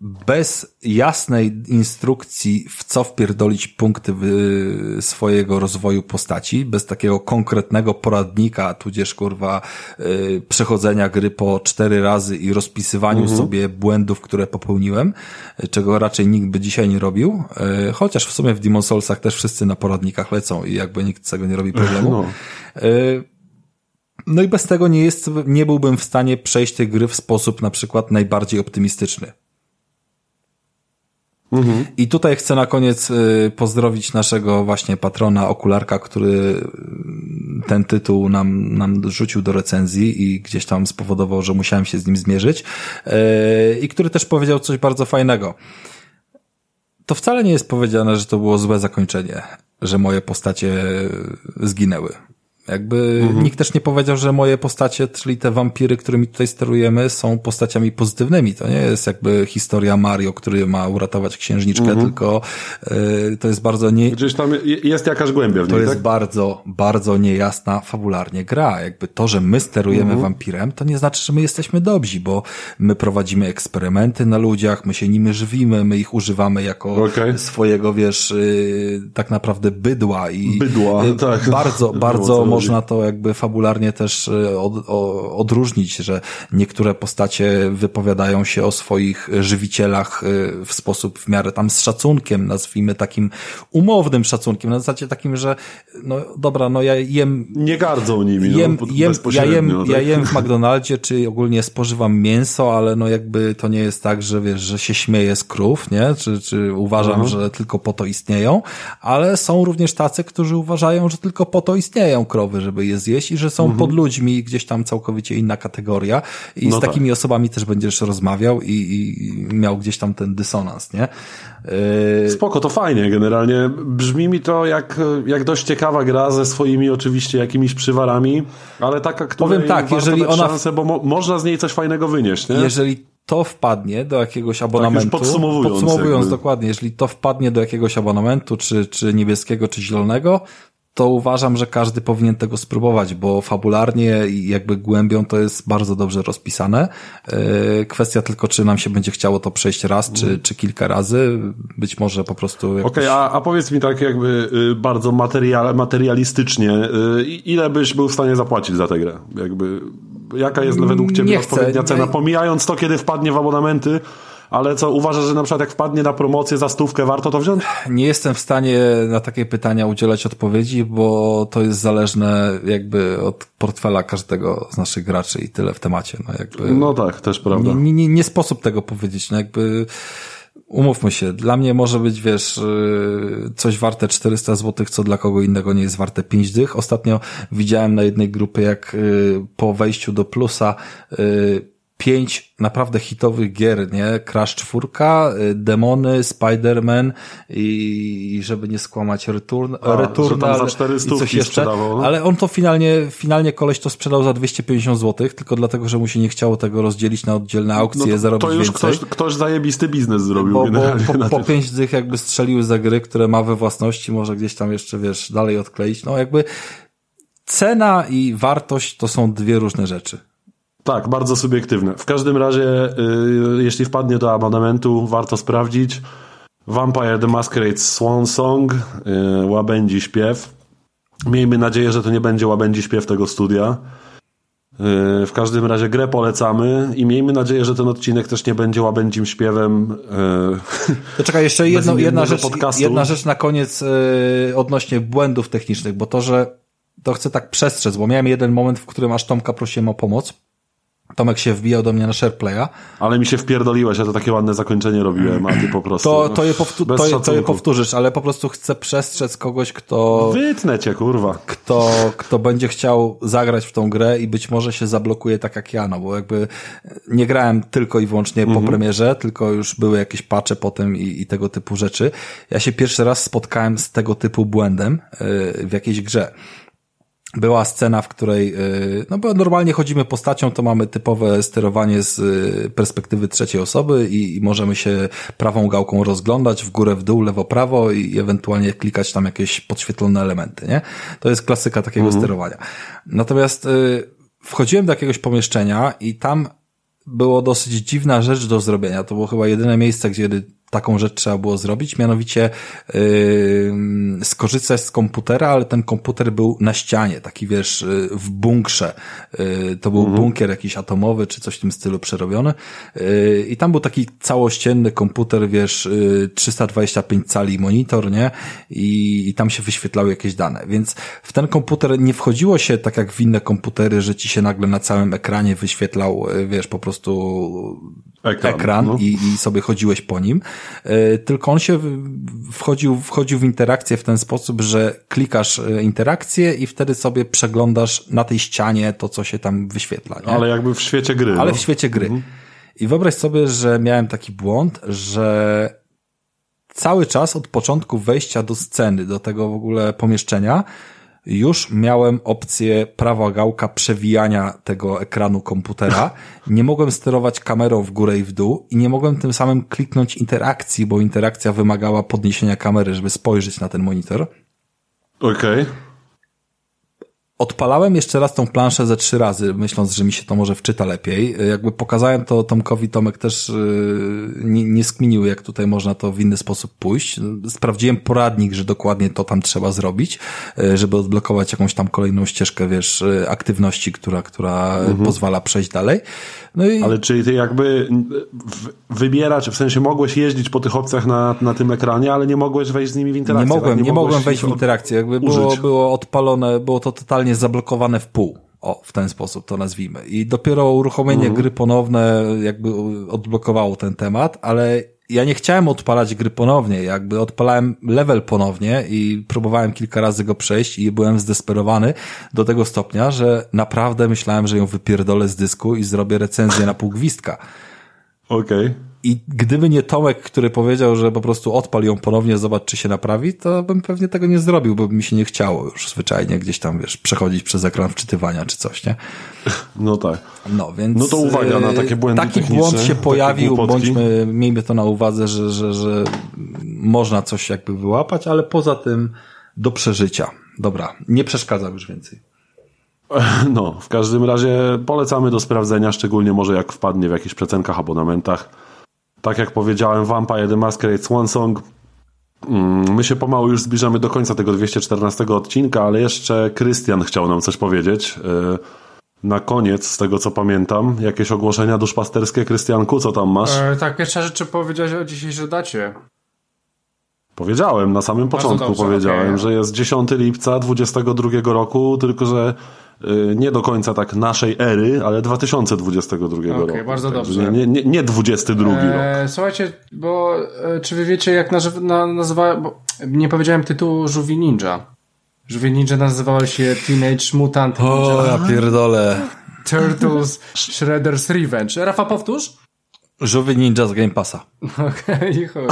bez jasnej instrukcji, w co wpierdolić punkty wy- swojego rozwoju postaci, bez takiego konkretnego poradnika, tudzież kurwa yy, przechodzenia gry po cztery razy i rozpisywaniu Mhm. sobie błędów, które popełniłem, yy, czego raczej nikt by dzisiaj nie robił, yy, chociaż w sumie w Demon Soulsach też wszyscy na poradnikach lecą i jakby nikt tego nie robi problemu. No. Yy, no i bez tego nie jest, nie byłbym w stanie przejść tej gry w sposób na przykład najbardziej optymistyczny. I tutaj chcę na koniec y, pozdrowić naszego właśnie patrona Okularka, który y, ten tytuł nam, nam rzucił do recenzji i gdzieś tam spowodował, że musiałem się z nim zmierzyć. Y, I który też powiedział coś bardzo fajnego. To wcale nie jest powiedziane, że to było złe zakończenie, że moje postacie zginęły. Jakby nikt też nie powiedział, że moje postacie, czyli te wampiry, którymi tutaj sterujemy, są postaciami pozytywnymi. To nie jest jakby historia Mario, który ma uratować księżniczkę, tylko y, to jest bardzo nie, Gdzieś tam je- jest jakaś głębia w to niej, jest tak? bardzo, bardzo niejasna fabularnie gra. Jakby to, że my sterujemy wampirem, to nie znaczy, że my jesteśmy dobrzy, bo my prowadzimy eksperymenty na ludziach, my się nimi żywimy, my ich używamy jako Okej. swojego, wiesz, yy, tak naprawdę bydła i Bydła, yy, tak. bardzo, bardzo. Można to jakby fabularnie też yy, od, o, odróżnić, że niektóre postacie wypowiadają się o swoich żywicielach yy, w sposób w miarę tam z szacunkiem, nazwijmy takim umownym szacunkiem, na zasadzie takim, że no dobra, no ja jem Nie gardzą nimi, jem, no, jem, ja, jem, tak? ja jem w McDonaldzie, czy ogólnie spożywam mięso, ale no jakby to nie jest tak, że wiesz, że się śmieję z krów, nie? Czy, czy uważam, Mhm. że tylko po to istnieją, ale są również tacy, którzy uważają, że tylko po to istnieją krowy głowy, żeby je zjeść i że są pod ludźmi gdzieś tam całkowicie inna kategoria i No z tak. takimi osobami też będziesz rozmawiał i, i miał gdzieś tam ten dysonans, nie? Yy, Spoko, to fajnie generalnie. Brzmi mi to jak, jak dość ciekawa gra ze swoimi oczywiście jakimiś przywarami, ale taka, która Powiem tak, jeżeli ona- szansę, bo mo można z niej coś fajnego wynieść, nie? Jeżeli to wpadnie do jakiegoś abonamentu, podsumowując podsumowując jakby. dokładnie, jeżeli to wpadnie do jakiegoś abonamentu, czy, czy niebieskiego, czy zielonego, to uważam, że każdy powinien tego spróbować, bo fabularnie i jakby głębią to jest bardzo dobrze rozpisane. Yy, Kwestia tylko, czy nam się będzie chciało to przejść raz, czy, czy kilka razy. Być może po prostu jakoś... Okej, a, a powiedz mi tak jakby y, bardzo material, materialistycznie, y, ile byś był w stanie zapłacić za tę grę? Jakby, jaka jest według ciebie Nie chcę, odpowiednia nie- cena? Pomijając to, kiedy wpadnie w abonamenty, ale co, uważasz, że na przykład jak wpadnie na promocję za stówkę, warto to wziąć? Nie jestem w stanie na takie pytania udzielać odpowiedzi, bo to jest zależne jakby od portfela każdego z naszych graczy i tyle w temacie. No jakby No tak, też prawda. nie, nie, nie, sposób tego powiedzieć. No jakby umówmy się, dla mnie może być, wiesz, yy, coś warte 400 zł, co dla kogo innego nie jest warte 5 dych. Ostatnio widziałem na jednej grupie, jak yy, po wejściu do plusa yy, pięć naprawdę hitowych gier, nie? Crash 4, y, Demony, Spider-Man i, i żeby nie skłamać Return, A, Return że tam za ale- cztery i coś jeszcze, no. ale on to finalnie, finalnie koleś to sprzedał za 250 zł, tylko dlatego, że mu się nie chciało tego rozdzielić na oddzielne aukcje, No to, zarobić to już więcej. ktoś, ktoś zajebisty biznes zrobił Bo, bo po, po pięć dych jakby strzeliły za gry, które ma we własności, może gdzieś tam jeszcze, wiesz, dalej odkleić. No jakby cena i wartość to są dwie różne rzeczy. Tak, bardzo subiektywne. W każdym razie, y, jeśli wpadnie do abonamentu, warto sprawdzić. Vampire the Masquerade Swan Song, y, łabędzi śpiew. Miejmy nadzieję, że to nie będzie łabędzi śpiew tego studia. Y, w każdym razie grę polecamy i miejmy nadzieję, że ten odcinek też nie będzie łabędzim śpiewem. y, To czekaj, jeszcze jedno, jedna, rzecz, podcastu. jedna rzecz na koniec yy, odnośnie błędów technicznych, bo to, że to chcę tak przestrzec, bo miałem jeden moment, w którym aż Tomka prosiłem o pomoc. Tomek się wbijał do mnie na SharePlaya. Ale mi się wpierdoliłeś, ja to takie ładne zakończenie robiłem, a ty po prostu... To, to, je, bez to, je, to je powtórzysz, ale po prostu chcę przestrzec kogoś, kto, Wytnę cię, kurwa. kto, kto będzie chciał zagrać w tą grę i być może się zablokuje tak jak ja, no bo jakby nie grałem tylko i wyłącznie po premierze, tylko już były jakieś patche potem i, i tego typu rzeczy. Ja się pierwszy raz spotkałem z tego typu błędem yy, w jakiejś grze. Była scena, w której, yy, no bo normalnie chodzimy postacią, to mamy typowe sterowanie z yy, perspektywy trzeciej osoby i, i możemy się prawą gałką rozglądać w górę, w dół, lewo, prawo i ewentualnie klikać tam jakieś podświetlone elementy, nie? To jest klasyka takiego sterowania. Natomiast yy, wchodziłem do jakiegoś pomieszczenia i tam było dosyć dziwna rzecz do zrobienia. To było chyba jedyne miejsce, gdzie taką rzecz trzeba było zrobić, mianowicie yy, skorzystać z komputera, ale ten komputer był na ścianie, taki wiesz, yy, w bunkrze. Yy, to był bunkier jakiś atomowy, czy coś w tym stylu przerobiony. Yy, I tam był taki całościenny komputer, wiesz, yy, 325 cali monitor, nie? I, I tam się wyświetlały jakieś dane. Więc w ten komputer nie wchodziło się tak jak w inne komputery, że ci się nagle na całym ekranie wyświetlał, yy, wiesz, po prostu Ekran, ekran, no. i, i sobie chodziłeś po nim, tylko on się wchodził, wchodził w interakcję w ten sposób, że klikasz e, interakcję i wtedy sobie przeglądasz na tej ścianie to, co się tam wyświetla. Nie? Ale jakby w świecie gry. Ale no. w świecie gry. I wyobraź sobie, że miałem taki błąd, że cały czas od początku wejścia do sceny, do tego w ogóle pomieszczenia, już miałem opcję prawa gałka przewijania tego ekranu komputera. Nie mogłem sterować kamerą w górę i w dół i nie mogłem tym samym kliknąć interakcji, bo interakcja wymagała podniesienia kamery, żeby spojrzeć na ten monitor. Okej. Odpalałem jeszcze raz tą planszę ze trzy razy, myśląc, że mi się to może wczyta lepiej. Jakby pokazałem to Tomkowi, Tomek też yy, nie, nie skminił, jak tutaj można to w inny sposób pójść. Sprawdziłem poradnik, że dokładnie to tam trzeba zrobić, yy, żeby odblokować jakąś tam kolejną ścieżkę, wiesz, yy, aktywności, która, która pozwala przejść dalej. No i Ale czyli ty jakby wybierasz, w sensie mogłeś jeździć po tych opcjach na, na tym ekranie, ale nie mogłeś wejść z nimi w nie interakcję. mogłem, tak? nie, mogłem mogłeś wejść w interakcję. Jakby było, było odpalone, było to totalnie zablokowane w pół. O, w ten sposób to nazwijmy. I dopiero uruchomienie Mhm. gry ponowne jakby odblokowało ten temat, ale ja nie chciałem odpalać gry ponownie, jakby odpalałem level ponownie i próbowałem kilka razy go przejść i byłem zdesperowany do tego stopnia, że naprawdę myślałem, że ją wypierdolę z dysku i zrobię recenzję na pół gwizdka. Okej. Okay. I gdyby nie Tomek, który powiedział, że po prostu odpal ją ponownie, zobacz, czy się naprawi, to bym pewnie tego nie zrobił, bo by mi się nie chciało już zwyczajnie gdzieś tam, wiesz, przechodzić przez ekran wczytywania czy coś, nie? No tak. No, więc... No to uwaga na takie błędy Taki błąd się pojawił, bądźmy, miejmy to na uwadze, że, że, że można coś jakby wyłapać, ale poza tym do przeżycia. Dobra, nie przeszkadzam już więcej. No, w każdym razie polecamy do sprawdzenia, szczególnie może jak wpadnie w jakichś przecenkach, abonamentach. Tak jak powiedziałem, Vampire The Masquerade Swan Song. Mm, my się pomału już zbliżamy do końca tego 214 odcinka, ale jeszcze Krystian chciał nam coś powiedzieć. Y, na koniec, z tego co pamiętam, jakieś ogłoszenia duszpasterskie. Krystianku, co tam masz? E, tak, pierwsza rzecz, czy powiedziałeś o dzisiejszej dacie? Powiedziałem, na samym początku dobrze, powiedziałem, okay. że jest 10 lipca 22 roku, tylko że nie do końca tak naszej ery, ale 2022 okay, roku. bardzo dobrze. Nie, nie, nie 22 eee, rok. Słuchajcie, bo e, czy wy wiecie jak nazywa, na, nazywa bo nie powiedziałem tytułu Żółwi Ninja. Żółwi Ninja nazywały się Teenage Mutant Ninja. O, ja pierdolę. Turtles Shredder's Revenge. Rafa, powtórz? Żółwie Ninja z Game Passa. Okej, okay,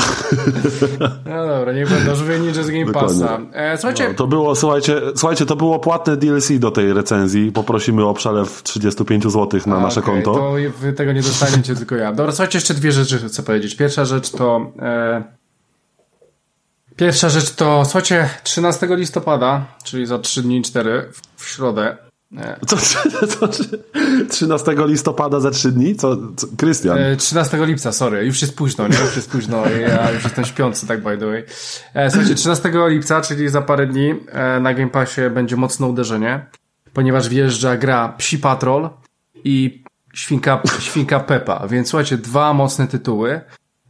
No dobra, niech będą Żółwie Ninja z Game Passa. E, słuchajcie... No, to było, słuchajcie, słuchajcie, to było płatne DLC do tej recenzji. Poprosimy o przelew 35 zł na A, nasze okay, konto. to wy tego nie dostaniecie, tylko ja. Dobra, słuchajcie, jeszcze dwie rzeczy chcę powiedzieć. Pierwsza rzecz to... E... Pierwsza rzecz to, słuchajcie, 13 listopada, czyli za 3 dni 4 w środę, nie. Co, co, 13 listopada za 3 dni? Co? Krystian? 13 e, lipca, sorry, już jest późno, nie? Już jest późno, ja już jestem śpiący, tak by the way. E, słuchajcie, 13 lipca, czyli za parę dni e, na Game Passie będzie mocne uderzenie, ponieważ wjeżdża gra Psi Patrol i Świnka, Świnka Pepa, więc słuchajcie, dwa mocne tytuły.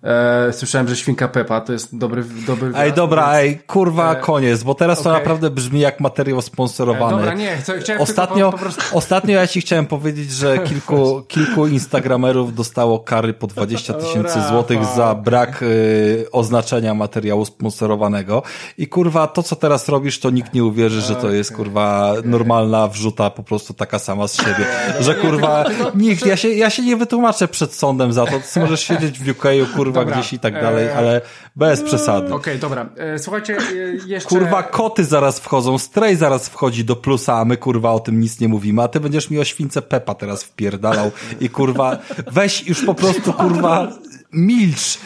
E, słyszałem, że świnka Pepa to jest dobry, dobry Ej, dobra, więc... ej, kurwa, e... koniec, bo teraz okay. to naprawdę brzmi jak materiał sponsorowany. E, dobra, nie, chcę, chciałem ostatnio, po, po prostu... ostatnio ja ci chciałem powiedzieć, że kilku, kilku instagramerów dostało kary po 20 tysięcy złotych za brak y, oznaczenia materiału sponsorowanego. I kurwa, to co teraz robisz, to nikt nie uwierzy, że to jest kurwa normalna wrzuta po prostu taka sama z siebie, że kurwa, nikt, ja się, ja się nie wytłumaczę przed sądem za to, ty możesz siedzieć w UK, kurwa, kurwa dobra. gdzieś i tak dalej, e, ale bez przesady. Okej, okay, dobra. E, słuchajcie, e, jeszcze... Kurwa, koty zaraz wchodzą, Stray zaraz wchodzi do plusa, a my kurwa o tym nic nie mówimy, a ty będziesz mi o śwince Pepa teraz wpierdalał i kurwa, weź już po prostu kurwa milcz,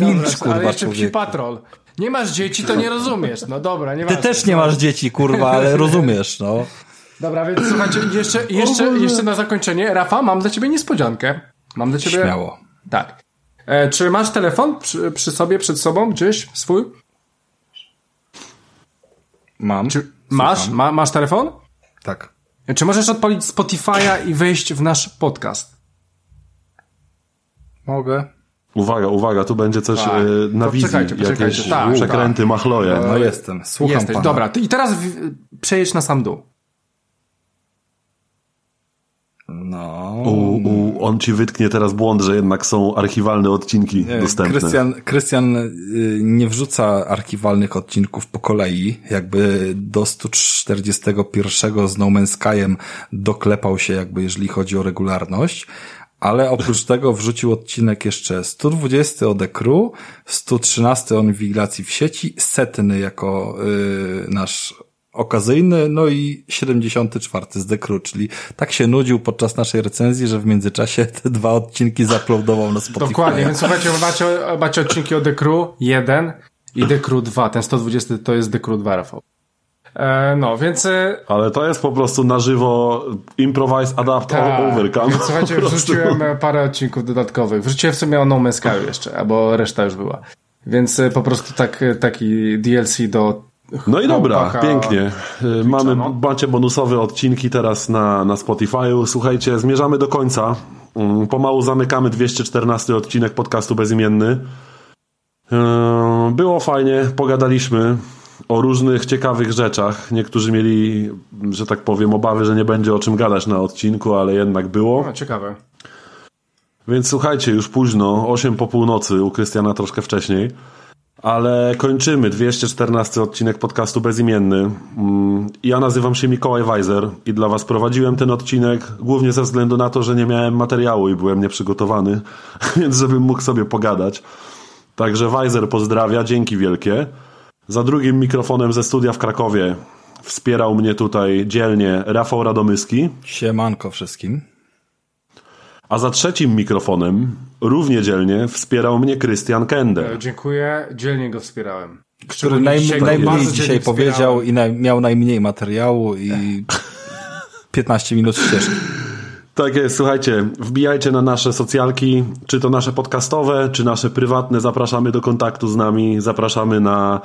milcz dobra, kurwa ale jeszcze psi patrol. Nie masz dzieci, to nie rozumiesz. No dobra, nie Ty też nie masz dzieci, kurwa, ale rozumiesz, no. Dobra, więc słuchajcie, jeszcze, jeszcze, jeszcze na zakończenie. Rafa, mam dla ciebie niespodziankę. Mam dla ciebie... Śmiało. Tak. E, czy masz telefon przy, przy, sobie, przed sobą, gdzieś swój? Mam. Czy masz? Ma, masz telefon? Tak. Czy możesz odpalić Spotify'a i wejść w nasz podcast? Mogę. Uwaga, uwaga, tu będzie coś tak. e, na wizji, jakieś tak, przekręty, tak. machloje. No jestem, słucham Jesteś, pana. dobra. I teraz w, przejedź na sam dół. No. U, u, on ci wytknie teraz błąd, że jednak są archiwalne odcinki nie, dostępne. Krystian, Krystian y, nie wrzuca archiwalnych odcinków po kolei, jakby do 141 z No Man's Skyem doklepał się jakby jeżeli chodzi o regularność, ale oprócz tego wrzucił odcinek jeszcze 120 o The Crew, 113 o inwigilacji w sieci, setny jako y, nasz okazyjny, no i 74 z The Crew, czyli tak się nudził podczas naszej recenzji, że w międzyczasie te dwa odcinki zaploadował na Spotify. Dokładnie, więc słuchajcie, macie, macie odcinki o The Crew 1 i The Crew 2. Ten 120 to jest The Crew 2, Rafał. E, no, więc... E, Ale to jest po prostu na żywo improvise, adapt, tak, overcome. Więc słuchajcie, wrzuciłem parę odcinków dodatkowych. Wrzuciłem w sumie o No Man's Sky jeszcze, albo reszta już była. Więc e, po prostu tak, taki DLC do no i dobra, pięknie. Mamy, no. macie bonusowe odcinki teraz na, na Spotify'u. Słuchajcie, zmierzamy do końca. Mm, pomału zamykamy 214 odcinek podcastu Bezimienny. Yy, było fajnie, pogadaliśmy o różnych ciekawych rzeczach. Niektórzy mieli, że tak powiem, obawy, że nie będzie o czym gadać na odcinku, ale jednak było. No, ciekawe. Więc słuchajcie, już późno, 8 po północy, u Krystiana troszkę wcześniej. Ale kończymy 214 odcinek podcastu Bezimienny. Mm, Ja nazywam się Mikołaj Weiser i dla Was prowadziłem ten odcinek głównie ze względu na to, że nie miałem materiału i byłem nieprzygotowany, więc żebym mógł sobie pogadać. Także Weiser pozdrawia, dzięki wielkie. Za drugim mikrofonem ze studia w Krakowie wspierał mnie tutaj dzielnie Rafał Radomyski, Siemanko wszystkim. A za trzecim mikrofonem równie dzielnie wspierał mnie Krystian Kende. E, Dziękuję, dzielnie go wspierałem. Który naj, dzisiaj najmniej dzisiaj dzielnie powiedział i naj, miał najmniej materiału i 15 minut ścieżki. Tak jest, słuchajcie, wbijajcie na nasze socjalki, czy to nasze podcastowe, czy nasze prywatne, zapraszamy do kontaktu z nami, zapraszamy na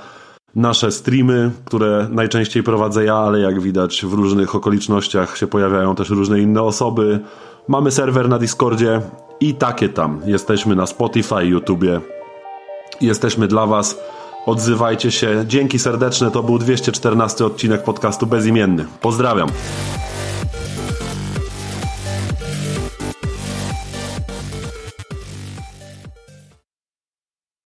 nasze streamy, które najczęściej prowadzę ja, ale jak widać w różnych okolicznościach się pojawiają też różne inne osoby. Mamy serwer na Discordzie i takie tam. Jesteśmy na Spotify, YouTubie. Jesteśmy dla Was. Odzywajcie się. Dzięki serdeczne. To był 214 odcinek podcastu Bezimienny. Pozdrawiam.